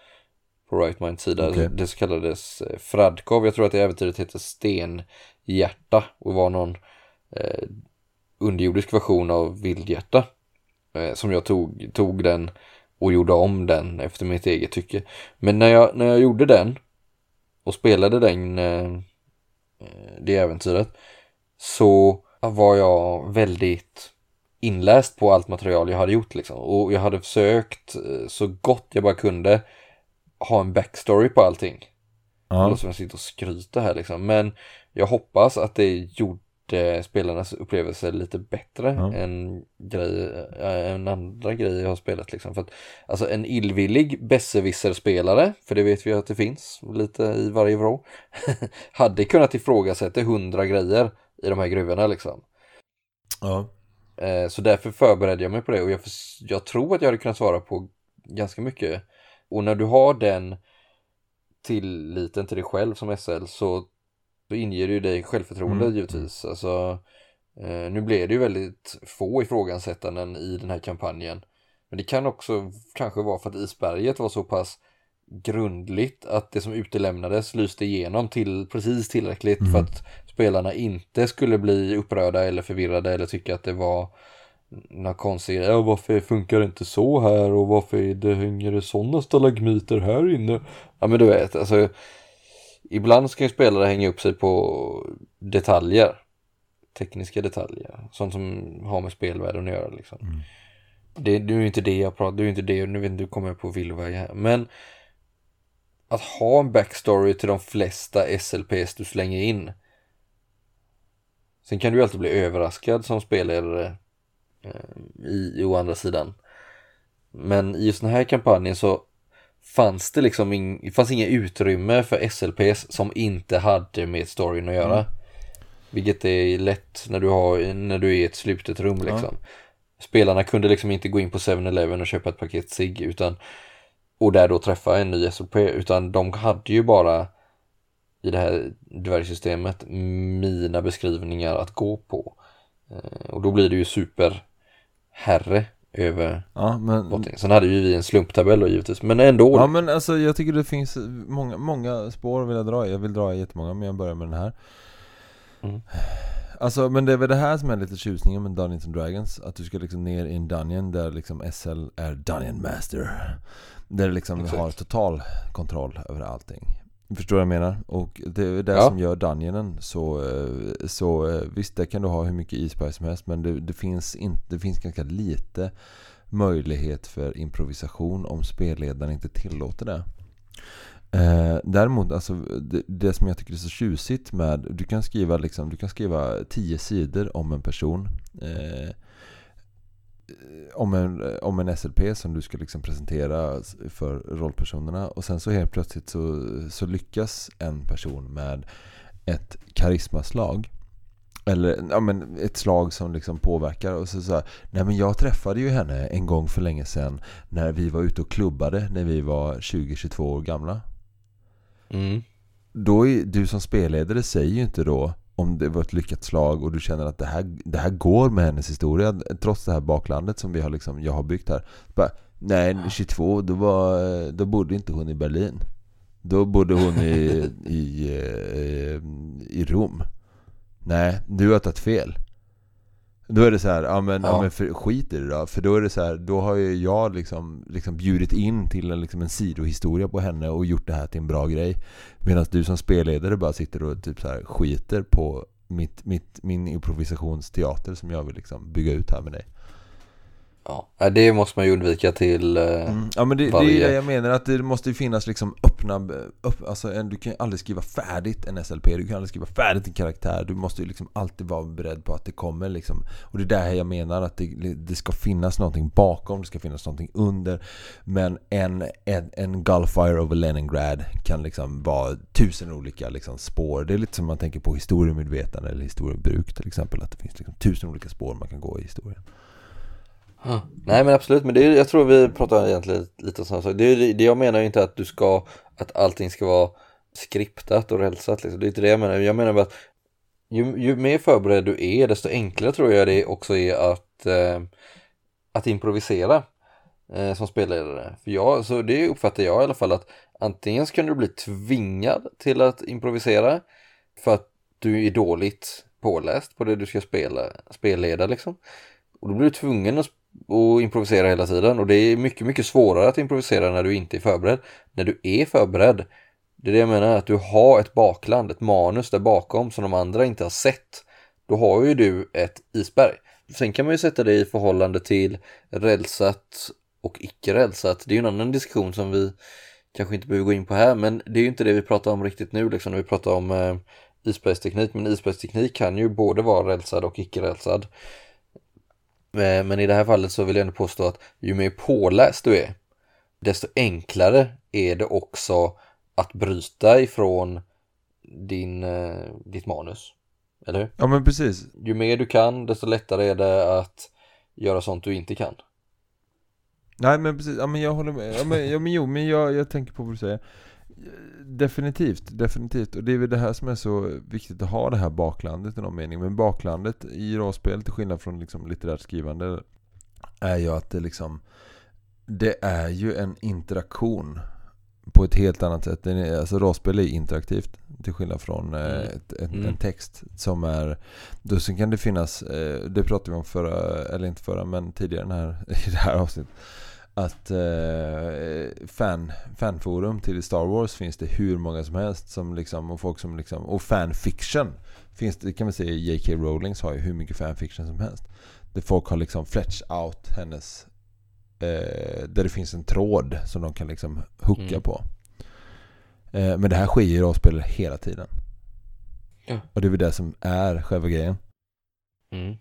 på Right Minds sida. Okej. Det så kallades eh, Fradkov. Jag tror att det äventyret heter Stenhjärta och var någon eh, underjordisk version av Vildhjärta. Eh, som jag tog, tog den och gjorde om den efter mitt eget tycke. Men när jag, när jag gjorde den och spelade den, eh, eh, det äventyret så var jag väldigt inläst på allt material jag hade gjort liksom. Och jag hade försökt eh, så gott jag bara kunde ha en backstory på allting. Det ja. låter som jag sitter och skryter här liksom. Men jag hoppas att det gjorde spelarnas upplevelse lite bättre Ja. än, grej, äh, än andra grejer jag har spelat liksom. För att, alltså en illvillig besserwisser-spelare, för det vet vi att det finns lite i varje vrå, hade kunnat ifrågasätta hundra grejer i de här gruvorna liksom. ja. Eh, Så därför förberedde jag mig på det och jag, jag tror att jag hade kunnat svara på ganska mycket. Och när du har den tilliten till dig själv som SL så inger det ju dig självförtroende Mm. givetvis. Alltså, eh, nu blev det ju väldigt få ifrågasättanden i den här kampanjen. Men det kan också kanske vara för att isberget var så pass grundligt att det som utelämnades lyste igenom till precis tillräckligt Mm. för att spelarna inte skulle bli upprörda eller förvirrade eller tycka att det var något konstigt. Ja, varför funkar det inte så här och varför är det, hänger det sådana stalagmiter här inne? Ja men du vet, alltså ibland ska ju spelare hänga upp sig på detaljer. Tekniska detaljer. Sånt som har med spelvärlden att göra liksom. Det, det är ju inte det jag pratar, det är ju inte det, nu vet inte, du kommer jag på villoväg här. Men att ha en backstory till de flesta SLPs du slänger in. Sen kan du ju alltid bli överraskad som spelare i, i å andra sidan. Men i just den här kampanjen så fanns det liksom det fanns inget utrymme för SLPs som inte hade med storyn att göra. Vilket är lätt när du, har, när du är i ett slutet rum liksom. Spelarna kunde liksom inte gå in på 7-Eleven och köpa ett paket cigg utan och där då träffa en ny SLP utan de hade ju bara i det här dvärgsystemet mina beskrivningar att gå på. Eh, Och då blir det ju superherre över Ja, men, någonting. Sen hade ju vi en slumptabell då givetvis, men ändå. ja, men alltså jag tycker det finns många, många spår vill jag dra i. Jag vill dra i jättemånga, men jag börjar med den här. Mm. Alltså, men det är väl det här som är lite tjusningen med Dungeons and Dragons. Att du ska liksom ner i en dungeon där liksom SL är Dungeon Master. Där du liksom Exakt. har total kontroll över allting. Förstår vad jag menar? Och det är det Ja. som gör dungeonen så, eh, så eh, visst, där kan du ha hur mycket isberg som helst men det, det, finns inte, det finns ganska lite möjlighet för improvisation om spelledaren inte tillåter det. Eh, däremot, alltså, det, det som jag tycker är så tjusigt med, du kan skriva liksom, du kan skriva tio sidor om en person. Eh, om en, om en SLP som du ska liksom presentera för rollpersonerna. Och sen så helt plötsligt så, så lyckas en person med ett karismaslag. Eller ja, men ett slag som liksom påverkar. Och så, så här, Nej men jag träffade ju henne en gång för länge sedan När vi var ute och klubbade när vi var 20-22 år gamla. Mm. då är, du som spelledare säger ju inte då om det var ett lyckat slag och du känner att det här, det här går med hennes historia trots det här baklandet som vi har liksom, jag har byggt här. Bara, nej, 22, då, var, då bodde inte hon i Berlin. Då bodde hon i, i, eh, i Rom. Nej, du har tagit fel. Då är det så här, ja men, ja. Ja. men för, skit i det då. För då är det så här, då har ju jag liksom, liksom bjudit in till en, liksom en sidohistoria på henne och gjort det här till en bra grej. Medan du som spelledare bara sitter och typ så här skiter på mitt, mitt, min improvisationsteater som jag vill liksom bygga ut här med dig. Ja, det måste man ju undvika till eh, Mm. Ja men det, det är varje- det jag menar att det måste ju finnas liksom öppna, upp, alltså en, du kan ju aldrig skriva färdigt en SLP, du kan aldrig skriva färdigt en karaktär, du måste ju liksom alltid vara beredd på att det kommer liksom. Och det är där jag menar att det, det ska finnas någonting bakom, det ska finnas någonting under. Men en, en, en Gulfire over Leningrad kan liksom vara tusen olika liksom spår. Det är lite som man tänker på historiemedvetande eller historiebruk till exempel Att det finns liksom tusen olika spår man kan gå i historien Ja. Nej men absolut, men det är, jag tror vi pratar egentligen lite om samma sak. Det, är- det jag menar ju inte att du ska, att allting ska vara skriptat och rälsat liksom. Det är inte det jag menar. Jag menar bara att ju, ju mer förberedd du är, desto enklare tror jag det också är att, eh, att improvisera eh, som spelledare. För jag, så det uppfattar jag i alla fall att antingen så kan du bli tvingad till att improvisera för att du är dåligt påläst på det du ska spela, spelleda liksom. Och då blir du tvungen att, och improvisera hela tiden och det är mycket, mycket svårare att improvisera när du inte är förberedd. När du är förberedd, det är det jag menar, att du har ett bakland, ett manus där bakom som de andra inte har sett. Då har ju du ett isberg. Sen kan man ju sätta det i förhållande till rälsat och icke rälsat. Det är ju en annan diskussion som vi kanske inte behöver gå in på här, men det är ju inte det vi pratar om riktigt nu, liksom när vi pratar om eh, isbergsteknik. Men isbergsteknik kan ju både vara rälsad och icke rälsad. Eh, Men i det här fallet så vill jag ändå påstå att ju mer påläst du är, desto enklare är det också att bryta ifrån din, eh, ditt manus. Eller hur? Ja men precis, Ju mer du kan, desto lättare är det att göra sånt du inte kan. Nej men precis, ja men jag håller med. Ja men, ja, men jo, men jag, jag tänker på vad du säger. Definitivt, definitivt. Och det är väl det här som är så viktigt att ha det här baklandet i någon mening. Men baklandet i rollspel, till skillnad från liksom litterärt skrivande, är ju att det liksom Det är ju en interaktion på ett helt annat sätt. Alltså rollspel är interaktivt till skillnad från eh, Mm. ett, en, Mm. en text som är... Då sen kan det finnas, eh, det pratade vi om förra, eller inte förra, men tidigare den här, i det här avsnittet. Att eh, fan, fanforum till Star Wars finns det hur många som helst som liksom, och folk som liksom, och fanfiction finns det, kan man säga J.K. Rowlings har ju hur mycket fanfiction som helst. Där folk har liksom fletch out hennes eh, där det finns en tråd som de kan liksom hooka Mm. på. Eh, men det här sker ju i rollspel hela tiden. Ja. Och det är väl det som är själva grejen. Mm.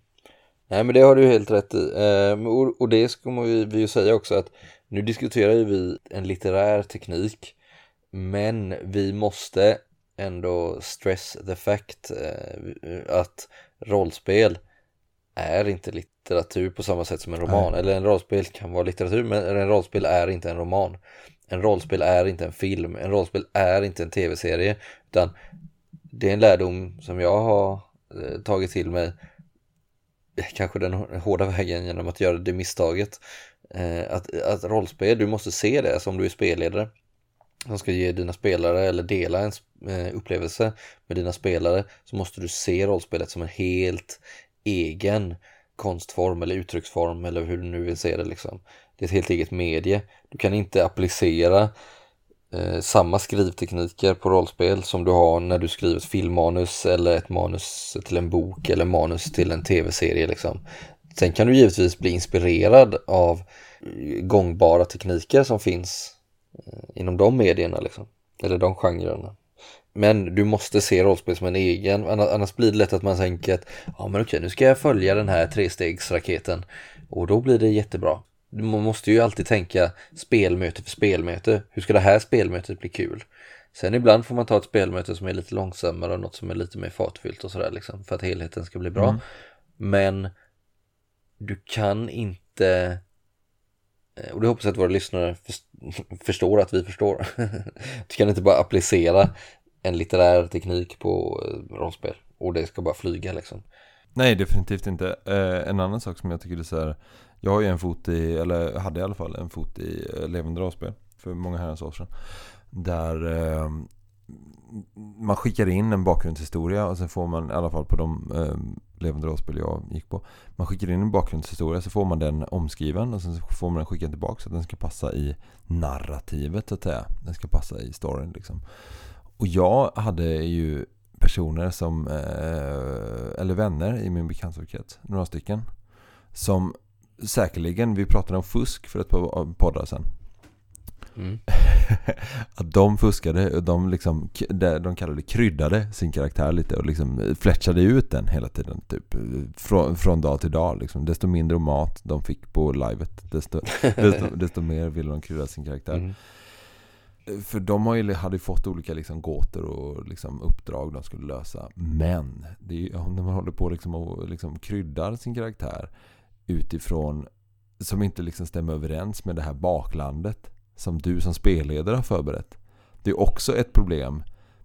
Nej men det har du helt rätt i. Ehm, och, det ska vi ju säga också att nu diskuterar ju vi en litterär teknik men vi måste ändå stress the fact eh, att rollspel är inte litteratur på samma sätt som en roman. Nej. Eller en rollspel kan vara litteratur men en rollspel är inte en roman. En rollspel är inte en film. En rollspel är inte en tv-serie. Utan det är en lärdom som jag har eh, tagit till mig kanske den hårda vägen genom att göra det misstaget. Eh, att, att rollspel, du måste se det som du är spelledare. Som ska ge dina spelare eller dela en eh, upplevelse med dina spelare så måste du se rollspelet som en helt egen konstform eller uttrycksform eller hur du nu vill se det liksom. Det är ett helt eget medie. Du kan inte applicera eh, samma skrivtekniker på rollspel som du har när du skriver ett filmmanus eller ett manus till en bok eller manus till en tv-serie liksom. Sen kan du givetvis bli inspirerad av eh, gångbara tekniker som finns eh, inom de medierna liksom. Eller de genrerna. Men du måste se rollspel som en egen, annars blir det lätt att man tänker att ja men okej nu ska jag följa den här trestegsraketen och då blir det jättebra. Man måste ju alltid tänka spelmöte för spelmöte. Hur ska det här spelmötet bli kul? Sen ibland får man ta ett spelmöte som är lite långsammare och något som är lite mer fartfyllt och sådär liksom för att helheten ska bli bra. Men du kan inte eh, och det hoppas jag att våra lyssnare förs- förstår att vi förstår. Du kan inte bara applicera en litterär teknik på eh, rollspel och det ska bara flyga liksom. Nej, definitivt inte. Eh, en annan sak som jag tycker är så här. Jag har ju en fot i, eller hade i alla fall en fot i eh, levande dragspel för många herrans år sedan. Där eh, man skickar in en bakgrundshistoria och sen får man, i alla fall på de eh, levande dragspel jag gick på. Man skickar in en bakgrundshistoria så får man den omskriven och sen får man den skickad tillbaka så att den ska passa i narrativet så att säga. Den ska passa i storyn liksom. Och jag hade ju personer som, eh, eller vänner i min bekantskapskrets, några stycken. Som säkerligen, vi pratade om fusk för ett par poddar sedan. Mm. att de fuskade, de liksom, det de kallade kryddade sin karaktär lite och liksom fletchade ut den hela tiden. Typ från, från dag till dag liksom. Desto mindre mat de fick på livet, desto, desto, desto mer ville de krydda sin karaktär. Mm. För de har ju, hade ju fått olika liksom gåtor och liksom uppdrag de skulle lösa. Men det är ju, om man håller på liksom och liksom kryddar sin karaktär utifrån som inte liksom stämmer överens med det här baklandet som du som spelledare har förberett. Det är också ett problem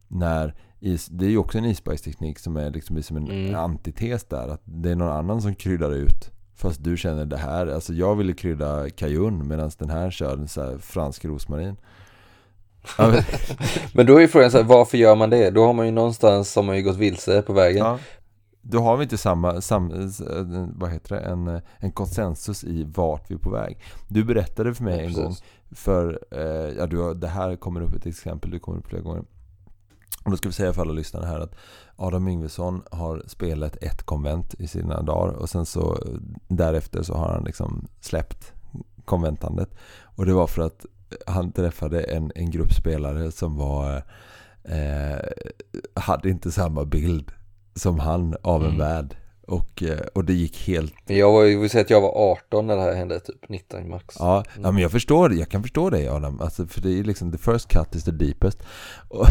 när is, det är ju också en isbergsteknik som är liksom som en Mm. antites där. Att det är någon annan som kryddar ut. Fast du känner det här, alltså jag ville krydda kajun medan den här kör en så fransk rosmarin. Men- då är frågan så här, varför gör man det? Då har man ju någonstans har man ju gått vilse på vägen. Ja. Då har vi inte samma, sam, eh, vad heter det, en, en konsensus i vart vi är på väg. Du berättade för mig Ja, en gång, för eh, ja, du det här kommer upp ett exempel, du kommer upp flera gånger. Och då ska vi säga för alla lyssnare här att Adam Yngvesson har spelat ett konvent i sina dagar och sen så eh, därefter så har han liksom släppt konventandet. Och det var för att han träffade en, en grupp spelare som var eh, hade inte samma bild som han av en Mm. värld. Och, eh, och det gick helt jag var, vill säga att jag var 18 när det här hände, typ 19 max. Ja, ja men jag förstår det, jag kan förstå det Adam. Alltså, för det är liksom the first cut is the deepest. Och,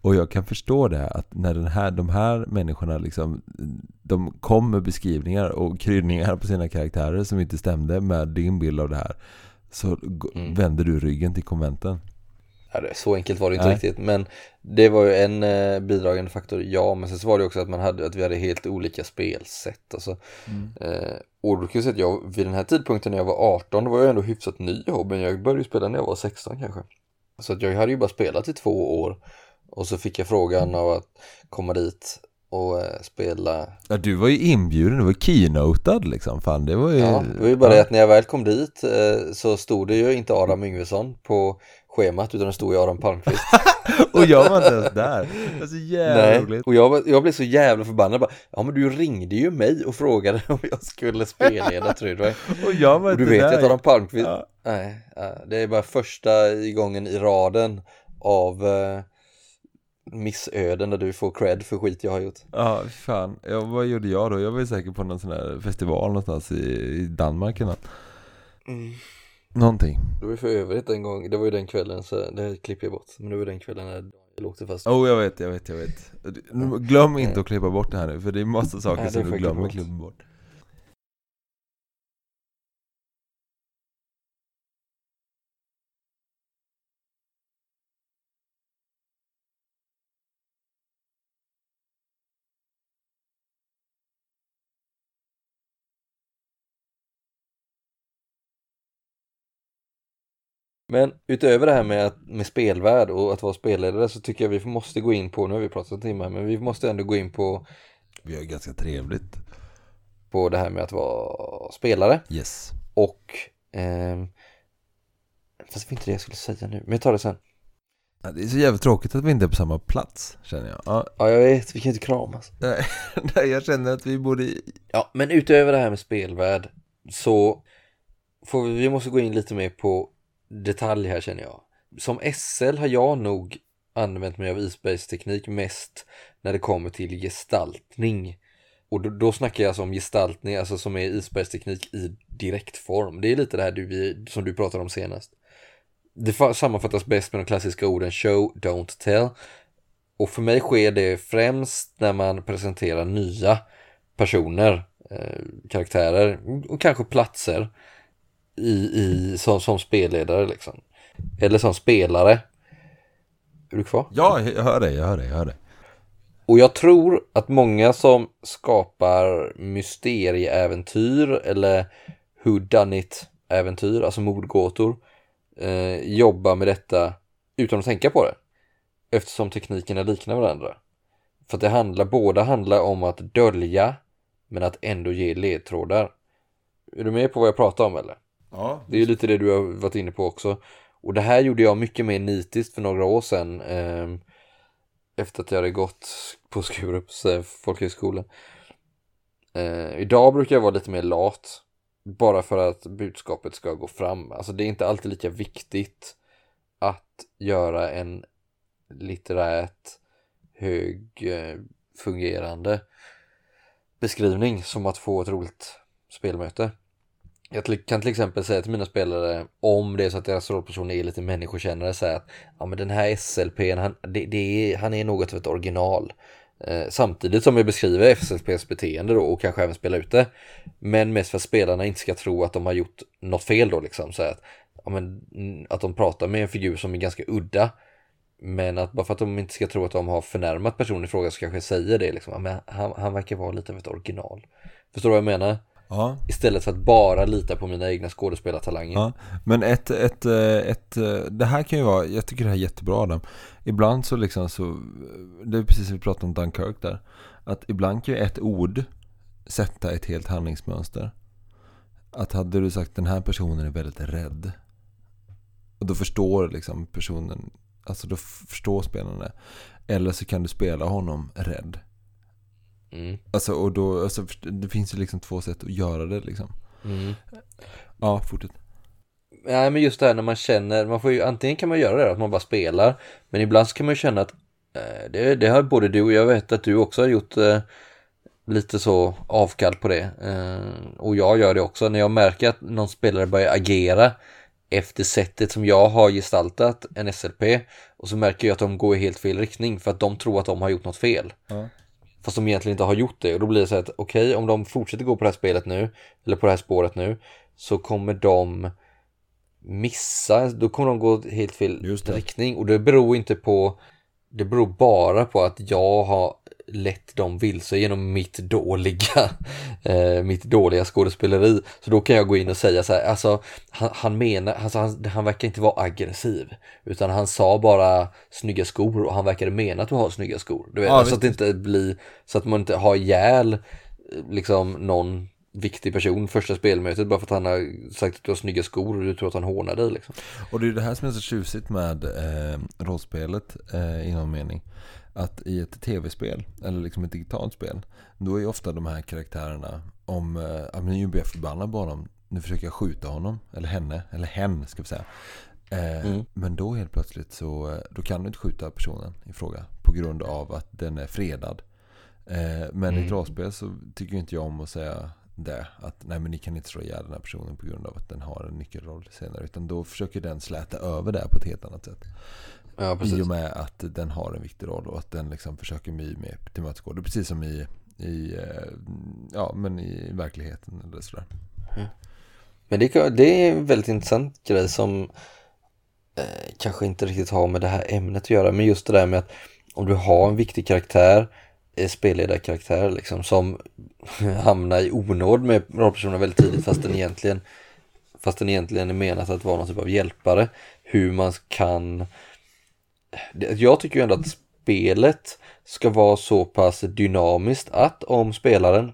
och jag kan förstå det att när den här, de här människorna liksom De kom med beskrivningar och kryddningar på sina karaktärer som inte stämde med din bild av det här Så Mm. vände du ryggen till konventen Ja, så enkelt var det inte Nej. riktigt, men det var ju en eh, bidragande faktor, ja, men sen så var det också att man hade, att vi hade helt olika spelsätt, alltså. Eh, och då jag säga att jag, vid den här tidpunkten när jag var 18, då var jag ändå hyfsat ny i hobbyn, jag började spela när jag var 16 kanske. Så att jag hade ju bara spelat i två år och så fick jag frågan av att komma dit och eh, spela. Ja, du var ju inbjuden, du var keynotad liksom. Fan, det var ju... Ja, det var ju bara det att när jag väl kom dit eh, så stod det ju inte Adam Yngvesson på schemat utan det stod ju Adam Palmqvist. Och jag var inte ens där. Det var så jävla Nej, roligt. och jag, var- jag blev så jävla förbannad bara, ja men du ringde ju mig och frågade om jag skulle spelleda Trudvang. Och jag var Och du inte vet där. att Adam Palmqvist, Ja. nej, ja, det är bara första gången i raden av eh, missöden där du får cred för skit jag har gjort. Ja, fan. Ja, vad gjorde jag då? Jag var ju säkert på någon sån här festival någonstans i, i Danmark eller något. Mm. Någonting. Det var ju för övrigt en gång, det var ju den kvällen så det klipper jag bort, men det var den kvällen när jag åkte fast. Oh, jag vet, jag vet, jag vet. Glöm inte att klippa bort det här nu, för det är massa saker Nej, som du glömmer bort. klippa bort. Men utöver det här med, att, med spelvärld och att vara spelledare så tycker jag vi måste gå in på, nu har vi pratat en timme, men vi måste ändå gå in på, Vi har ganska trevligt. på det här med att vara spelare Yes. och ehm, Fast det var inte det jag skulle säga nu, men jag tar det sen. Ja, det är så jävla tråkigt att vi inte är på samma plats, känner jag. Ja, Ja, jag vet, vi kan inte kramas. nej, jag känner att vi borde... Ja, men utöver det här med spelvärld så får vi, vi måste gå in lite mer på detalj här känner jag. Som SL har jag nog använt mig av isbergsteknik mest när det kommer till gestaltning. Och då, då snackar jag alltså om gestaltning, alltså som är isbergsteknik i direktform. Det är lite det här du, som du pratade om senast. Det sammanfattas bäst med de klassiska orden show, don't tell. Och för mig sker det främst när man presenterar nya personer, eh, karaktärer och kanske platser i, i, som, som spelledare liksom. Eller som spelare. Är du kvar? Ja, jag hör dig, jag hör dig, jag hör dig. Och jag tror att många som skapar mysterieäventyr eller whodunit-äventyr, alltså mordgåtor, eh, jobbar med detta utan att tänka på det. Eftersom teknikerna liknar varandra. För att det handlar, båda handlar om att dölja men att ändå ge ledtrådar. Är du med på vad jag pratar om eller? Ja. Det är ju lite det du har varit inne på också. Och det här gjorde jag mycket mer nitiskt för några år sedan. Eh, efter att jag hade gått på Skurups eh, folkhögskola. Eh, idag brukar jag vara lite mer lat. Bara för att budskapet ska gå fram. Alltså det är inte alltid lika viktigt att göra en litterärt hög eh, fungerande beskrivning som att få ett roligt spelmöte. Jag kan till exempel säga till mina spelare om det är så att deras rollperson är lite människokännare säga att ja men den här SLPn han, det, det är, han är något av ett original. Eh, samtidigt som jag beskriver SLPs beteende då och kanske även spela ut det. Men mest för att spelarna inte ska tro att de har gjort något fel då liksom. Så att, ja, men, mm, att de pratar med en figur som är ganska udda. Men att bara för att de inte ska tro att de har förnärmat personen i fråga så kanske jag säger det liksom. Ja, men han, han verkar vara lite av ett original. Förstår du vad jag menar? Ja, Istället för att bara lita på mina egna skådespelartalanger. ja. Men ett, ett, eh, ett, eh, det här kan ju vara, jag tycker det här är jättebra Adam. Ibland så liksom så, det är precis som vi pratade om Dunkirk där. Att ibland kan ju ett ord sätta ett helt handlingsmönster. Att hade du sagt den här personen är väldigt rädd. Och då förstår liksom personen, alltså då förstår spelaren det. Eller så kan du spela honom rädd. Mm. Alltså och då, alltså, det finns ju liksom två sätt att göra det liksom. Mm. Ja, fortsätt. Nej men just det här när man känner, man får ju, antingen kan man göra det att man bara spelar, men ibland så kan man ju känna att eh, det, det har både du och jag vet att du också har gjort eh, lite så avkall på det. Eh, och jag gör det också när jag märker att någon spelare börjar agera efter sättet som jag har gestaltat en SLP och så märker jag att de går i helt fel riktning för att de tror att de har gjort något fel. Ja. Fast de egentligen inte har gjort det. Och då blir det så att okej om de fortsätter gå på det här spelet nu eller på det här spåret nu så kommer de missa, då kommer de gå helt fel riktning. Och det beror inte på det beror bara på att jag har lett dem vilse genom mitt dåliga, eh, mitt dåliga skådespeleri. Så då kan jag gå in och säga så här, alltså han, han menar, alltså, han, han verkar inte vara aggressiv. Utan han sa bara snygga skor och han verkade mena att du har snygga skor. Du vet, Ja, så att det inte blir, så att man inte har ihjäl eh, liksom någon viktig person första spelmötet bara för att han har sagt att du har snygga skor och du tror att han hånar dig liksom. Och det är det här som är så tjusigt med eh, rollspelet eh, i någon mening. Att i ett tv-spel, eller liksom ett digitalt spel, då är ju ofta de här karaktärerna, om, eh, ja men nu blir jag förbannad på honom, nu försöker jag skjuta honom, eller henne, eller hen ska vi säga. Eh, Mm. Men då helt plötsligt så, eh, då kan du inte skjuta personen i fråga på grund av att den är fredad. Eh, men i ett Mm. rollspel så tycker inte jag om att säga det. Att nej men ni kan inte slå ihjäl den här personen på grund av att den har en nyckelroll senare. Utan då försöker den släta över det på ett helt annat sätt. Ja, I precis. och med att den har en viktig roll och att den liksom försöker my med tillmötesgå. Det är precis som i, i, eh, ja, men i verkligheten eller sådär. Men det, det är en väldigt intressant grej som eh, kanske inte riktigt har med det här ämnet att göra. Men just det där med att om du har en viktig karaktär, eh, spelledarkaraktär liksom, som hamnar i onåd med rollpersonen väldigt tidigt fast den egentligen fast den egentligen är menat att vara någon typ av hjälpare. Hur man kan... Jag tycker ju ändå att spelet ska vara så pass dynamiskt att om spelaren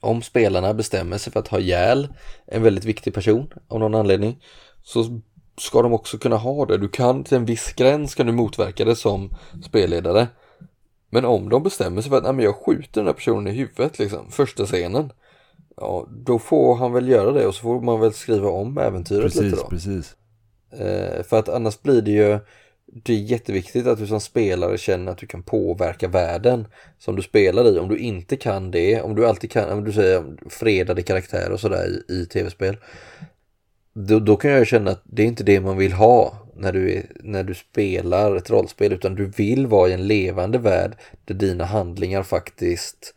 om spelarna bestämmer sig för att ha ihjäl en väldigt viktig person av någon anledning så ska de också kunna ha det. Du kan till en viss gräns kan du motverka det som spelledare. Men om de bestämmer sig för att Nej, men jag skjuter den här personen i huvudet liksom, första scenen. Ja, då får han väl göra det och så får man väl skriva om äventyret lite Precis, då. precis. Eh, för att annars blir det ju det är jätteviktigt att du som spelare känner att du kan påverka världen som du spelar i. Om du inte kan det, om du alltid kan, om du säger fredade karaktärer och sådär i, i tv-spel. Då, då kan jag känna att det är inte det man vill ha när du, är, när du spelar ett rollspel utan du vill vara i en levande värld där dina handlingar faktiskt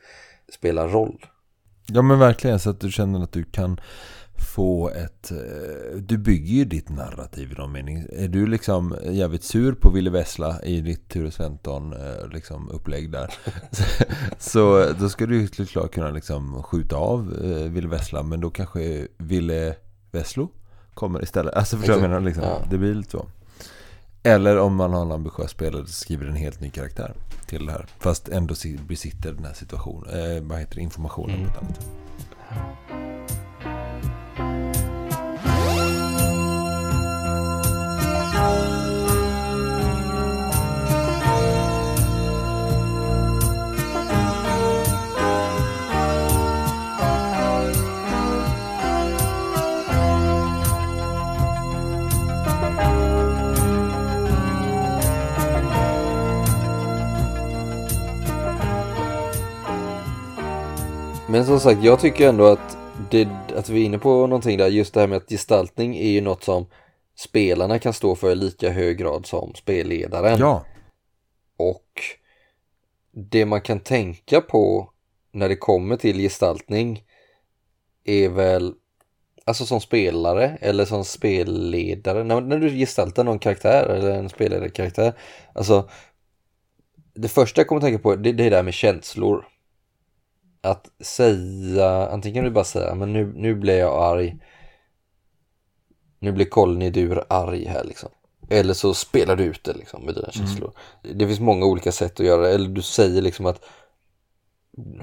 spelar roll. Ja men verkligen så att du känner att du kan få ett... eh, Du bygger ju ditt narrativ i någon mening. Är du liksom jävligt sur på Ville Vessla i ditt Ture Sventon eh, liksom upplägg där. så då ska du ju såklart kunna liksom skjuta av eh, Ville Vessla men då kanske Ville Vesslo kommer istället. Alltså förstår du vad jag menar? Liksom. Ja. Det blir lite så. Eller om man har en ambitiös spelare så skriver en helt ny karaktär till det här. Fast ändå si- besitter den här situationen, eh, vad heter det, informationen på ett annat sätt. Men som sagt, jag tycker ändå att, det, att vi är inne på någonting där, just det här med att gestaltning är ju något som spelarna kan stå för i lika hög grad som spelledaren. Ja, Och det man kan tänka på när det kommer till gestaltning är väl, alltså som spelare eller som spelledare, när, när du gestaltar någon karaktär eller en spelledarkaraktär, alltså det första jag kommer att tänka på det, det är det här med känslor. Att säga, antingen kan du bara säga, men nu, nu blir jag arg. Nu blir Colny dur arg här liksom. Eller så spelar du ut det liksom med dina känslor. Det finns många olika sätt att göra det. Eller du säger liksom att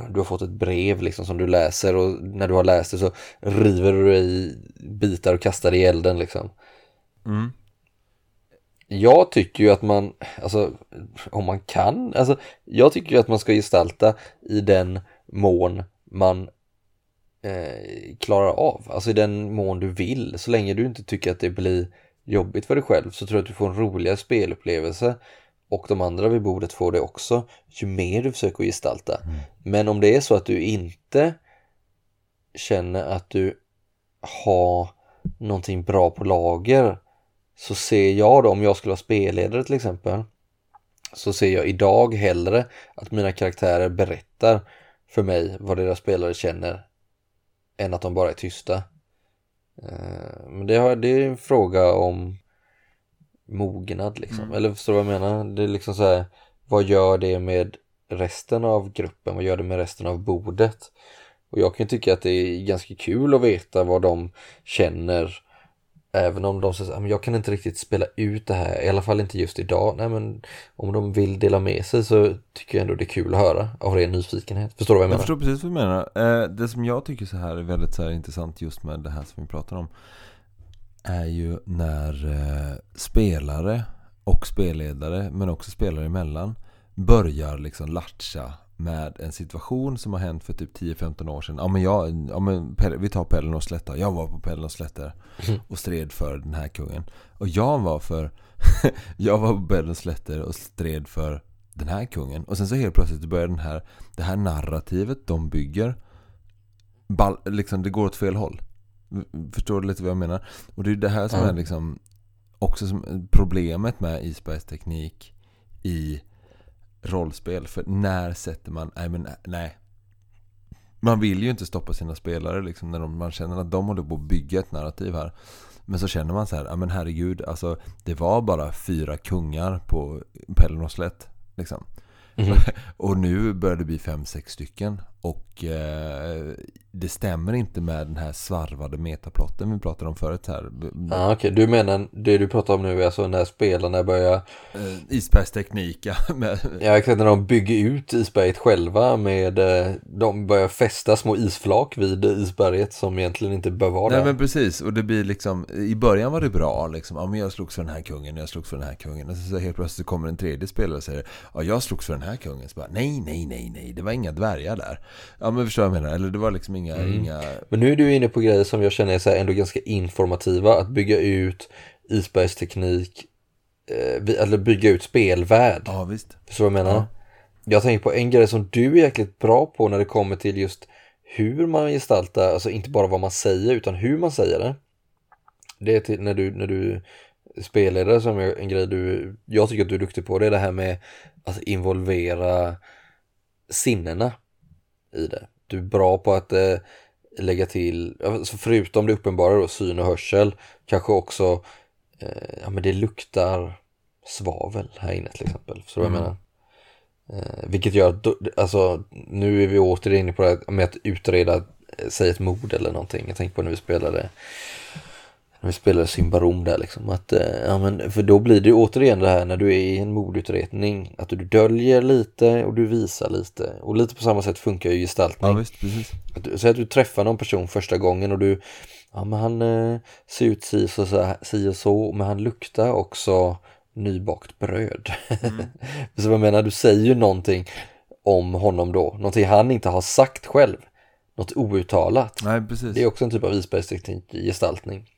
du har fått ett brev liksom som du läser och när du har läst det så river du det i bitar och kastar det i elden liksom. Mm. Jag tycker ju att man, alltså om man kan, alltså jag tycker ju att man ska gestalta i den mån man eh, klarar av, alltså i den mån du vill. Så länge du inte tycker att det blir jobbigt för dig själv så tror jag att du får en roligare spelupplevelse och de andra vid bordet får det också ju mer du försöker gestalta. Men om det är så att du inte känner att du har någonting bra på lager så ser jag då, om jag skulle vara spelledare till exempel, så ser jag idag hellre att mina karaktärer berättar för mig vad deras spelare känner än att de bara är tysta. Eh, Men det, har, det är en fråga om mognad liksom. Eller förstår du vad jag menar? Det är liksom så här, vad gör det med resten av gruppen? Vad gör det med resten av bordet? Och jag kan tycka att det är ganska kul att veta vad de känner Även om de säger att jag kan inte riktigt spela ut det här, i alla fall inte just idag. Nej men om de vill dela med sig så tycker jag ändå det är kul att höra av ren nyfikenhet. Förstår du vad jag menar? Jag förstår precis vad du menar. Eh, det som jag tycker så här är väldigt så här intressant just med det här som vi pratar om. Är ju när eh, spelare och spelledare, men också spelare emellan, börjar liksom latcha med en situation som har hänt för typ 10-15 år sedan. Ja men, jag, ja, men vi tar Pellen och Slätta. Jag var på Pellen och Slätta och stred för den här kungen. Och jag var för Jag var på Pellen och Slätta och stred för den här kungen. Och sen så helt plötsligt börjar den här Det här narrativet de bygger ball, liksom, Det går åt fel håll. Förstår du lite vad jag menar? Och det är det här som är liksom Också som problemet med Isbergs teknik I rollspel. För när sätter man, nej men nej. Man vill ju inte stoppa sina spelare liksom när de, man känner att de håller på att bygga ett narrativ här. Men så känner man så här, ja men herregud, alltså det var bara fyra kungar på Pellenoslätt. Liksom. Mm. och nu börjar det bli fem, sex stycken. Och eh, det stämmer inte med den här svarvade metaplotten vi pratade om förut här. Ah, Okej, okay. du menar det du pratar om nu är alltså när spelarna börjar eh, Isbergsteknik, ja. med... Ja, exakt när de bygger ut isberget själva med eh, De börjar fästa små isflak vid isberget som egentligen inte bör vara Nej, där. men precis, och det blir liksom I början var det bra liksom. Ja, men jag slogs för den här kungen, jag slogs för den här kungen. Och så, helt plötsligt kommer en tredje spelare och säger Ja, jag slogs för den här kungen. Så bara, nej, nej, nej, nej, det var inga dvärgar där. Ja men förstår jag mener, eller det var liksom inga, mm. inga... Men nu är du inne på grejer som jag känner är så ändå ganska informativa, att bygga ut isbergsteknik, eh, eller bygga ut spelvärld. Ja visst. Förstår jag menar? Ja. Jag tänker på en grej som du är jäkligt bra på när det kommer till just hur man gestaltar, alltså inte bara vad man säger utan hur man säger det. Det är till när du, när du spelledare som är en grej du, jag tycker att du är duktig på, det är det här med att involvera sinnena i det. Du är bra på att eh, lägga till, alltså förutom det uppenbara då, syn och hörsel, kanske också, eh, ja men det luktar svavel här inne till exempel. Så mm. jag menar. Eh, vilket gör att, alltså nu är vi återigen inne på det här med att utreda, eh, säg ett mord eller någonting. Jag tänker på när vi spelade när vi spelade Symbarom där liksom. Att, eh, ja, men, för då blir det återigen det här när du är i en mordutredning. Att du döljer lite och du visar lite. Och lite på samma sätt funkar ju gestaltning. Ja, visst, precis. Att, säg att du träffar någon person första gången och du Ja men han eh, ser ut si, så, så, si och så men han luktar också nybakt bröd. Mm. så jag menar du säger ju någonting om honom då. Någonting han inte har sagt själv. Något outtalat. Nej, precis. Det är också en typ av isbergsteknik gestaltning.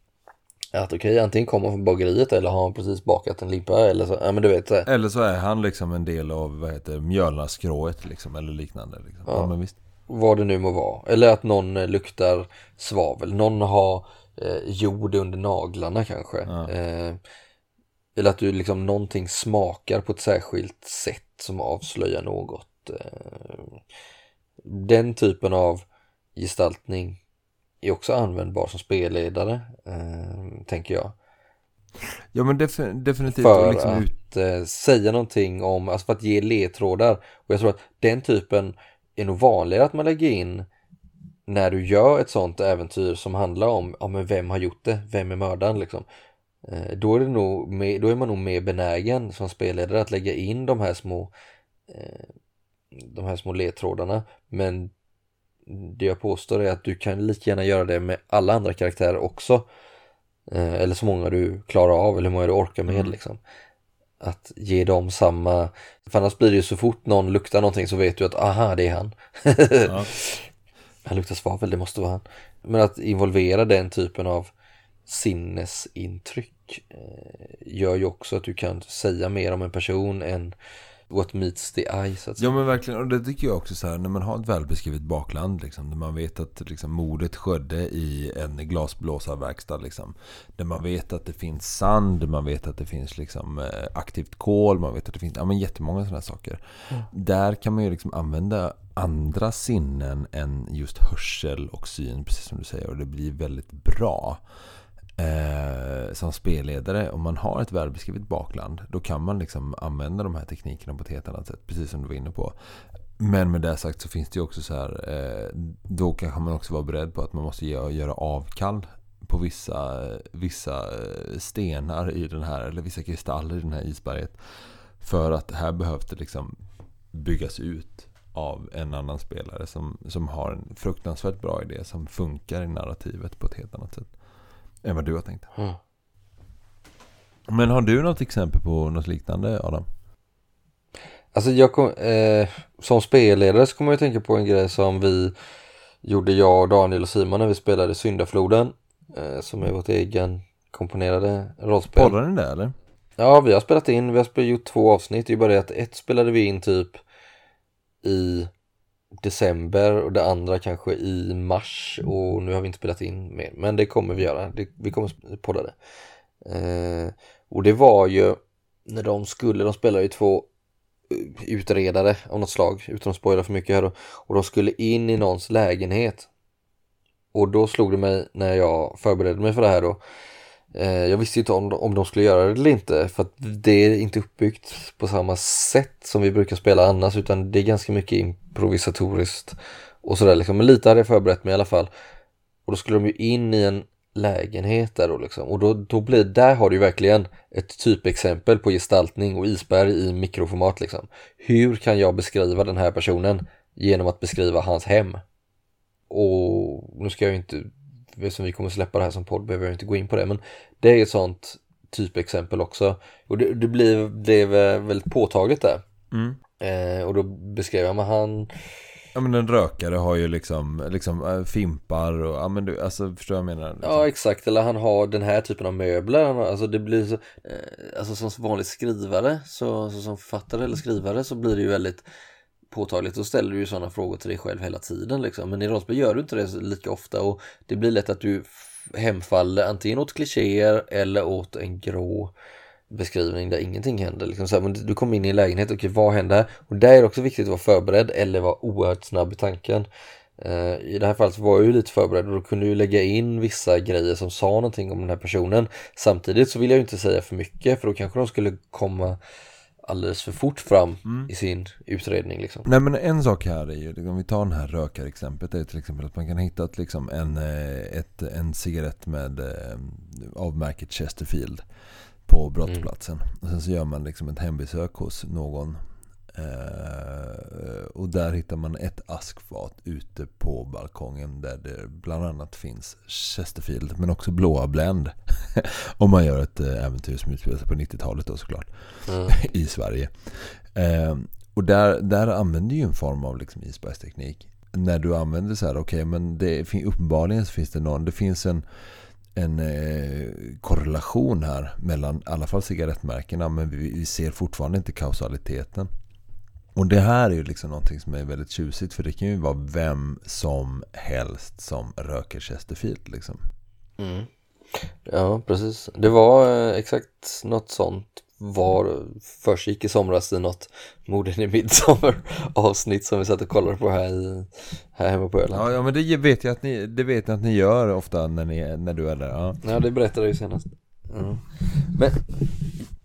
Att okej, okay, antingen kommer han från bageriet eller har han precis bakat en limpa eller så, ja men du vet. Eller så är han liksom en del av, vad heter mjölnaskrået liksom, eller liknande. Liksom. Ja. ja. men visst. Vad det nu må vara. Eller att någon eh, luktar svavel, någon har eh, jord under naglarna kanske. Ja. Eh, eller att du liksom någonting smakar på ett särskilt sätt som avslöjar något. Eh, den typen av gestaltning är också användbar som spelledare, eh, tänker jag. Ja men def definitivt. För liksom att eh, säga någonting om, alltså för att ge ledtrådar. Och jag tror att den typen är nog vanligare att man lägger in när du gör ett sånt äventyr som handlar om, ja men vem har gjort det? Vem är mördaren liksom? Eh, då, är det nog med, då är man nog mer benägen som spelledare att lägga in de här små eh, de här små ledtrådarna. Men det jag påstår är att du kan lika gärna göra det med alla andra karaktärer också. Eh, eller så många du klarar av eller hur många du orkar med mm. liksom. Att ge dem samma, för annars blir det ju så fort någon luktar någonting så vet du att aha det är han. ja. Han luktar svavel, det måste vara han. Men att involvera den typen av sinnesintryck eh, gör ju också att du kan säga mer om en person än what meets the eye så att säga. Ja men verkligen, och det tycker jag också så här när man har ett välbeskrivet bakland liksom, när man vet att liksom, mordet skedde i en glasblåsarverkstad liksom. Där man vet att det finns sand, man vet att det finns liksom, eh, aktivt kol, man vet att det finns ja, men jättemånga sådana saker. Mm. Där kan man ju liksom använda andra sinnen än just hörsel och syn, precis som du säger. Och det blir väldigt bra eh, som spelledare, om man har ett välbeskrivet bakland, då kan man liksom använda de här teknikerna på ett helt annat sätt, precis som du var inne på. Men med det sagt så finns det ju också så här, eh, då kan man också vara beredd på att man måste göra, göra avkall på vissa, vissa eh, stenar i den här, eller vissa kristaller i den här isberget. För att här behövs det liksom byggas ut av en annan spelare som, som har en fruktansvärt bra idé som funkar i narrativet på ett helt annat sätt än vad du har tänkt. Mm. Men har du något exempel på något liknande Adam? Alltså jag kom, eh, som spelledare så kommer jag tänka på en grej som vi gjorde jag, Daniel och Simon när vi spelade Syndafloden. Eh, som är vårt egen komponerade rollspel. Poddar ni det eller? Ja, vi har spelat in, vi har spelat, gjort två avsnitt. Det är bara det att ett spelade vi in typ i december och det andra kanske i mars och nu har vi inte spelat in mer. Men det kommer vi göra, det, vi kommer podda det. Eh, och det var ju när de skulle, de spelade ju två eh, utredare av något slag utan att spoila för mycket här då. Och de skulle in i någons lägenhet. Och då slog det mig när jag förberedde mig för det här då. Eh, jag visste inte om, om de skulle göra det eller inte för att det är inte uppbyggt på samma sätt som vi brukar spela annars utan det är ganska mycket improvisatoriskt och sådär liksom. Men lite hade jag förberett mig i alla fall. Och då skulle de ju in i en lägenhet där då liksom. Och då, då blir, där har du ju verkligen ett typexempel på gestaltning och isberg i mikroformat liksom. Hur kan jag beskriva den här personen genom att beskriva hans hem? Och nu ska jag ju inte, eftersom vi kommer släppa det här som podd behöver jag inte gå in på det, men det är ett sånt typexempel också. Och det, det blev, blev väldigt påtagligt där. Mm. Eh, och då beskrev jag, men han Ja men en rökare har ju liksom, liksom äh, fimpar och, ja men du, alltså förstår jag vad jag menar? Liksom. Ja exakt, eller han har den här typen av möbler. Har, alltså det blir så, eh, alltså som vanlig skrivare, så, så som författare eller skrivare så blir det ju väldigt påtagligt. Då ställer du ju sådana frågor till dig själv hela tiden liksom. Men i rollspel gör du inte det lika ofta och det blir lätt att du hemfaller antingen åt klichéer eller åt en grå beskrivning där ingenting händer. Liksom så här, men du kommer in i en lägenhet, okej vad händer? Och där är det också viktigt att vara förberedd eller vara oerhört snabb i tanken. Uh, I det här fallet så var jag ju lite förberedd och då kunde jag lägga in vissa grejer som sa någonting om den här personen. Samtidigt så vill jag ju inte säga för mycket för då kanske de skulle komma alldeles för fort fram i sin utredning liksom. Nej men en sak här är ju, om vi tar den här rökarexemplet, är till exempel att man kan hitta ett, liksom en, eh, ett, en cigarett med eh, av märket Chesterfield på brottsplatsen. Och sen så gör man liksom ett hembesök hos någon. Eh, och där hittar man ett askfat ute på balkongen där det bland annat finns Chesterfield men också blåa Blend. Om man gör ett eh, äventyr som utspelar sig på 90-talet då såklart. I Sverige. Eh, och där, där använder ju en form av liksom isbergsteknik. När du använder så här, okej men det, uppenbarligen så finns det någon, det finns en en eh, korrelation här mellan i alla fall cigarettmärkena men vi, vi ser fortfarande inte kausaliteten. Och det här är ju liksom någonting som är väldigt tjusigt för det kan ju vara vem som helst som röker Chesterfield liksom. Mm. Ja, precis. Det var eh, exakt något sånt var försiggick i somras i något Morden i midsommar avsnitt som vi satt och kollade på här, i, här hemma på Öland. Ja, ja men det vet jag att ni, det vet jag att ni gör ofta när, ni, när du är där. Ja. Ja, det berättade jag ju senast. Ja. Men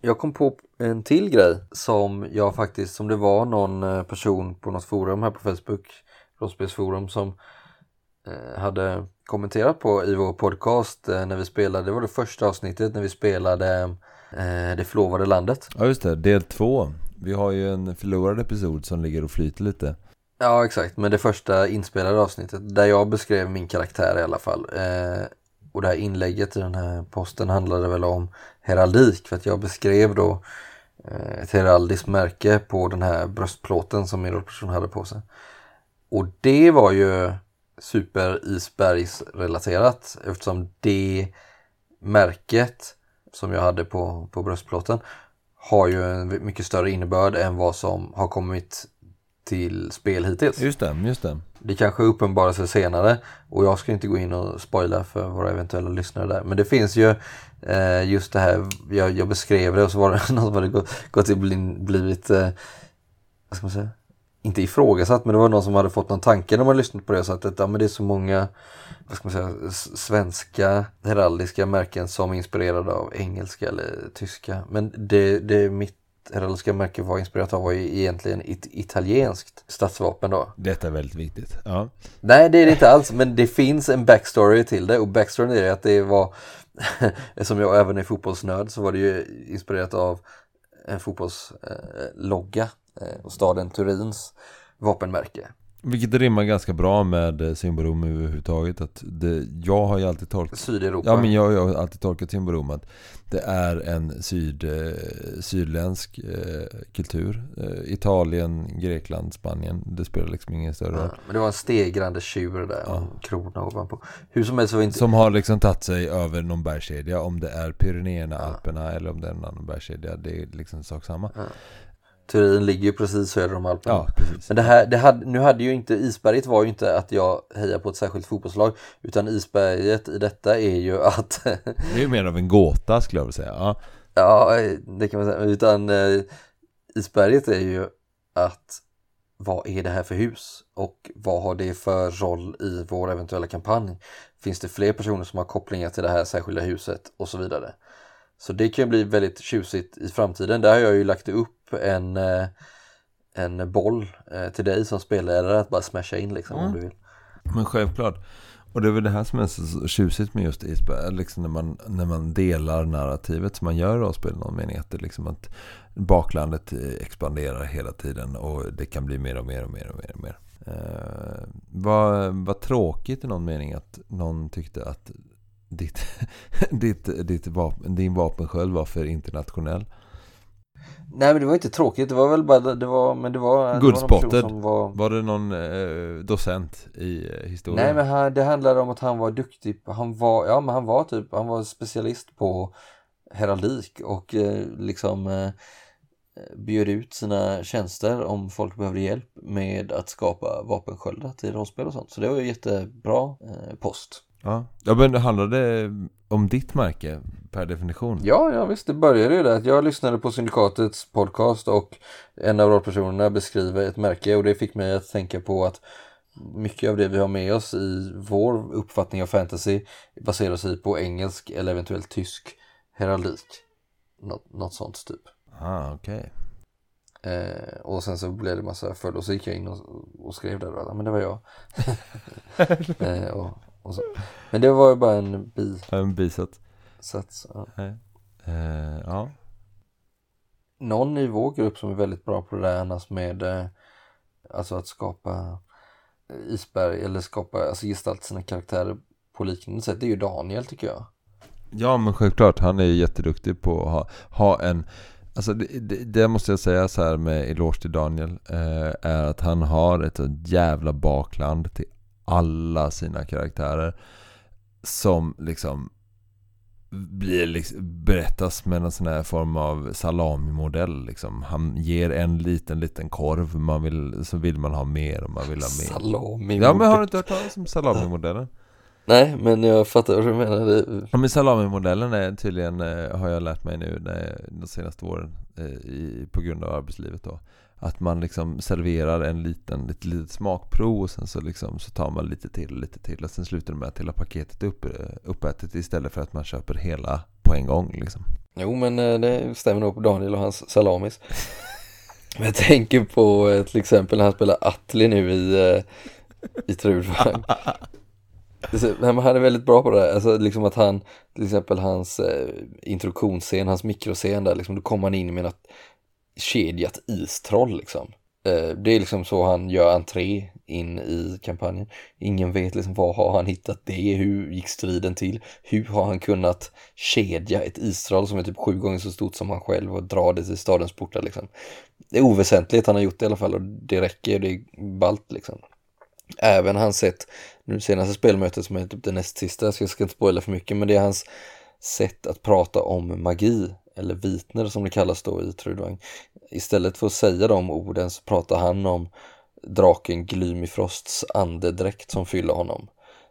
jag kom på en till grej som jag faktiskt, som det var någon eh, person på något forum här på Facebook, rollspelsforum, som eh, hade kommenterat på i vår podcast eh, när vi spelade, det var det första avsnittet när vi spelade Det förlovade landet. ja just det, del två. Vi har ju en förlorad episod som ligger och flyter lite. Ja, exakt. Men det första inspelade avsnittet där jag beskrev min karaktär i alla fall. Och det här inlägget i den här posten handlade väl om heraldik för att jag beskrev då eh, ett heraldiskt märke på den här bröstplåten som min rollperson hade på sig. Och det var ju super isbergsrelaterat eftersom det märket som jag hade på, på bröstplåten har ju en mycket större innebörd än vad som har kommit till spel hittills. Just det, just det. Det kanske uppenbarar sig senare och jag ska inte gå in och spoila för våra eventuella lyssnare där. Men det finns ju eh, just det här, jag, jag beskrev det och så var det något som hade gått, gått till blivit, eh, vad ska man säga, inte ifrågasatt, men det var någon som hade fått någon tanke när man lyssnat på det. Så att det, ja, men det är så många vad ska man säga, svenska heraldiska märken som är inspirerade av engelska eller tyska. Men det, det mitt heraldiska märke var inspirerat av var ju egentligen ett italienskt statsvapen då. Detta är väldigt viktigt. Ja. Nej det är det inte alls men det finns en backstory till det och backstoryn är att det var Eftersom jag även är fotbollsnörd så var det ju inspirerat av en fotbollslogga eh, och staden Turins vapenmärke. Vilket rimmar ganska bra med eh, Symborom överhuvudtaget. Att det, jag har ju alltid tolkat Sydeuropa. Ja men jag, jag har alltid tolkat Symborom att det är en syd, eh, sydländsk eh, kultur. Eh, Italien, Grekland, Spanien. Det spelar liksom ingen större roll. Ja, men det var en stegrande tjur där en krona ovanpå. Hur som helst så var inte... Som har liksom tagit sig över någon bergskedja. Om det är Pyrenéerna, Alperna eller om det är en annan bergskedja. Det är liksom sak samma. Turin ligger ju precis söder om Alperna. Ja. Men det här, det hade, nu hade ju inte isberget var ju inte att jag hejar på ett särskilt fotbollslag utan isberget i detta är ju att Det är ju mer av en gåta skulle jag vilja säga. Ja. ja det kan man säga utan eh, isberget är ju att vad är det här för hus och vad har det för roll i vår eventuella kampanj? Finns det fler personer som har kopplingar till det här särskilda huset och så vidare? Så det kan ju bli väldigt tjusigt i framtiden. Där har jag ju lagt upp en, eh, en boll eh, till dig som spelledare att bara smasha in liksom om du vill. Men självklart. Och det är väl det här som är så tjusigt med just Isberg. Liksom när, man, när man delar narrativet som man gör rollspel i någon mening. Att, det liksom att baklandet eh, expanderar hela tiden. Och det kan bli mer och mer och mer och mer. Och mer. Eh, vad, vad tråkigt i någon mening att någon tyckte att ditt, ditt, ditt vapen, din vapensköld var för internationell. Nej men det var inte tråkigt, det var väl bara, det var, men det var, det Good var spotted. som var Var det någon eh, docent i eh, historia? Nej men han, det handlade om att han var duktig, han var, ja men han var typ, han var specialist på heraldik och eh, liksom eh, bjöd ut sina tjänster om folk behövde hjälp med att skapa vapensköldar till rollspel och sånt. Så det var ju jättebra eh, post. Ja, ja men handlade det om ditt märke per definition? Ja, ja visst, det började ju där. Jag lyssnade på Syndikatets podcast och en av rollpersonerna beskriver ett märke och det fick mig att tänka på att mycket av det vi har med oss i vår uppfattning av fantasy baserar sig på engelsk eller eventuellt tysk heraldik. Något, något sånt typ. Ah, okej. Eh, och sen så blev det massa följd och så gick jag in och, och skrev där ja, men det var jag. eh, och, och. Men det var ju bara en En bisats. Bisats. Ja. Nej. Eh, ja. någon i vår grupp som är väldigt bra på det där annars med eh, alltså att skapa isberg eller skapa, alltså gestalta sina karaktärer på liknande sätt. Det är ju Daniel tycker jag. ja, men självklart. Han är jätteduktig på att ha, ha en... Alltså det, det, det måste jag säga så här med eloge till Daniel. Eh, är att han har ett så jävla bakland till alla sina karaktärer. Som liksom blir liksom, berättas med en sån här form av salamimodell liksom. Han ger en liten liten korv man vill, så vill man ha mer och man vill ha mer Salami. Ja men har du inte hört talas om salamimodellen? Nej, men jag fattar vad du menar. Ja men salamimodellen är tydligen, eh, har jag lärt mig nu de senaste åren eh, på grund av arbetslivet då. Att man liksom serverar en liten, ett litet smakprov och sen så, liksom, så tar man lite till och lite till och sen slutar det med att hela paketet är upp, uppätet istället för att man köper hela på en gång liksom. jo, men eh, det stämmer nog på Daniel och hans salamis. Men jag tänker på eh, till exempel när han spelar Atli nu i, eh, i men han är väldigt bra på det där. Alltså liksom att han, till exempel hans eh, introduktionsscen, hans mikroscen där, liksom, då kommer han in med något kedjat istroll liksom. Eh, det är liksom så han gör entré in i kampanjen. Ingen vet liksom vad har han hittat det, hur gick striden till, hur har han kunnat kedja ett istroll som är typ sju gånger så stort som han själv och dra det till stadens portar liksom. Det är oväsentligt, han har gjort det i alla fall och det räcker, det är ballt liksom. Även hans sätt, nu senaste spelmötet som är typ det näst sista, så jag ska inte spoila för mycket, men det är hans sätt att prata om magi, eller vitner som det kallas då i Trudvang. Istället för att säga de orden så pratar han om draken Glymifrosts andedräkt som fyller honom.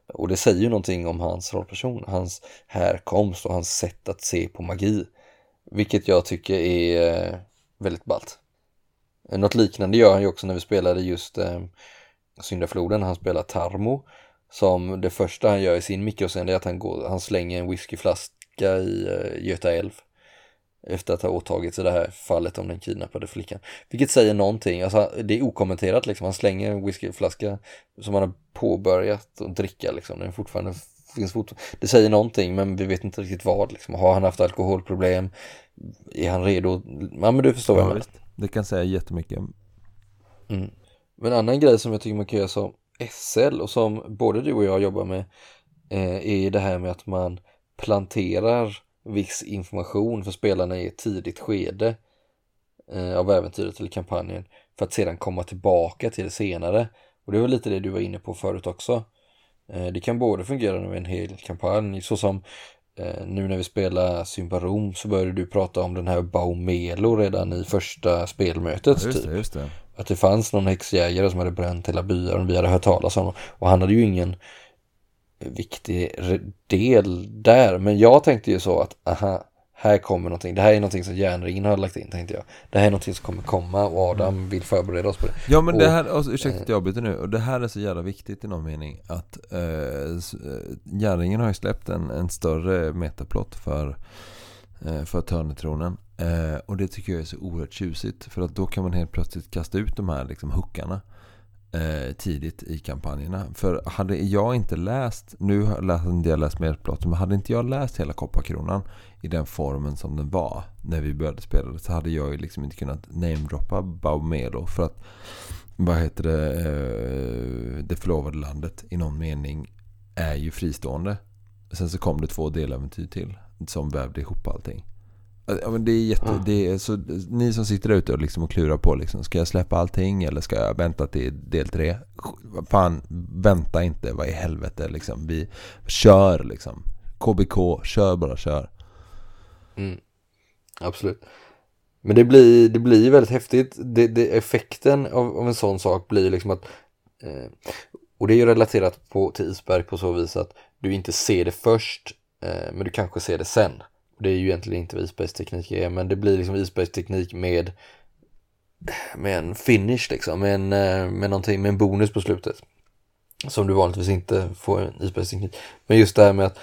Och det säger ju någonting om hans rollperson, hans härkomst och hans sätt att se på magi. Vilket jag tycker är eh, väldigt ballt. Något liknande gör han ju också när vi spelade just eh, Syndafloden, han spelar Tarmo. Som det första han gör i sin mikroscen är att han, går, han slänger en whiskyflaska i eh, Göta älv. Efter att ha åtagit sig det här fallet om den kidnappade flickan. Vilket säger någonting, alltså det är okommenterat liksom. Han slänger en whiskyflaska som han har påbörjat att dricka liksom. Den fortfarande finns fort... Det säger någonting men vi vet inte riktigt vad liksom. Har han haft alkoholproblem? Är han redo? Ja men du förstår vad jag Ja, menar. visst. Det kan säga jättemycket. Mm. Men en annan grej som jag tycker man kan göra som SL och som både du och jag jobbar med eh, är det här med att man planterar viss information för spelarna i ett tidigt skede eh, av äventyret eller kampanjen för att sedan komma tillbaka till det senare. Och det var lite det du var inne på förut också. Eh, det kan både fungera med en hel kampanj så som eh, nu när vi spelar Symbarom så började du prata om den här Baumelo redan i första spelmötet. Just typ det, just det. att det fanns någon häxjägare som hade bränt hela byar och vi hade hört talas om honom. Och han hade ju ingen viktig del där. Men jag tänkte ju så att, aha, här kommer någonting. Det här är någonting som järnringen har lagt in, tänkte jag. Det här är någonting som kommer komma och Adam vill förbereda oss på det. Ja men det Och- här, alltså, ursäkta att jag avbryter nu, och det här är så jävla viktigt i någon mening att eh, eh, Gärringen har ju släppt en, en större metaplott för, eh, för Törnetronen eh, och det tycker jag är så oerhört tjusigt för att då kan man helt plötsligt kasta ut de här liksom hookarna eh, tidigt i kampanjerna. För hade jag inte läst, nu har jag läst mer plåt, läst men hade inte jag läst hela Kopparkronan i den formen som den var när vi började spela så hade jag ju liksom inte kunnat namedroppa Baumelo för att vad heter det, eh, det förlovade landet i någon mening är ju fristående. Sen så kom det två deläventyr till som vävde ihop allting. Ja, men det är jätte, Ja. det är, så, ni som sitter där ute och, liksom och klurar på liksom, ska jag släppa allting eller ska jag vänta till del tre? Fan, vänta inte, vad i helvete liksom. Vi kör liksom. KBK, kör bara, kör. Mm. Absolut. Men det blir, det blir väldigt häftigt. Det, det, effekten av, av en sån sak blir liksom att eh, och det är ju relaterat på, till isberg på så vis att du inte ser det först eh, men du kanske ser det sen. Och det är ju egentligen inte vad isbergsteknik är men det blir liksom isbergsteknik med med en finish liksom, med en, eh, med någonting, med en bonus på slutet. Som du vanligtvis inte får i en isbergsteknik. Men just det här med att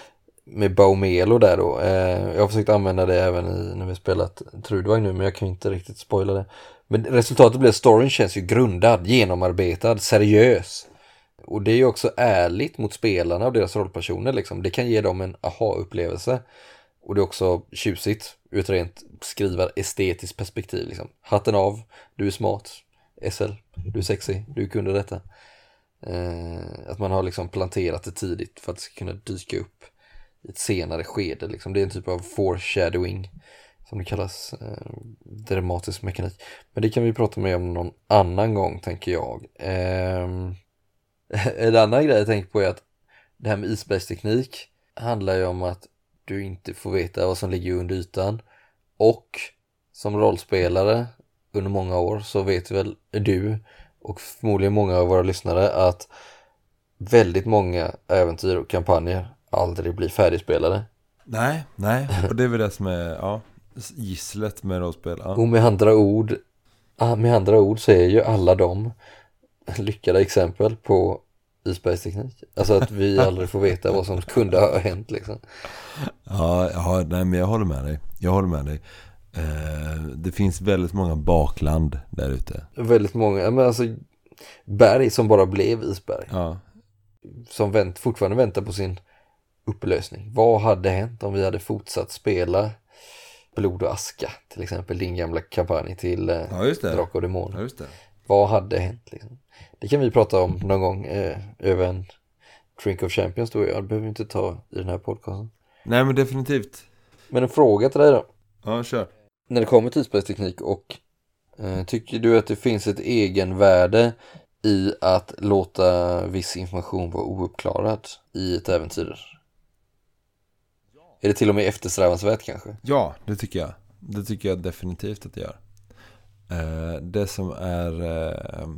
med Baumelo där då. Eh, jag har försökt använda det även i, när vi spelat Trudvang nu men jag kan ju inte riktigt spoila det. Men resultatet blir att storyn känns ju grundad, genomarbetad, seriös. Och det är ju också ärligt mot spelarna och deras rollpersoner liksom. Det kan ge dem en aha-upplevelse. Och det är också tjusigt ur ett rent skrivar estetiskt perspektiv liksom. Hatten av, du är smart. SL, du är sexy, du kunde detta. Eh, att man har liksom planterat det tidigt för att det ska kunna dyka upp i ett senare skede. Liksom. Det är en typ av foreshadowing som det kallas. Eh, dramatisk mekanik. Men det kan vi prata mer om någon annan gång tänker jag. Eh, en annan grej jag tänker på är att det här med isbergsteknik handlar ju om att du inte får veta vad som ligger under ytan. Och som rollspelare under många år så vet väl du och förmodligen många av våra lyssnare att väldigt många äventyr och kampanjer aldrig blir färdigspelade. Nej, nej. Och det är väl det som är, ja, gisslet med rollspel. Ja. Och med andra ord, ah, med andra ord så är ju alla de lyckade exempel på isbergsteknik. Alltså att vi aldrig får veta vad som kunde ha hänt liksom. Ja, ja, nej men jag håller med dig. Jag håller med dig. Eh, det finns väldigt många bakland där ute. Väldigt många, men alltså berg som bara blev isberg. Ja, Som vänt, fortfarande väntar på sin upplösning. Vad hade hänt om vi hade fortsatt spela Blod och aska till exempel, din gamla kampanj till eh, ja. Drakar och Demoner. Ja, just det. Vad hade hänt liksom? Det kan vi prata om någon gång eh, över en Drink of Champions då. Jag behöver inte ta i den här podcasten. Nej men definitivt. Men en fråga till dig då. Ja, kör. När det kommer till isbergsteknik och eh, tycker du att det finns ett egenvärde i att låta viss information vara ouppklarad i ett äventyr? Är det till och med eftersträvansvärt kanske? Ja, det tycker jag. Det tycker jag definitivt att det gör. Eh, det som är... Eh,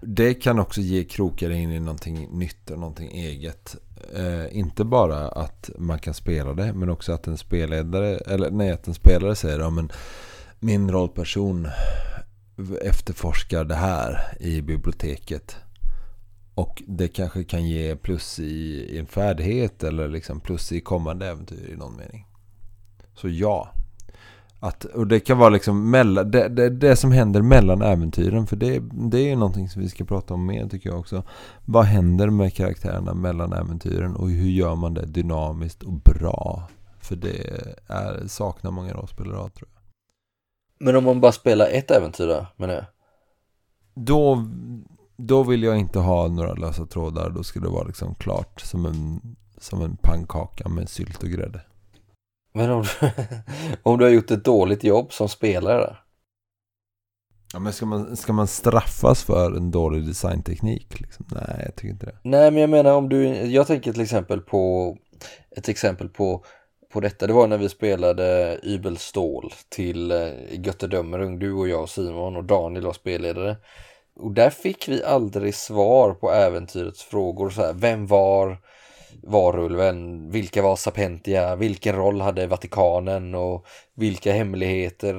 det kan också ge krokar in i någonting nytt och någonting eget. Eh, inte bara att man kan spela det, men också att en spelledare, eller nej, att en spelare säger ja, men min rollperson efterforskar det här i biblioteket. Och det kanske kan ge plus i, i en färdighet eller liksom plus i kommande äventyr i någon mening. Så ja. Att, och det kan vara liksom mellan, det, det, det som händer mellan äventyren. För det, det är någonting som vi ska prata om mer tycker jag också. Vad händer med karaktärerna mellan äventyren och hur gör man det dynamiskt och bra? För det är, saknar många rollspelare av tror jag. Men om man bara spelar ett äventyr då, menar jag? Då, då vill jag inte ha några lösa trådar. Då ska det vara liksom klart som en, som en pannkaka med sylt och grädde. Men om du, om du har gjort ett dåligt jobb som spelare? Ja, men ska man, ska man straffas för en dålig designteknik? Liksom? Nej, jag tycker inte det. Nej, men jag menar om du, jag tänker till exempel på ett exempel på, på detta. Det var när vi spelade Ybelstål till eh, Götterdömerung, du och jag och Simon och Daniel var spelledare. Och där fick vi aldrig svar på äventyrets frågor. Så här, vem var varulven? Vilka var Sapentia? Vilken roll hade Vatikanen? Och vilka hemligheter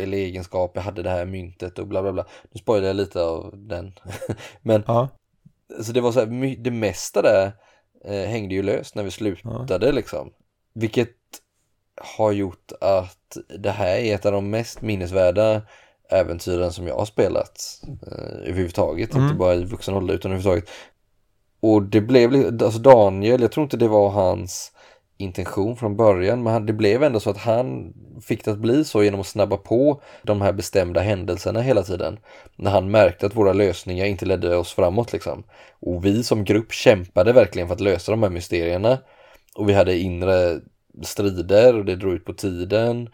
eller egenskaper hade det här myntet? Och bla bla bla. Nu spoilar jag lite av den. Men Ja, så det var så här, det mesta där eh, hängde ju löst när vi slutade liksom. Vilket har gjort att det här är ett av de mest minnesvärda äventyren som jag har spelat eh, överhuvudtaget. Inte bara i vuxen ålder utan överhuvudtaget. Och det blev, alltså Daniel, jag tror inte det var hans intention från början men det blev ändå så att han fick det att bli så genom att snabba på de här bestämda händelserna hela tiden. När han märkte att våra lösningar inte ledde oss framåt liksom. Och vi som grupp kämpade verkligen för att lösa de här mysterierna. Och vi hade inre strider och det drog ut på tiden.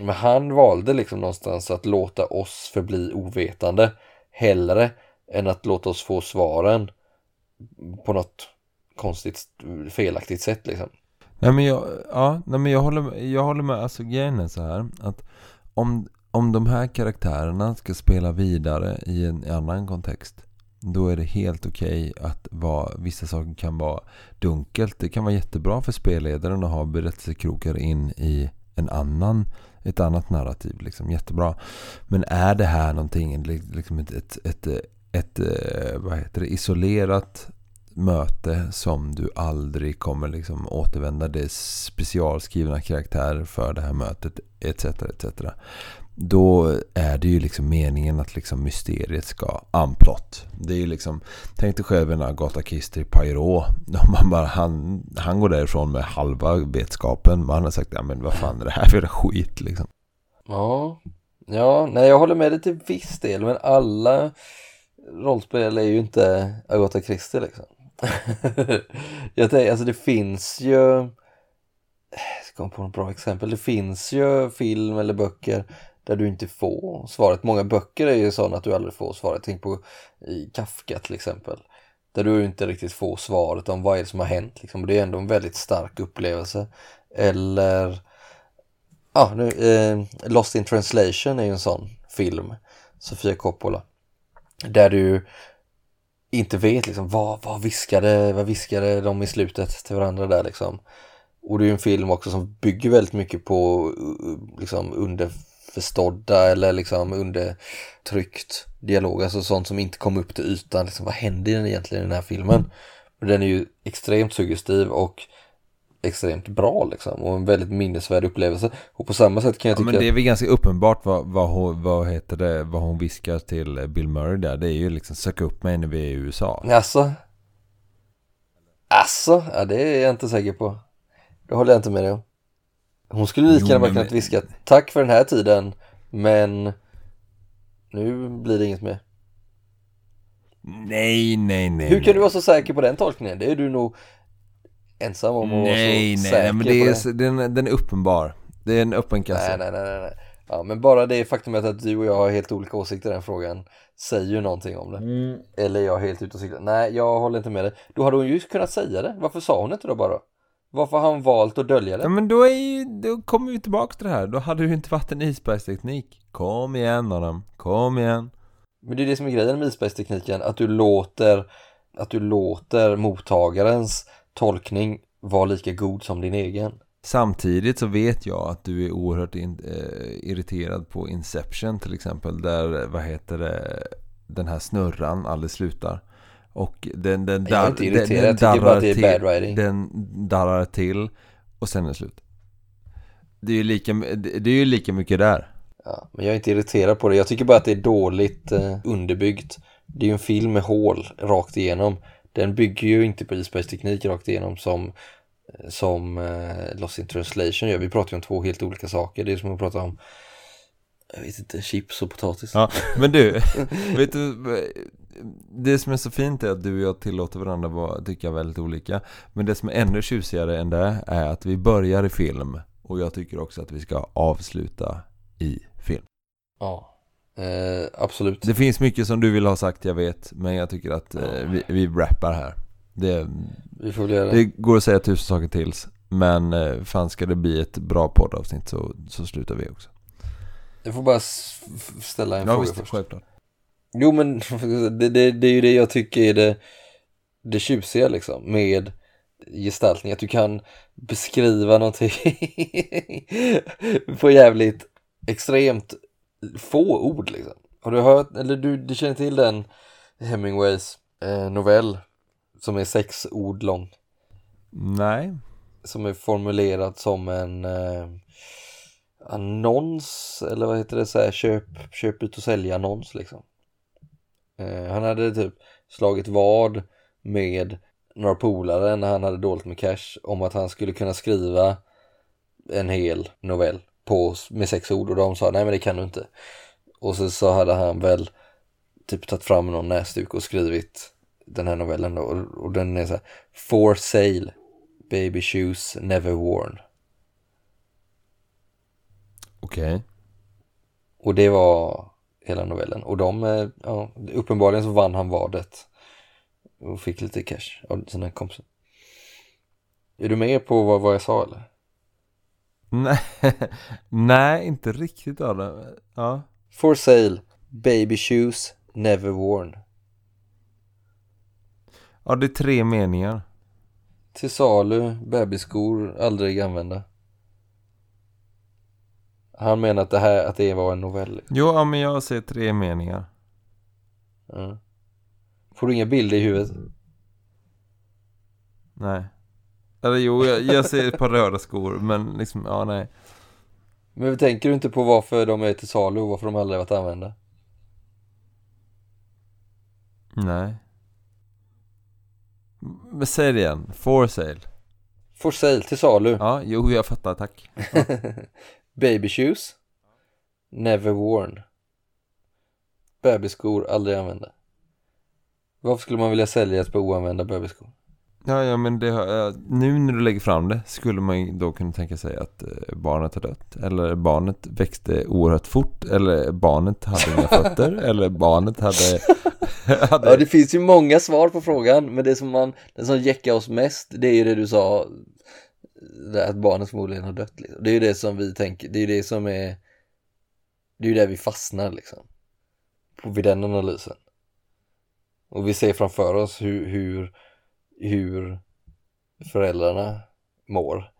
Men han valde liksom någonstans att låta oss förbli ovetande hellre än att låta oss få svaren på något konstigt felaktigt sätt liksom. nej men jag, ja, nej, men jag, håller, med- jag håller med. Alltså grejen är så här. Att om, om de här karaktärerna ska spela vidare i en annan kontext. Då är det helt okej att vara, vissa saker kan vara dunkelt. Det kan vara jättebra för spelledaren att ha berättelsekrokar in i en annan, ett annat narrativ. Liksom. Jättebra. Men är det här någonting, liksom ett, ett, ett, ett, eh, vad heter det, isolerat möte som du aldrig kommer liksom återvända. Det är specialskrivna karaktärer för det här mötet etc. etc. Då är det ju liksom meningen att liksom mysteriet ska unplot. Det är ju liksom, tänk dig själv en Agatha Christie Poirot. Man bara, han, han går därifrån med halva vetskapen. Man har sagt, ja men vad fan är det här för skit liksom. Ja, ja, nej jag håller med dig till viss del men alla rollspel är ju inte Agatha Christie liksom. jag tänker, alltså det finns ju jag ska komma på något bra exempel. Det finns ju film eller böcker där du inte får svaret. Många böcker är ju sådana att du aldrig får svaret. Tänk på i Kafka till exempel. Där du inte riktigt får svaret om vad är det som har hänt. Liksom. Det är ändå en väldigt stark upplevelse. Eller Ja, nu, eh, Lost in translation är ju en sån film. Sofia Coppola. Där du inte vet liksom vad, vad, viskade, vad viskade de i slutet till varandra där liksom. Och det är ju en film också som bygger väldigt mycket på eh, liksom underförstådda eller liksom undertryckt dialog. Alltså sånt som inte kom upp till ytan. Liksom, vad händer egentligen i den här filmen? Men Den är ju extremt suggestiv och extremt bra liksom och en väldigt minnesvärd upplevelse. Och på samma sätt kan jag Ja, tycka men det är väl ganska uppenbart vad, vad, hon, vad, heter det, vad hon viskar till Bill Murray där. Det är ju liksom sök upp mig när vi är i USA. Alltså? Alltså? Ja, det är jag inte säker på. Det håller jag inte med dig om. Hon skulle lika gärna kunnat viska tack för den här tiden, men nu blir det inget mer. Nej, nej, nej. Hur kan du vara så säker på den tolkningen? Det är du nog ensam om att vara Nej, så nej, säker nej, men på det är, det. den, den är uppenbar. Det är en öppen kasse. Nej, nej, nej, nej. Ja, men bara det faktumet att du och jag har helt olika åsikter i den frågan säger ju någonting om det. Mm. Eller jag är helt ute och cyklar. Nej, jag håller inte med dig. Då hade hon ju kunnat säga det. Varför sa hon inte då bara? Varför har hon valt att dölja Ja, det? men då, är ju, då kommer vi tillbaka till det här. Då hade det ju inte varit en isbergsteknik. Kom igen Adam, kom igen. Men det är det som är grejen med isbergstekniken. Att du låter, att du låter mottagarens tolkning vara lika god som din egen. Samtidigt så vet jag att du är oerhört in, eh, irriterad på Inception till exempel. Där, vad heter det, den här snurran aldrig slutar. Och den, den, dar- den, den bara darrar till. Den darrar till och sen är det slut. Det är ju lika, det är ju lika mycket där. Ja, men jag är inte irriterad på det. Jag tycker bara att det är dåligt eh, underbyggt. Det är ju en film med hål rakt igenom. Den bygger ju inte på isbergsteknik rakt igenom som, som eh, Lost in translation gör. Vi pratar ju om två helt olika saker. Det är som att prata om, jag vet inte, chips och potatis. Ja, men du, vet du, det som är så fint är att du och jag tillåter varandra vara, tycka väldigt olika. Men det som är ännu tjusigare än det är att vi börjar i film och jag tycker också att vi ska avsluta i film. Ja, eh, absolut. Det finns mycket som du vill ha sagt, jag vet, men jag tycker att eh, vi, vi rappar här. Det, Vi får göra det går att säga tusen saker till, men eh, fan ska det bli ett bra poddavsnitt så, så slutar vi också. Jag får bara ställa en Ja fråga visst, först. självklart. Jo men det, det, det är ju det jag tycker är det, det tjusiga liksom med gestaltning. Att du kan beskriva någonting på jävligt extremt få ord liksom. Har du hört, eller du, du känner till den Hemingways eh, novell som är sex ord lång. Nej. Som är formulerad som en eh, annons eller vad heter det, så här, köp, köp ut och sälja annons liksom. Eh, han hade typ slagit vad med några polare när han hade dåligt med cash om att han skulle kunna skriva en hel novell på, med sex ord och de sa nej men det kan du inte. Och så, så hade han väl typ tagit fram någon näsduk och skrivit den här novellen då och, och den är så här For sale, baby shoes never worn. Okej. Och det var hela novellen. Och de, eh, ja, uppenbarligen så vann han vadet. Och fick lite cash av sina kompisar. Är du med på vad, vad jag sa eller? Nej, nej, inte riktigt av det. Ja. For sale, baby shoes never worn. ja, det är tre meningar. Till salu, bebisskor, aldrig använda. Han menar att det här, att det var en novell. Jo, ja, men jag ser tre meningar. Ja. Får du inga bilder i huvudet? Nej. Eller jo, jag, jag ser ett par röda skor, men liksom, ja nej. Men tänker du inte på varför de är till salu och varför de aldrig varit använda? Nej. Men säg det igen, for sale. For sale, till salu. Ja, jo, jag fattar, tack. Baby shoes Never worn Bebisskor, aldrig använda Varför skulle man vilja sälja ett par oanvända bebisskor? Ja, ja, men det ja, nu när du lägger fram det skulle man ju då kunna tänka sig att eh, barnet har dött. Eller barnet växte oerhört fort. Eller barnet hade inga fötter. eller barnet hade... hade Ja det finns ju många svar på frågan Men det som man, det som jäckar oss mest Det är ju det du sa Att barnet förmodligen har dött liksom. Det är ju det som vi tänker Det är ju det som är Det är ju där vi fastnar liksom på, Vid den analysen Och vi ser framför oss hur, hur Hur Föräldrarna mår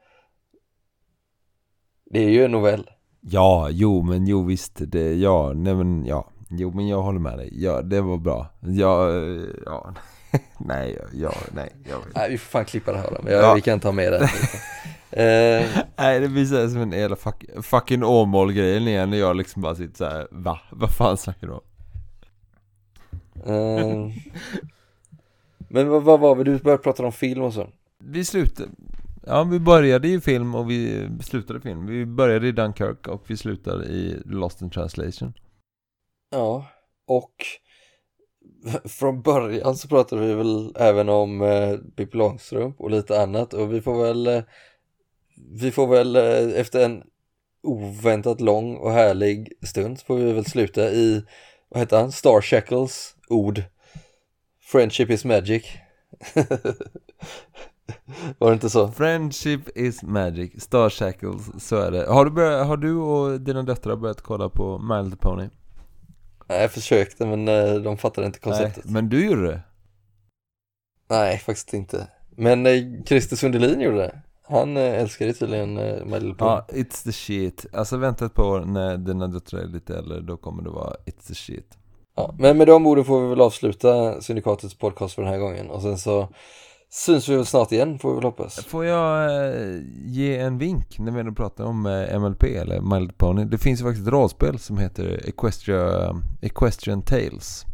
Det är ju en novell Ja, jo, men jo visst. Det, ja, nej men ja. Jo, men jag håller med dig. Ja, det var bra. Ja, eh, ja. nej, ja, nej. Jag vet. Nej vi får fan klippa det här då, men jag, Ja. vi kan ha med det eh, Nej, det blir så här som en jävla fuck, fucking Åmål-grejen igen. När jag liksom bara sitter så här. Va? Vad fan snackar du om? eh, Men vad, vad var vi? Du började prata om film och så Vi slutade. Ja, vi började i film och vi slutade film. Vi började i Dunkirk och vi slutade i Lost in translation. Ja, och från början så pratade vi väl även om eh, Pippi Långstrump och lite annat och vi får väl eh, vi får väl eh, efter en oväntat lång och härlig stund får vi väl sluta i vad heter han? Star Shackles ord Friendship is magic Var det inte så? Friendship is magic, Star Shackles, så är det. Har du, börjat, har du och dina döttrar börjat kolla på Little Pony? Nej, jag försökte men eh, de fattade inte konceptet Nej, men du gjorde det. Nej, faktiskt inte. Men eh, Christer Sundelin gjorde det. Han eh, älskar ju tydligen eh, My Little Pony. Ja, it's the shit. Alltså vänta ett par år när dina döttrar är lite äldre, då kommer det vara it's the shit. Ja, men med de orden får vi väl avsluta Syndikatets podcast för den här gången och sen så syns vi väl snart igen får vi väl hoppas. Får jag eh, ge en vink när vi ändå pratar om eh, MLP eller My Little Pony? Det finns ju faktiskt ett rollspel som heter Equestria, Equestrian Tales.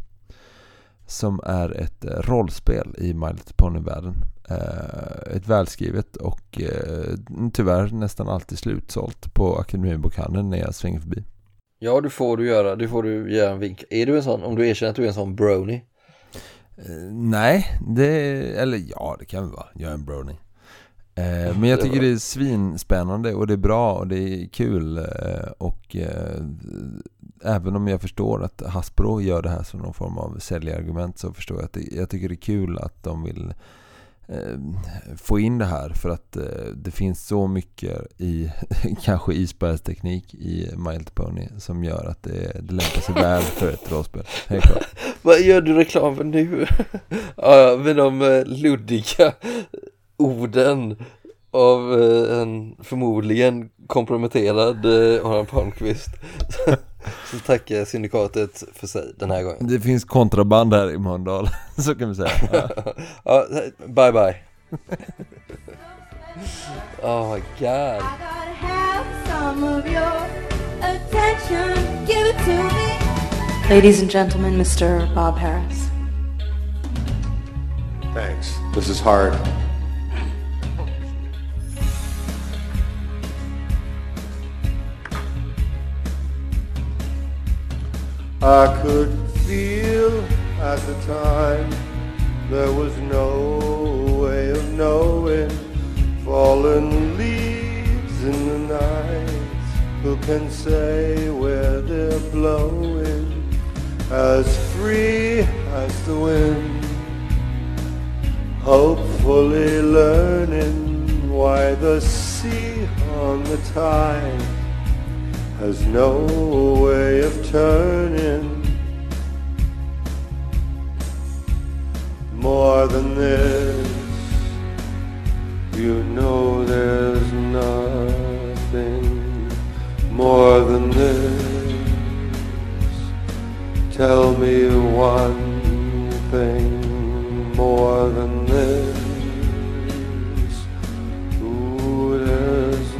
Som är ett eh, rollspel i My Little Pony-världen. Ett välskrivet och tyvärr nästan alltid slutsålt på Akademibokhandeln när jag svänger förbi. Ja, du får du göra, du får du göra en vink. Är du en sån, om du erkänner att du är en sån brony? Eh, nej, det, eller ja det kan väl vara. Jag är en brownie. Eh, men jag tycker det är svinspännande och det är bra och det är kul. Eh, och även om jag förstår att Hasbro gör det här som någon form av säljargument så förstår jag att det, jag tycker det är kul att de vill Eh, få in det här för att eh, det finns så mycket i kanske isbergsteknik i My Little Pony som gör att det, det lämpar sig väl för ett rollspel. Vad gör du reklam för nu? ja, med de eh, luddiga orden av en förmodligen komprometterad eh, Aron Palmqvist. Så tackar Syndikatet för sig den här gången. Det finns kontraband här i Mölndal, så kan vi säga. Ja. Ja, bye bye. oh my god. Ladies and gentlemen, Mr. Bob Harris. Thanks. This is hard. I could feel at the time there was no way of knowing fallen leaves in the night. Who can say where they're blowing as free as the wind? Hopefully learning why the sea on the tide has no way of turning more than this. You know there's nothing more than this. Tell me one thing more than this. Ooh, there's